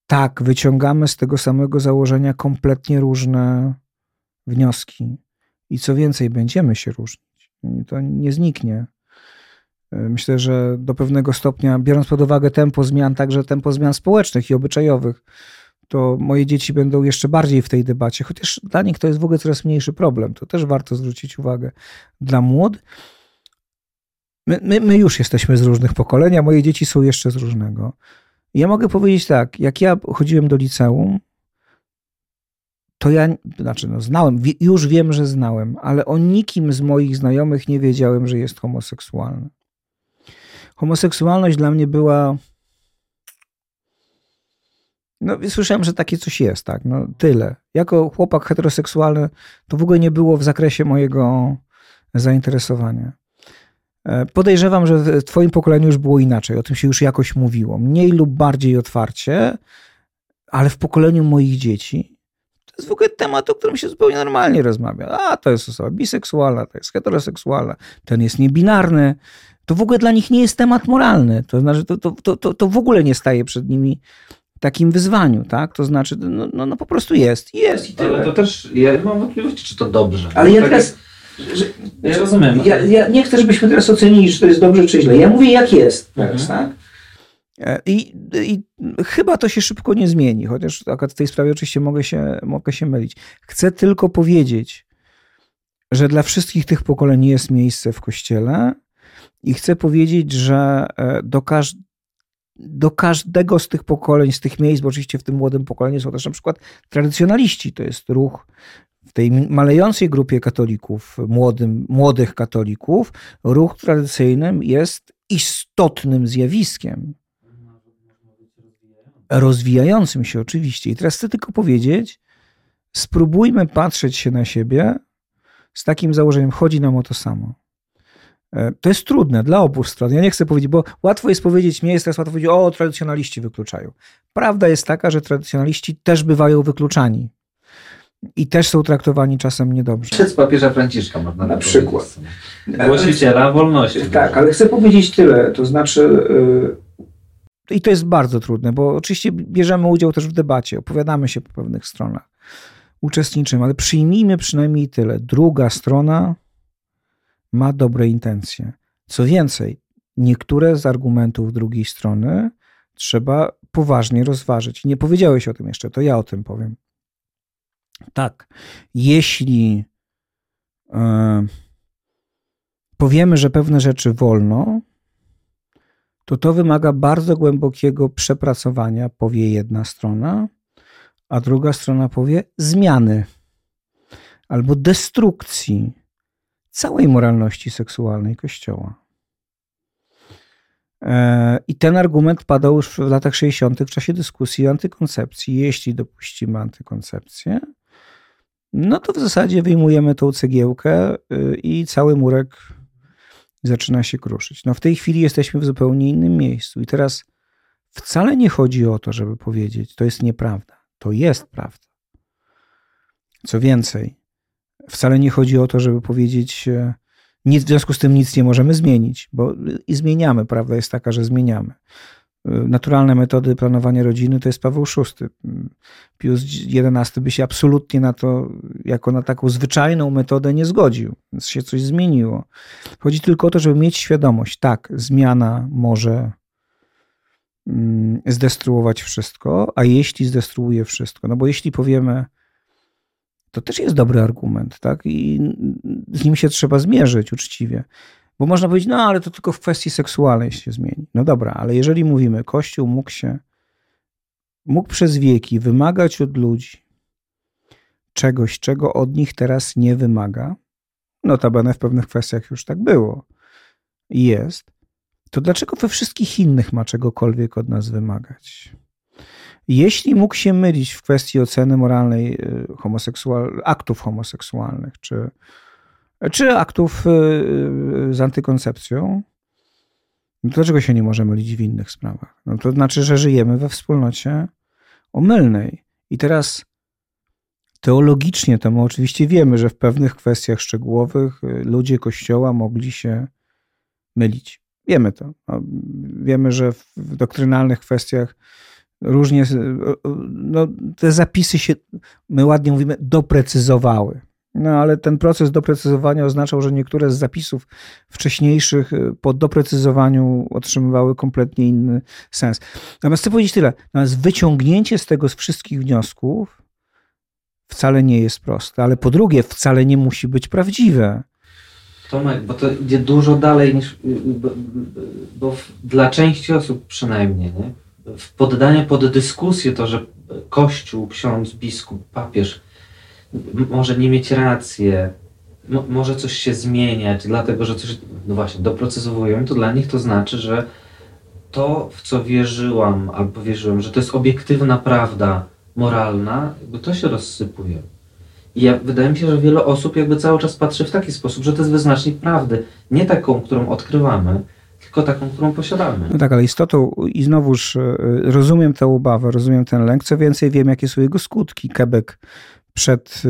Speaker 1: Tak, wyciągamy z tego samego założenia kompletnie różne wnioski. I co więcej, będziemy się różnić. To nie zniknie. E, myślę, że do pewnego stopnia, biorąc pod uwagę tempo zmian, także tempo zmian społecznych i obyczajowych, to moje dzieci będą jeszcze bardziej w tej debacie, chociaż dla nich to jest w ogóle coraz mniejszy problem. To też warto zwrócić uwagę. Dla młodych, my, my, my już jesteśmy z różnych pokoleń, a moje dzieci są jeszcze z różnego. Ja mogę powiedzieć tak, jak ja chodziłem do liceum, to ja, znaczy no znałem, już wiem, że znałem, ale o nikim z moich znajomych nie wiedziałem, że jest homoseksualny. Homoseksualność dla mnie była no, słyszałem, że takie coś jest, tak. No, tyle. Jako chłopak heteroseksualny to w ogóle nie było w zakresie mojego zainteresowania. E, podejrzewam, że w Twoim pokoleniu już było inaczej. O tym się już jakoś mówiło. Mniej lub bardziej otwarcie, ale w pokoleniu moich dzieci to jest w ogóle temat, o którym się zupełnie normalnie rozmawia. A, to jest osoba biseksualna, to jest heteroseksualna, ten jest niebinarny. To w ogóle dla nich nie jest temat moralny. To znaczy, to, to, to, to w ogóle nie staje przed nimi takim wyzwaniu, tak? To znaczy, no, no, no po prostu jest, jest i tyle.
Speaker 3: Ale to też, ja mam wątpliwości, czy to dobrze.
Speaker 1: Ale ja tak teraz...
Speaker 3: Że, ja rozumiem.
Speaker 1: Ja, ja, nie chcę, żebyśmy teraz ocenili, czy to jest dobrze, czy źle. Ja mówię, jak jest teraz, mhm. tak? E, I, I, chyba to się szybko nie zmieni, chociaż akurat w tej sprawie oczywiście mogę się, mogę się mylić. Chcę tylko powiedzieć, że dla wszystkich tych pokoleń jest miejsce w kościele i chcę powiedzieć, że e, do, każ do każdego z tych pokoleń, z tych miejsc, bo oczywiście w tym młodym pokoleniu są też na przykład tradycjonaliści, to jest ruch w tej malejącej grupie katolików, młodym, młodych katolików, ruch tradycyjnym jest istotnym zjawiskiem. Rozwijającym się oczywiście. I teraz chcę tylko powiedzieć, spróbujmy patrzeć się na siebie z takim założeniem, chodzi nam o to samo. E, to jest trudne dla obu stron. Ja nie chcę powiedzieć, bo łatwo jest powiedzieć, nie jest teraz łatwo powiedzieć, o, tradycjonaliści wykluczają. Prawda jest taka, że tradycjonaliści też bywają wykluczani. I też są traktowani czasem niedobrze.
Speaker 3: Przez papieża Franciszka można
Speaker 1: Na przykład.
Speaker 3: Głosiciela wolności.
Speaker 1: Tak, ale chcę powiedzieć tyle. To znaczy, yy, i to jest bardzo trudne, bo oczywiście bierzemy udział też w debacie, opowiadamy się po pewnych stronach, uczestniczymy, ale przyjmijmy przynajmniej tyle. Druga strona ma dobre intencje. Co więcej, niektóre z argumentów drugiej strony trzeba poważnie rozważyć. Nie powiedziałeś o tym jeszcze, to ja o tym powiem. Tak, jeśli e, powiemy, że pewne rzeczy wolno, to to wymaga bardzo głębokiego przepracowania, powie jedna strona, a druga strona powie zmiany albo destrukcji całej moralności seksualnej Kościoła. E, I ten argument padał już w latach 60. w czasie dyskusji o antykoncepcji. Jeśli dopuścimy antykoncepcję, no to w zasadzie wyjmujemy tą cegiełkę y, i cały murek zaczyna się kruszyć. No w tej chwili jesteśmy w zupełnie innym miejscu. I teraz wcale nie chodzi o to, żeby powiedzieć, to jest nieprawda. To jest prawda. Co więcej, wcale nie chodzi o to, żeby powiedzieć, e, nic, w związku z tym nic nie możemy zmienić, bo i zmieniamy. Prawda jest taka, że zmieniamy. E, naturalne metody planowania rodziny to jest Paweł VI. Pius XI by się absolutnie na to, jako na taką zwyczajną metodę nie zgodził, więc się coś zmieniło. Chodzi tylko o to, żeby mieć świadomość, tak, zmiana może mm, zdestruować wszystko, a jeśli zdestruuje wszystko, no bo jeśli powiemy, to też jest dobry argument, tak? I z nim się trzeba zmierzyć uczciwie. Bo można powiedzieć, no ale to tylko w kwestii seksualnej się zmieni. No dobra, ale jeżeli mówimy, Kościół mógł się, mógł przez wieki wymagać od ludzi czegoś, czego od nich teraz nie wymaga, notabene w pewnych kwestiach już tak było jest, to dlaczego we wszystkich innych ma czegokolwiek od nas wymagać? Jeśli mógł się mylić w kwestii oceny moralnej y, homoseksual, aktów homoseksualnych, czy, czy aktów y, y, z antykoncepcją, to dlaczego się nie może mylić w innych sprawach? No to znaczy, że żyjemy we wspólnocie omylnej. I teraz teologicznie to my oczywiście wiemy, że w pewnych kwestiach szczegółowych ludzie Kościoła mogli się mylić. Wiemy to. No, wiemy, że w doktrynalnych kwestiach różnie, no, te zapisy się, my ładnie mówimy, doprecyzowały. No ale ten proces doprecyzowania oznaczał, że niektóre z zapisów wcześniejszych y, po doprecyzowaniu otrzymywały kompletnie inny sens. Natomiast chcę powiedzieć tyle. Natomiast wyciągnięcie z tego z wszystkich wniosków wcale nie jest proste, ale po drugie wcale nie musi być prawdziwe.
Speaker 3: Tomek, bo to idzie dużo dalej niż, bo, bo dla części osób przynajmniej, nie? Poddanie pod dyskusję to, że Kościół, ksiądz, biskup, papież może nie mieć rację, może coś się zmieniać, dlatego że coś, no właśnie, doprecyzowują, to dla nich to znaczy, że to, w co wierzyłam albo wierzyłem, że to jest obiektywna prawda moralna, jakby to się rozsypuje. I ja, wydaje mi się, że wiele osób jakby cały czas patrzy w taki sposób, że to jest wyznacznik prawdy. Nie taką, którą odkrywamy, tylko taką, którą posiadamy.
Speaker 1: No tak, ale istotą i znowuż e, rozumiem tę obawę, rozumiem ten lęk. Co więcej, wiem, jakie są jego skutki. Quebec przed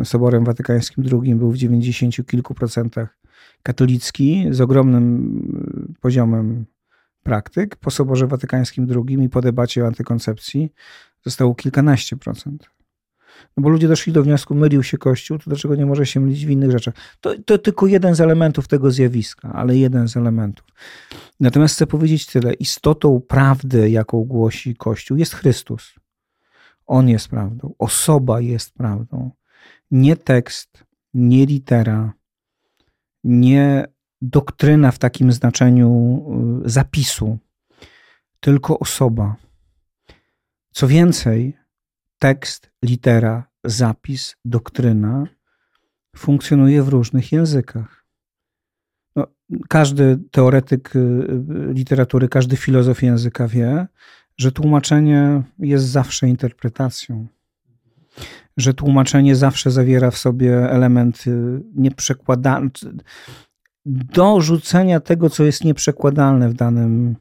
Speaker 1: e, Soborem Watykańskim II był w 90 kilku procentach katolicki z ogromnym e, poziomem praktyk. Po Soborze Watykańskim II i po debacie o antykoncepcji zostało kilkanaście procent. No bo ludzie doszli do wniosku, mylił się Kościół, to dlaczego nie może się mylić w innych rzeczach? To, to tylko jeden z elementów tego zjawiska, ale jeden z elementów. Natomiast chcę powiedzieć tyle. Istotą prawdy, jaką głosi Kościół, jest Chrystus. On jest prawdą. Osoba jest prawdą. Nie tekst, nie litera, nie doktryna w takim znaczeniu y, zapisu, tylko osoba. Co więcej, tekst, litera, zapis, doktryna funkcjonuje w różnych językach. No, każdy teoretyk y, y, literatury, każdy filozof języka wie, że tłumaczenie jest zawsze interpretacją. Że tłumaczenie zawsze zawiera w sobie elementy nieprzekładalne, do rzucenia tego, co jest nieprzekładalne w danym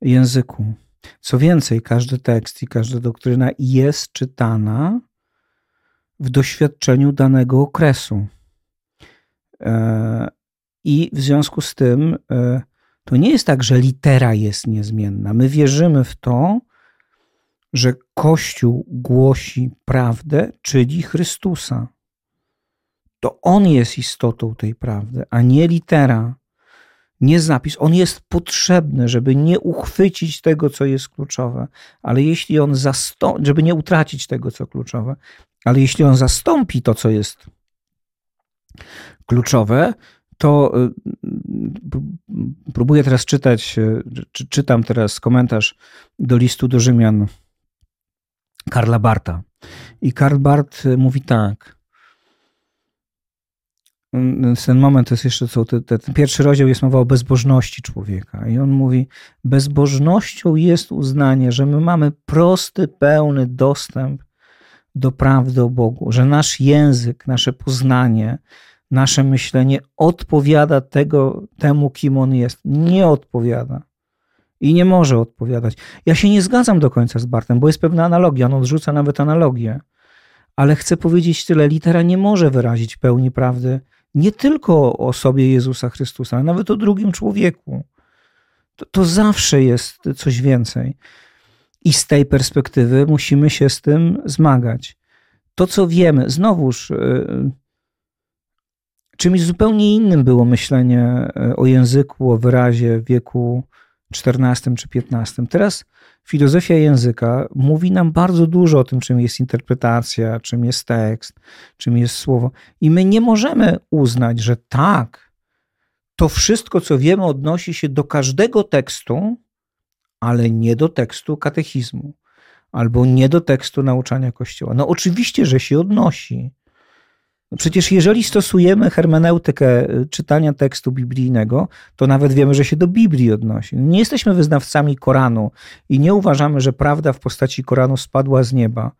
Speaker 1: języku. Co więcej, każdy tekst i każda doktryna jest czytana w doświadczeniu danego okresu. E, I w związku z tym e, to nie jest tak, że litera jest niezmienna. My wierzymy w to, że Kościół głosi prawdę, czyli Chrystusa. To On jest istotą tej prawdy, a nie litera nie zapis. On jest potrzebny, żeby nie uchwycić tego, co jest kluczowe, ale jeśli on zastąpi, żeby nie utracić tego, co kluczowe, ale jeśli on zastąpi to, co jest kluczowe, to y, próbuję teraz czytać, y, czy, czytam teraz komentarz do listu do Rzymian Karla Barta. I Karl Bart mówi tak ten moment jest jeszcze co, ten, ten pierwszy rozdział jest mowa o bezbożności człowieka i on mówi, bezbożnością jest uznanie, że my mamy prosty, pełny dostęp do prawdy o Bogu, że nasz język, nasze poznanie, nasze myślenie odpowiada tego, temu, kim on jest. Nie odpowiada. I nie może odpowiadać. Ja się nie zgadzam do końca z Bartem, bo jest pewna analogia. On odrzuca nawet analogię. Ale chcę powiedzieć tyle. Litera nie może wyrazić pełni prawdy nie tylko o osobie Jezusa Chrystusa, ale nawet o drugim człowieku. To, to zawsze jest coś więcej. I z tej perspektywy musimy się z tym zmagać. To, co wiemy, znowuż, y, czymś zupełnie innym było myślenie y, o języku, o wyrazie wieku XIV czy XV. Teraz filozofia języka mówi nam bardzo dużo o tym, czym jest interpretacja, czym jest tekst, czym jest słowo. I my nie możemy uznać, że tak, to wszystko, co wiemy, odnosi się do każdego tekstu, ale nie do tekstu katechizmu albo nie do tekstu nauczania Kościoła. No oczywiście, że się odnosi. No przecież jeżeli stosujemy hermeneutykę y, czytania tekstu biblijnego, to nawet wiemy, że się do Biblii odnosi. Nie jesteśmy wyznawcami Koranu i nie uważamy, że prawda w postaci Koranu spadła z nieba.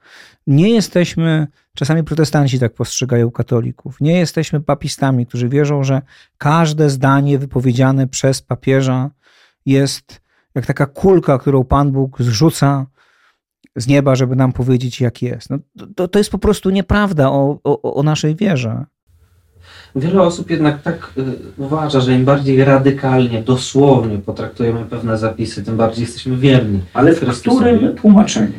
Speaker 1: Nie jesteśmy, czasami protestanci tak postrzegają katolików, nie jesteśmy papistami, którzy wierzą, że każde zdanie wypowiedziane przez papieża jest jak taka kulka, którą Pan Bóg zrzuca z nieba, żeby nam powiedzieć, jak jest. No, to, to jest po prostu nieprawda o, o, o naszej wierze.
Speaker 3: Wiele osób jednak tak y, uważa, że im bardziej radykalnie, dosłownie potraktujemy pewne zapisy, tym bardziej jesteśmy wierni.
Speaker 1: Ale w którym tłumaczeniu?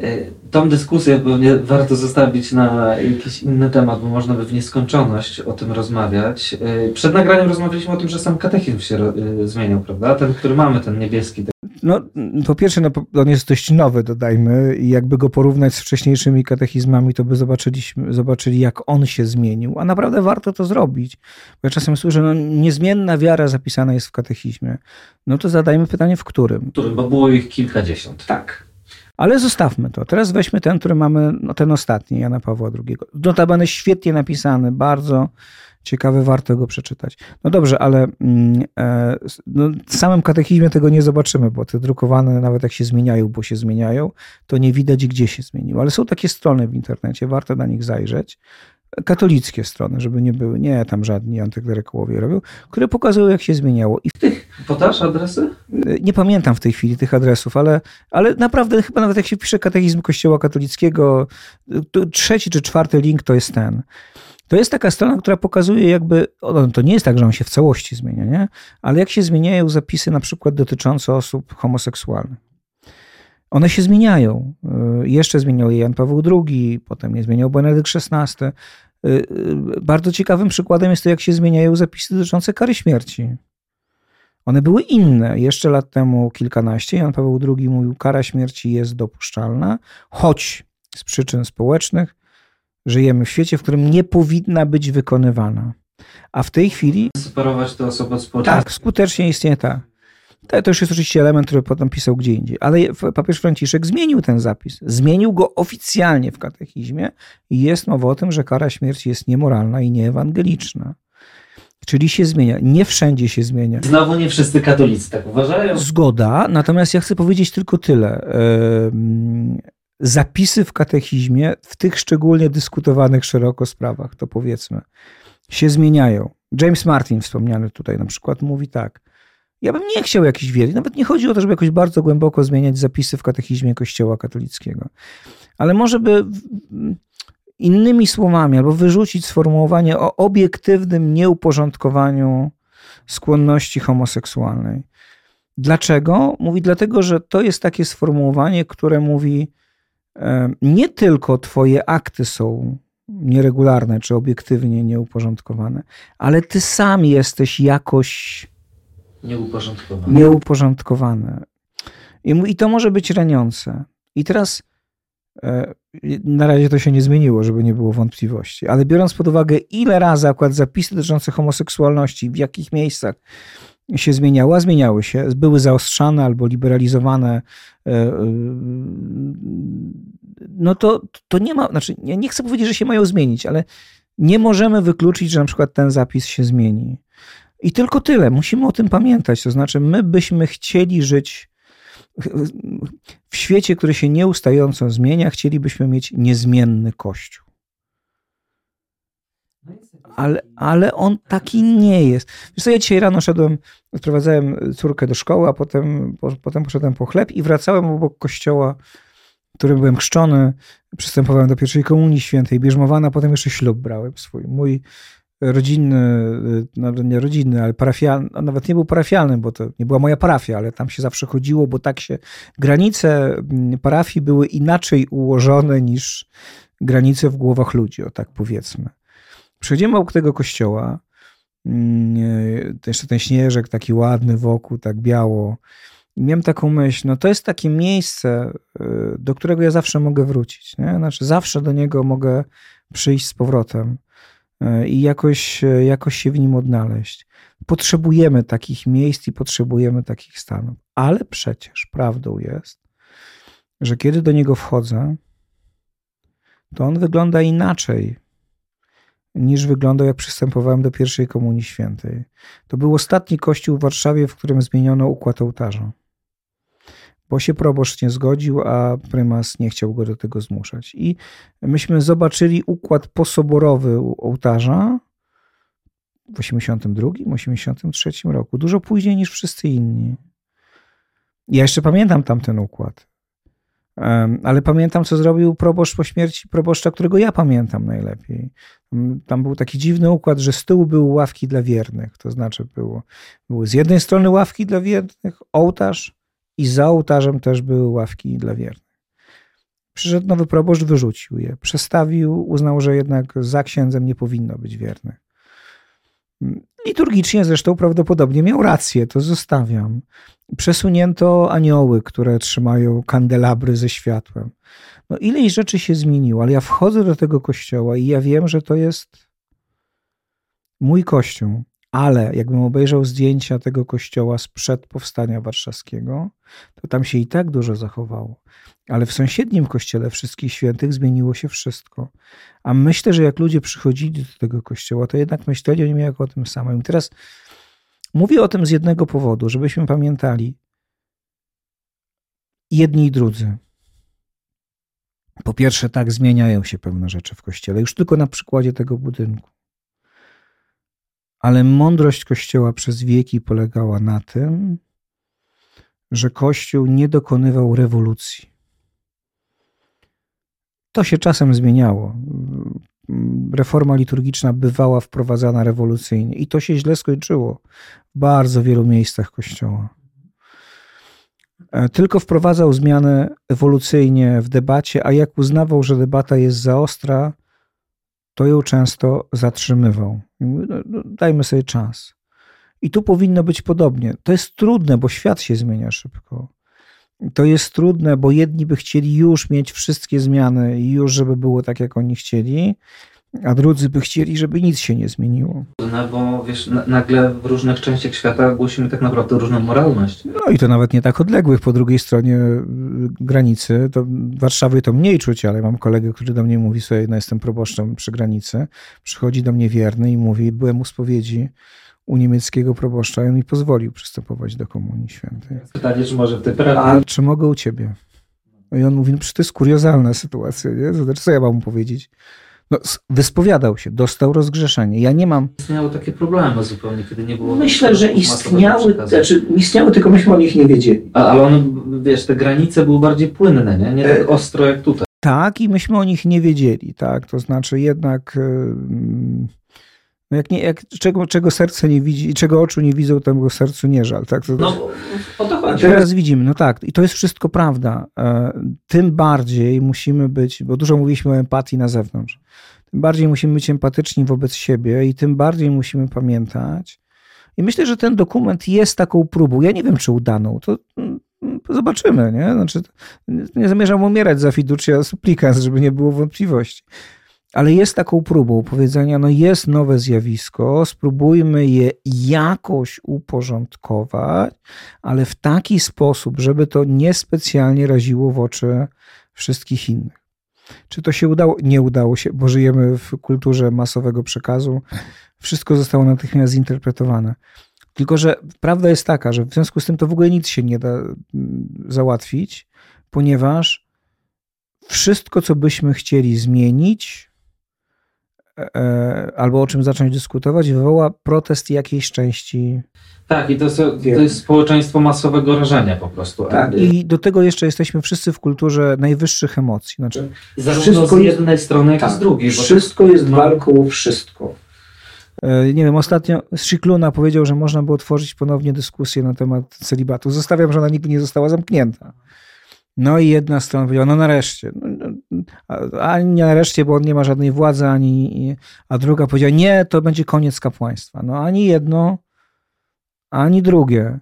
Speaker 3: Y, tą dyskusję pewnie warto zostawić na jakiś inny temat, bo można by w nieskończoność o tym rozmawiać. Y, przed nagraniem rozmawialiśmy o tym, że sam katechizm się zmieniał, prawda? Ten, który mamy, ten niebieski,
Speaker 1: no, po pierwsze, no, on jest dość nowy, dodajmy, i jakby go porównać z wcześniejszymi katechizmami, to by zobaczyliśmy, zobaczyli, jak on się zmienił. A naprawdę warto to zrobić. Bo ja czasem słyszę, no, niezmienna wiara zapisana jest w katechizmie. No to zadajmy pytanie, w którym? W
Speaker 3: którym, bo było ich kilkadziesiąt.
Speaker 1: Tak. Ale zostawmy to. Teraz weźmy ten, który mamy, no ten ostatni, Jana Pawła II. Notabene świetnie napisany, bardzo ciekawy, warto go przeczytać. No dobrze, ale mm, e, no, w samym katechizmie tego nie zobaczymy, bo te drukowane, nawet jak się zmieniają, bo się zmieniają, to nie widać, gdzie się zmieniło. Ale są takie strony w internecie, warto na nich zajrzeć. Katolickie strony, żeby nie były, nie tam żadni antyklerykołowie robią, które pokazują, jak się zmieniało.
Speaker 3: I w tych podasz adresy?
Speaker 1: Nie pamiętam w tej chwili tych adresów, ale, ale naprawdę chyba nawet jak się pisze katechizm Kościoła katolickiego, trzeci czy czwarty link to jest ten. To jest taka strona, która pokazuje jakby, no to nie jest tak, że on się w całości zmienia, nie? ale jak się zmieniają zapisy na przykład dotyczące osób homoseksualnych. One się zmieniają. Y, jeszcze zmieniał je Jan Paweł II, potem je zmieniał Benedykt XVI. Y, y, bardzo ciekawym przykładem jest to, jak się zmieniają zapisy dotyczące kary śmierci. One były inne. Jeszcze lat temu kilkanaście Jan Paweł II mówił, kara śmierci jest dopuszczalna, choć z przyczyn społecznych Żyjemy w świecie, w którym nie powinna być wykonywana. A w tej chwili.
Speaker 3: Separować te osoby od społeczeństwa.
Speaker 1: Tak, skutecznie istnieje tak. To już jest oczywiście element, który potem pisał gdzie indziej. Ale papież Franciszek zmienił ten zapis. Zmienił go oficjalnie w katechizmie i jest mowa o tym, że kara śmierci jest niemoralna i nieewangeliczna. Czyli się zmienia. Nie wszędzie się zmienia.
Speaker 3: Znowu nie wszyscy katolicy tak uważają.
Speaker 1: Zgoda, natomiast ja chcę powiedzieć tylko tyle zapisy w katechizmie, w tych szczególnie dyskutowanych szeroko sprawach, to powiedzmy, się zmieniają. James Martin, wspomniany tutaj na przykład, mówi tak. Ja bym nie chciał jakiejś wiedzy. Nawet nie chodzi o to, żeby jakoś bardzo głęboko zmieniać zapisy w katechizmie Kościoła katolickiego. Ale może by innymi słowami, albo wyrzucić sformułowanie o obiektywnym nieuporządkowaniu skłonności homoseksualnej. Dlaczego? Mówi dlatego, że to jest takie sformułowanie, które mówi, nie tylko Twoje akty są nieregularne czy obiektywnie nieuporządkowane, ale Ty sam jesteś jakoś
Speaker 3: nieuporządkowany.
Speaker 1: nieuporządkowany. I, I to może być raniące. I teraz e, na razie to się nie zmieniło, żeby nie było wątpliwości, ale biorąc pod uwagę, ile razy akurat zapisy dotyczące homoseksualności, w jakich miejscach się zmieniały, a zmieniały się, były zaostrzane albo liberalizowane, e, e, no to, to nie ma, znaczy nie chcę powiedzieć, że się mają zmienić, ale nie możemy wykluczyć, że na przykład ten zapis się zmieni. I tylko tyle, musimy o tym pamiętać. To znaczy, my byśmy chcieli żyć w świecie, który się nieustająco zmienia, chcielibyśmy mieć niezmienny Kościół ale, ale on taki nie jest. Wiesz co, ja dzisiaj rano szedłem, odprowadzałem córkę do szkoły, a potem, po, potem poszedłem po chleb i wracałem obok kościoła, w którym byłem chrzczony, przystępowałem do pierwszej komunii świętej, bierzmowana, potem jeszcze ślub brałem swój. Mój rodzinny, no nie rodzinny, ale parafialny, nawet nie był parafialny, bo to nie była moja parafia, ale tam się zawsze chodziło, bo tak się, granice mm, parafii były inaczej ułożone niż granice w głowach ludzi, o tak powiedzmy. Przychodzimy obok tego kościoła, mm, jeszcze ten śnieżek taki ładny wokół, tak biało. I miałem taką myśl, no to jest takie miejsce, y, do którego ja zawsze mogę wrócić. Nie? Znaczy zawsze do niego mogę przyjść z powrotem. e, i jakoś, jakoś się w nim odnaleźć. Potrzebujemy takich miejsc i potrzebujemy takich stanów. Ale przecież prawdą jest, że kiedy do niego wchodzę, to on wygląda inaczej niż wyglądał, jak przystępowałem do pierwszej Komunii Świętej. To był ostatni kościół w Warszawie, w którym zmieniono układ ołtarza. Bo się proboszcz nie zgodził, a prymas nie chciał go do tego zmuszać. I myśmy zobaczyli układ posoborowy ołtarza w 82, 83 roku, dużo później niż wszyscy inni. Ja jeszcze pamiętam tamten układ. Ale pamiętam, co zrobił proboszcz po śmierci proboszcza, którego ja pamiętam najlepiej. Tam był taki dziwny układ, że z tyłu były ławki dla wiernych. To znaczy było, były z jednej strony ławki dla wiernych, ołtarz i za ołtarzem też były ławki dla wiernych. Przyszedł nowy proboszcz, wyrzucił je. Przestawił, uznał, że jednak za księdzem nie powinno być wiernych. Liturgicznie zresztą prawdopodobnie miał rację, to zostawiam. Przesunięto anioły, które trzymają kandelabry ze światłem. No ileś rzeczy się zmieniło, ale ja wchodzę do tego kościoła i ja wiem, że to jest mój kościół. Ale jakbym obejrzał zdjęcia tego kościoła sprzed powstania warszawskiego, to tam się i tak dużo zachowało. Ale w sąsiednim kościele wszystkich świętych zmieniło się wszystko. A myślę, że jak ludzie przychodzili do tego kościoła, to jednak myśleli o nim jako o tym samym. I teraz mówię o tym z jednego powodu, żebyśmy pamiętali, jedni i drudzy. Po pierwsze, tak zmieniają się pewne rzeczy w kościele, już tylko na przykładzie tego budynku. Ale mądrość Kościoła przez wieki polegała na tym, że Kościół nie dokonywał rewolucji. To się czasem zmieniało. Reforma liturgiczna bywała wprowadzana rewolucyjnie i to się źle skończyło w bardzo wielu miejscach Kościoła. E, tylko wprowadzał zmiany ewolucyjnie w debacie, a jak uznawał, że debata jest za ostra, to ją często zatrzymywał. No, no, dajmy sobie czas. I tu powinno być podobnie. To jest trudne, bo świat się zmienia szybko. To jest trudne, bo jedni by chcieli już mieć wszystkie zmiany i już, żeby było tak, jak oni chcieli, a drudzy by chcieli, żeby nic się nie zmieniło.
Speaker 3: No bo wiesz, nagle w różnych częściach świata głosimy tak naprawdę różną moralność.
Speaker 1: No i to nawet nie tak odległych po drugiej stronie y, granicy. To w Warszawie to mniej czuć, ale mam kolegę, który do mnie mówi sobie, no jestem proboszczem przy granicy. Przychodzi do mnie wierny i mówi, byłem u spowiedzi u niemieckiego proboszcza i on mi pozwolił przystępować do Komunii Świętej.
Speaker 3: Pytanie, czy może w tej
Speaker 1: A czy mogę u ciebie? I on mówi, no przecież to jest kuriozalna sytuacja, nie? Znaczy, co ja mam mu powiedzieć? No, wyspowiadał się, dostał rozgrzeszenie. Ja nie mam.
Speaker 3: Istniały takie problemy zupełnie, kiedy nie było.
Speaker 1: Myślę, że istniały, znaczy istniały, tylko myśmy o nich nie wiedzieli.
Speaker 3: A, ale one, wiesz, te granice były bardziej płynne, nie? Nie tak e... ostro jak tutaj.
Speaker 1: Tak, i myśmy o nich nie wiedzieli, tak. To znaczy jednak. No jak nie, jak, czego, czego serce nie widzi, czego oczu nie widzą, tego sercu nie żal. Tak? To,
Speaker 3: no, o to chodzi.
Speaker 1: Teraz widzimy, no tak, i to jest wszystko prawda. E, tym bardziej musimy być, bo dużo mówiliśmy o empatii na zewnątrz, tym bardziej musimy być empatyczni wobec siebie i tym bardziej musimy pamiętać. I myślę, że ten dokument jest taką próbą. Ja nie wiem, czy udaną. To, to mm, zobaczymy, nie? Znaczy, nie zamierzam umierać za fiducia supplicans, żeby nie było wątpliwości ale jest taką próbą powiedzenia, no jest nowe zjawisko, spróbujmy je jakoś uporządkować, ale w taki sposób, żeby to niespecjalnie raziło w oczy wszystkich innych. Czy to się udało? Nie udało się, bo żyjemy w kulturze masowego przekazu. Wszystko zostało natychmiast zinterpretowane. Tylko, że prawda jest taka, że w związku z tym to w ogóle nic się nie da mm, załatwić, ponieważ wszystko, co byśmy chcieli zmienić, albo o czym zacząć dyskutować, wywoła protest jakiejś części.
Speaker 3: Tak, i to, to jest społeczeństwo masowego rażenia po prostu.
Speaker 1: Tak, i do tego jeszcze jesteśmy wszyscy w kulturze najwyższych emocji. Znaczy,
Speaker 3: Zarówno z jednej jest, strony, jak tak, i z tak, drugiej.
Speaker 1: Wszystko jest no... walką o wszystko. E, nie wiem, ostatnio Szykluna powiedział, że można by otworzyć ponownie dyskusję na temat celibatu. Zostawiam, że ona nigdy nie została zamknięta. No i jedna strona powiedziała, no nareszcie. No, ani nie nareszcie, bo on nie ma żadnej władzy, ani, a druga powiedziała, nie, to będzie koniec kapłaństwa. No ani jedno, ani drugie.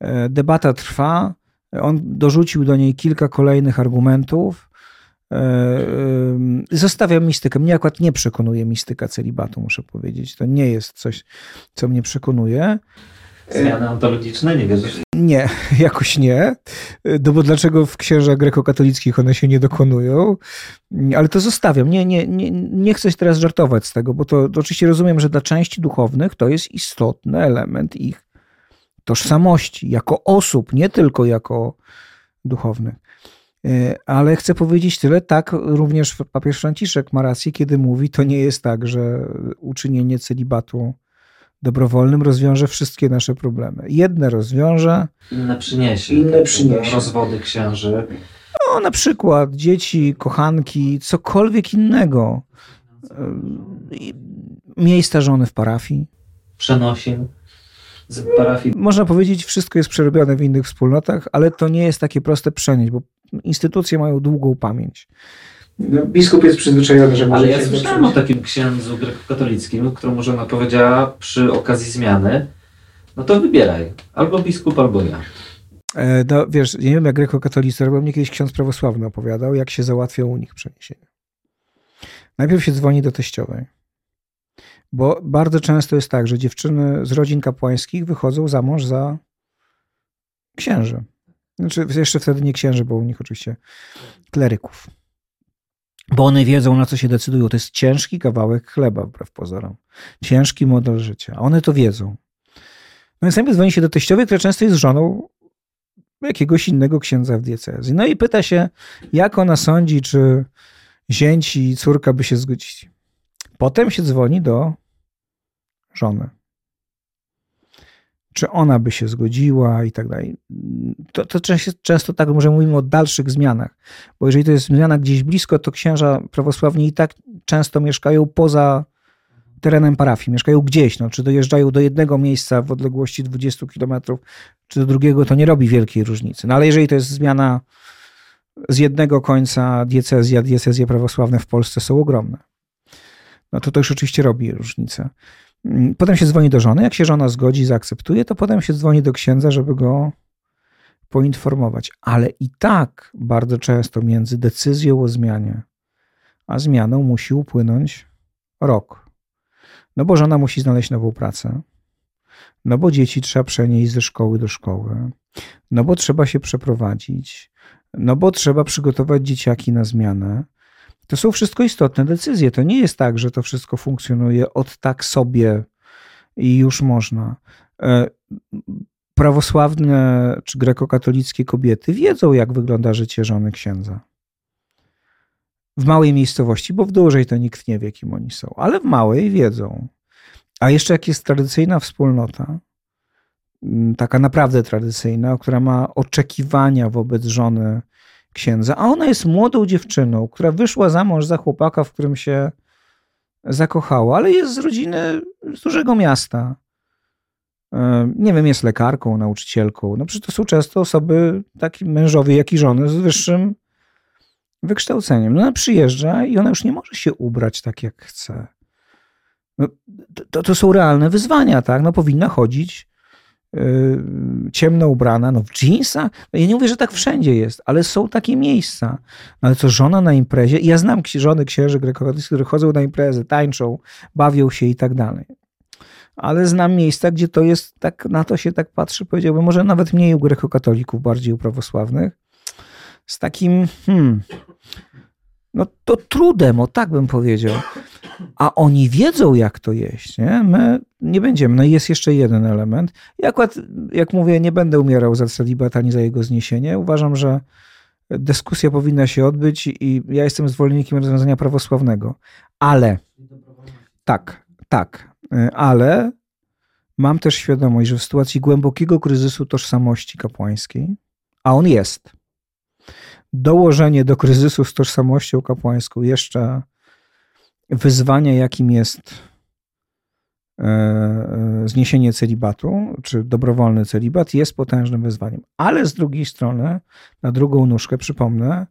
Speaker 1: E, debata trwa. On dorzucił do niej kilka kolejnych argumentów. Zostawiam mistykę. Mnie akurat nie przekonuje mistyka celibatu, muszę powiedzieć. To nie jest coś, co mnie przekonuje.
Speaker 3: Zmiany ontologiczne, nie wierzysz?
Speaker 1: Nie, *laughs* jakoś nie. No bo dlaczego w księżach grekokatolickich one się nie dokonują? Ale to zostawiam. Nie, nie, nie, nie chcę teraz żartować z tego, bo to, to oczywiście rozumiem, że dla części duchownych to jest istotny element ich tożsamości, jako osób, nie tylko jako duchownych. E, ale chcę powiedzieć tyle, tak również papież Franciszek ma rację, kiedy mówi, to nie jest tak, że uczynienie celibatu dobrowolnym rozwiąże wszystkie nasze problemy. Jedne rozwiąże,
Speaker 3: inne przyniesie.
Speaker 1: Inne przyniesie.
Speaker 3: Rozwody księży.
Speaker 1: No, na przykład dzieci, kochanki, cokolwiek innego. E, miejsca żony w parafii.
Speaker 3: Przenosin z parafii.
Speaker 1: Można powiedzieć, wszystko jest przerobione w innych wspólnotach, ale to nie jest takie proste przenieść, bo instytucje mają długą pamięć.
Speaker 4: No, biskup jest przyzwyczajony, że może
Speaker 3: Ale ja słyszałem o takim księdzu grekokatolickim, któremu żona powiedziała przy okazji zmiany, no to wybieraj, albo biskup, albo ja.
Speaker 1: E, no, wiesz, nie wiem jak grekokatolicy robią, mnie kiedyś ksiądz prawosławny opowiadał, jak się załatwia u nich przeniesienie. Najpierw się dzwoni do teściowej. Bo bardzo często jest tak, że dziewczyny z rodzin kapłańskich wychodzą za mąż za księży. Znaczy, jeszcze wtedy nie księży, bo u nich oczywiście kleryków. Bo one wiedzą, na co się decydują. To jest ciężki kawałek chleba, wbrew pozorom. Ciężki model życia. One to wiedzą. No więc najpierw dzwoni się do teściowej, która często jest żoną jakiegoś innego księdza w diecezji. No i pyta się, jak ona sądzi, czy zięć i córka by się zgodzili. Potem się dzwoni do żony. Czy ona by się zgodziła i tak dalej. To, to często tak, może mówimy o dalszych zmianach, bo jeżeli to jest zmiana gdzieś blisko, to księża prawosławni i tak często mieszkają poza terenem parafii, mieszkają gdzieś, no, czy dojeżdżają do jednego miejsca w odległości 20 kilometrów, czy do drugiego, to nie robi wielkiej różnicy. No ale jeżeli to jest zmiana z jednego końca diecezji, diecezje prawosławne w Polsce są ogromne, no to to już oczywiście robi różnicę. Mm, potem się dzwoni do żony. Jak się żona zgodzi, zaakceptuje, to potem się dzwoni do księdza, żeby go poinformować. Ale i tak bardzo często między decyzją o zmianie a zmianą musi upłynąć rok. No bo żona musi znaleźć nową pracę. No bo dzieci trzeba przenieść ze szkoły do szkoły. No bo trzeba się przeprowadzić. No bo trzeba przygotować dzieciaki na zmianę. To są wszystko istotne decyzje. To nie jest tak, że to wszystko funkcjonuje od tak sobie i już można. E, prawosławne czy grekokatolickie kobiety wiedzą, jak wygląda życie żony księdza. W małej miejscowości, bo w dużej to nikt nie wie, kim oni są, ale w małej wiedzą. A jeszcze jak jest tradycyjna wspólnota, taka naprawdę tradycyjna, która ma oczekiwania wobec żony księdza, a ona jest młodą dziewczyną, która wyszła za mąż za chłopaka, w którym się zakochała, ale jest z rodziny z dużego miasta. E, nie wiem, jest lekarką, nauczycielką. No przecież to są często osoby, takie mężowie, jak i żony z wyższym wykształceniem. No ona przyjeżdża i ona już nie może się ubrać tak, jak chce. No, to, to są realne wyzwania, tak? No powinna chodzić ciemno ubrana, no w jeansach. No ja nie mówię, że tak wszędzie jest, ale są takie miejsca. No ale co, żona na imprezie? Ja znam żony księży grekokatolickich, które chodzą na imprezy, tańczą, bawią się i tak dalej. Ale znam miejsca, gdzie to jest tak, na to się tak patrzy, powiedziałbym, może nawet mniej u grekokatolików, bardziej u prawosławnych, z takim, hmm, no to trudem, o tak bym powiedział. A oni wiedzą, jak to jeść. Nie? My nie będziemy. No i jest jeszcze jeden element. Ja akurat, jak mówię, nie będę umierał za celibat ani za jego zniesienie. Uważam, że dyskusja powinna się odbyć i ja jestem zwolennikiem rozwiązania prawosławnego. Ale, tak, tak, ale mam też świadomość, że w sytuacji głębokiego kryzysu tożsamości kapłańskiej, a on jest, dołożenie do kryzysu z tożsamością kapłańską jeszcze wyzwania, jakim jest zniesienie celibatu, czy dobrowolny celibat, jest potężnym wyzwaniem. Ale z drugiej strony, na drugą nóżkę, przypomnę,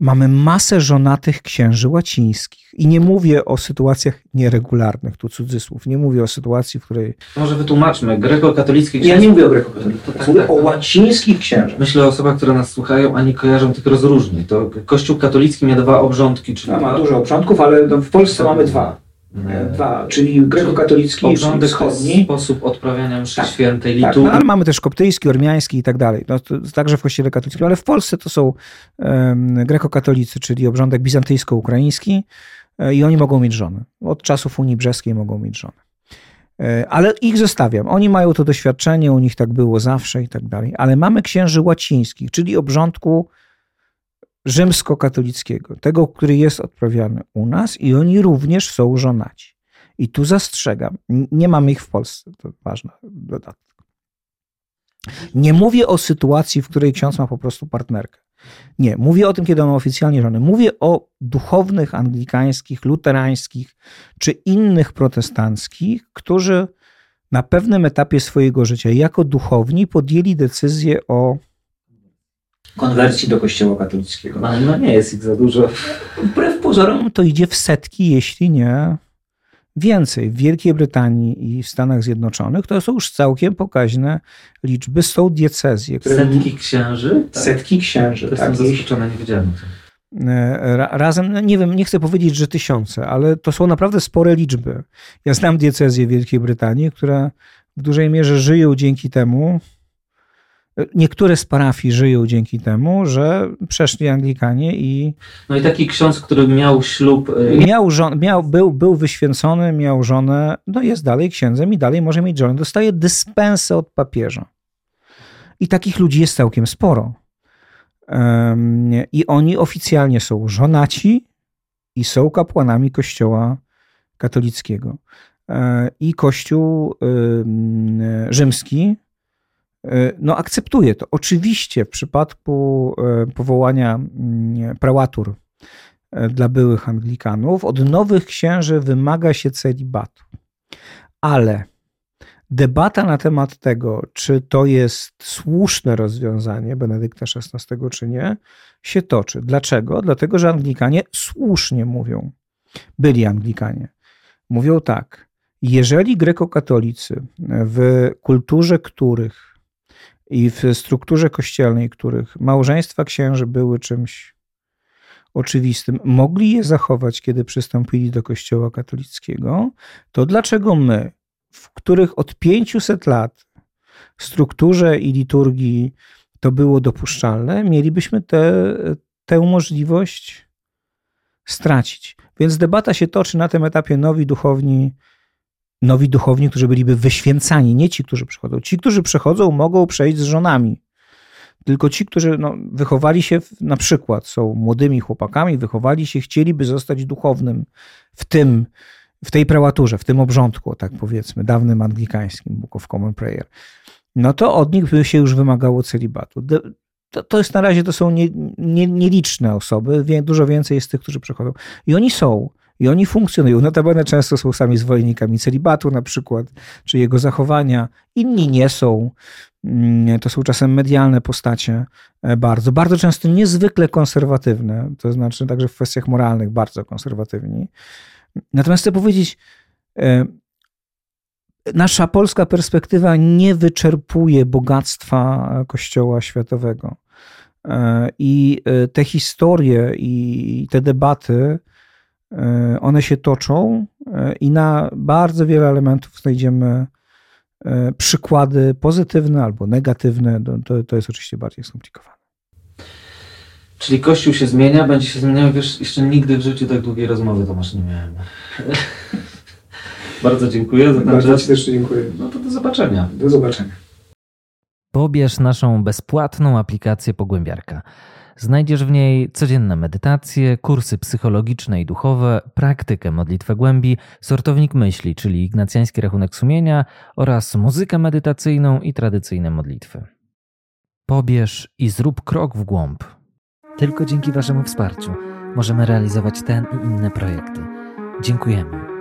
Speaker 1: Mamy masę żonatych księży łacińskich. I nie mówię o sytuacjach nieregularnych, tu cudzysłów. Nie mówię o sytuacji, w której.
Speaker 3: Może wytłumaczmy. Grekokatolicki
Speaker 4: Ja nie mówię o grekokatolikach,
Speaker 3: Tak,
Speaker 4: mówię
Speaker 3: tak,
Speaker 4: o
Speaker 3: tak.
Speaker 4: łacińskich księżach.
Speaker 3: Myślę o osobach, które nas słuchają, a nie kojarzą tych rozróżnień. To Kościół katolicki ma dwa obrządki, czyli
Speaker 4: No, ma dużo obrządków, ale no, w Polsce mamy dwa.
Speaker 3: E,
Speaker 4: Dwa, czyli grekokatolicki i wschodni.
Speaker 3: sposób odprawiania mszy
Speaker 4: Tak,
Speaker 3: świętej,
Speaker 4: tak,
Speaker 3: liturgii.
Speaker 1: No, ale mamy też koptyjski, ormiański i tak dalej. No, to także w kościele katolickim, ale w Polsce to są um, grekokatolicy, czyli obrządek bizantyjsko-ukraiński e, i oni mogą mieć żony. Od czasów Unii Brzeskiej mogą mieć żony. E, Ale ich zostawiam. Oni mają to doświadczenie, u nich tak było zawsze i tak dalej. Ale mamy księży łacińskich, czyli obrządku rzymskokatolickiego, tego, który jest odprawiany u nas i oni również są żonaci. I tu zastrzegam, nie mamy ich w Polsce, to ważny dodatek. Nie mówię o sytuacji, w której ksiądz ma po prostu partnerkę. Nie, mówię o tym, kiedy on ma oficjalnie żonę. Mówię o duchownych anglikańskich, luterańskich czy innych protestanckich, którzy na pewnym etapie swojego życia jako duchowni podjęli decyzję o
Speaker 4: Konwersji do kościoła katolickiego.
Speaker 3: No, no nie jest ich za dużo.
Speaker 1: Wbrew pozorom to idzie w setki, jeśli nie więcej. W Wielkiej Brytanii i w Stanach Zjednoczonych to są już całkiem pokaźne liczby. Są diecezje, które
Speaker 3: Setki księży? Tak.
Speaker 4: Setki księży.
Speaker 3: To jestem
Speaker 4: Tak, jeśli-
Speaker 3: zaskoczony, nie wiedziałem.
Speaker 1: e, ra, razem, no nie wiem, nie chcę powiedzieć, że tysiące, ale to są naprawdę spore liczby. Ja znam diecezję Wielkiej Brytanii, które w dużej mierze żyją dzięki temu, niektóre z parafii żyją dzięki temu, że przeszli Anglikanie i
Speaker 3: No i taki ksiądz, który miał ślub... y,
Speaker 1: Miał, żon, miał był, był wyświęcony, miał żonę, no jest dalej księdzem i dalej może mieć żonę. Dostaje dyspensę od papieża. I takich ludzi jest całkiem sporo. I oni oficjalnie są żonaci i są kapłanami Kościoła katolickiego. E, I Kościół ym, rzymski no, akceptuje to. Oczywiście w przypadku e, powołania mm, prałatur e, dla byłych Anglikanów, od nowych księży wymaga się celibatu. Ale debata na temat tego, czy to jest słuszne rozwiązanie Benedykta XVI, czy nie, się toczy. Dlaczego? Dlatego, że Anglikanie słusznie mówią, byli Anglikanie, mówią tak, jeżeli grekokatolicy w kulturze których i w strukturze kościelnej których małżeństwa księży były czymś oczywistym, mogli je zachować, kiedy przystąpili do Kościoła katolickiego, to dlaczego my, w których od 500 lat w strukturze i liturgii to było dopuszczalne, mielibyśmy tę tę możliwość stracić. Więc debata się toczy na tym etapie nowi duchowni, nowi duchowni, którzy byliby wyświęcani, nie ci, którzy przychodzą. Ci, którzy przychodzą, mogą przejść z żonami. Tylko ci, którzy no, wychowali się, na przykład są młodymi chłopakami, wychowali się, chcieliby zostać duchownym w tym, w tej prałaturze, w tym obrządku, tak powiedzmy, dawnym anglikańskim, Book of Common Prayer, no to od nich by się już wymagało celibatu. To, to jest na razie, to są nie, nie, nieliczne osoby, dużo więcej jest tych, którzy przychodzą. I oni są, i oni funkcjonują. Notabene często są sami zwolennikami celibatu na przykład, czy jego zachowania. Inni nie są. Mm, To są czasem medialne postacie e, bardzo, bardzo często niezwykle konserwatywne, to znaczy także w kwestiach moralnych bardzo konserwatywni. Natomiast chcę powiedzieć, e, nasza polska perspektywa nie wyczerpuje bogactwa Kościoła Światowego. E, I te historie i te debaty, one się toczą e, i na bardzo wiele elementów znajdziemy e, przykłady pozytywne albo negatywne. To- To, to jest oczywiście bardziej skomplikowane.
Speaker 3: Czyli Kościół się zmienia, będzie się zmieniał. Wiesz, jeszcze nigdy w życiu tak długiej rozmowy, Tomasz, nie miałem. *laughs* Bardzo dziękuję za ten
Speaker 4: Bardzo
Speaker 3: czas.
Speaker 4: Ci też dziękuję.
Speaker 3: No to do zobaczenia.
Speaker 4: Do zobaczenia.
Speaker 2: Pobierz naszą bezpłatną aplikację Pogłębiarka. Znajdziesz w niej codzienne medytacje, kursy psychologiczne i duchowe, praktykę modlitwę głębi, sortownik myśli, czyli ignacjański rachunek sumienia oraz muzykę medytacyjną i tradycyjne modlitwy. Pobierz i zrób krok w głąb. Tylko dzięki Waszemu wsparciu możemy realizować ten i inne projekty. Dziękujemy.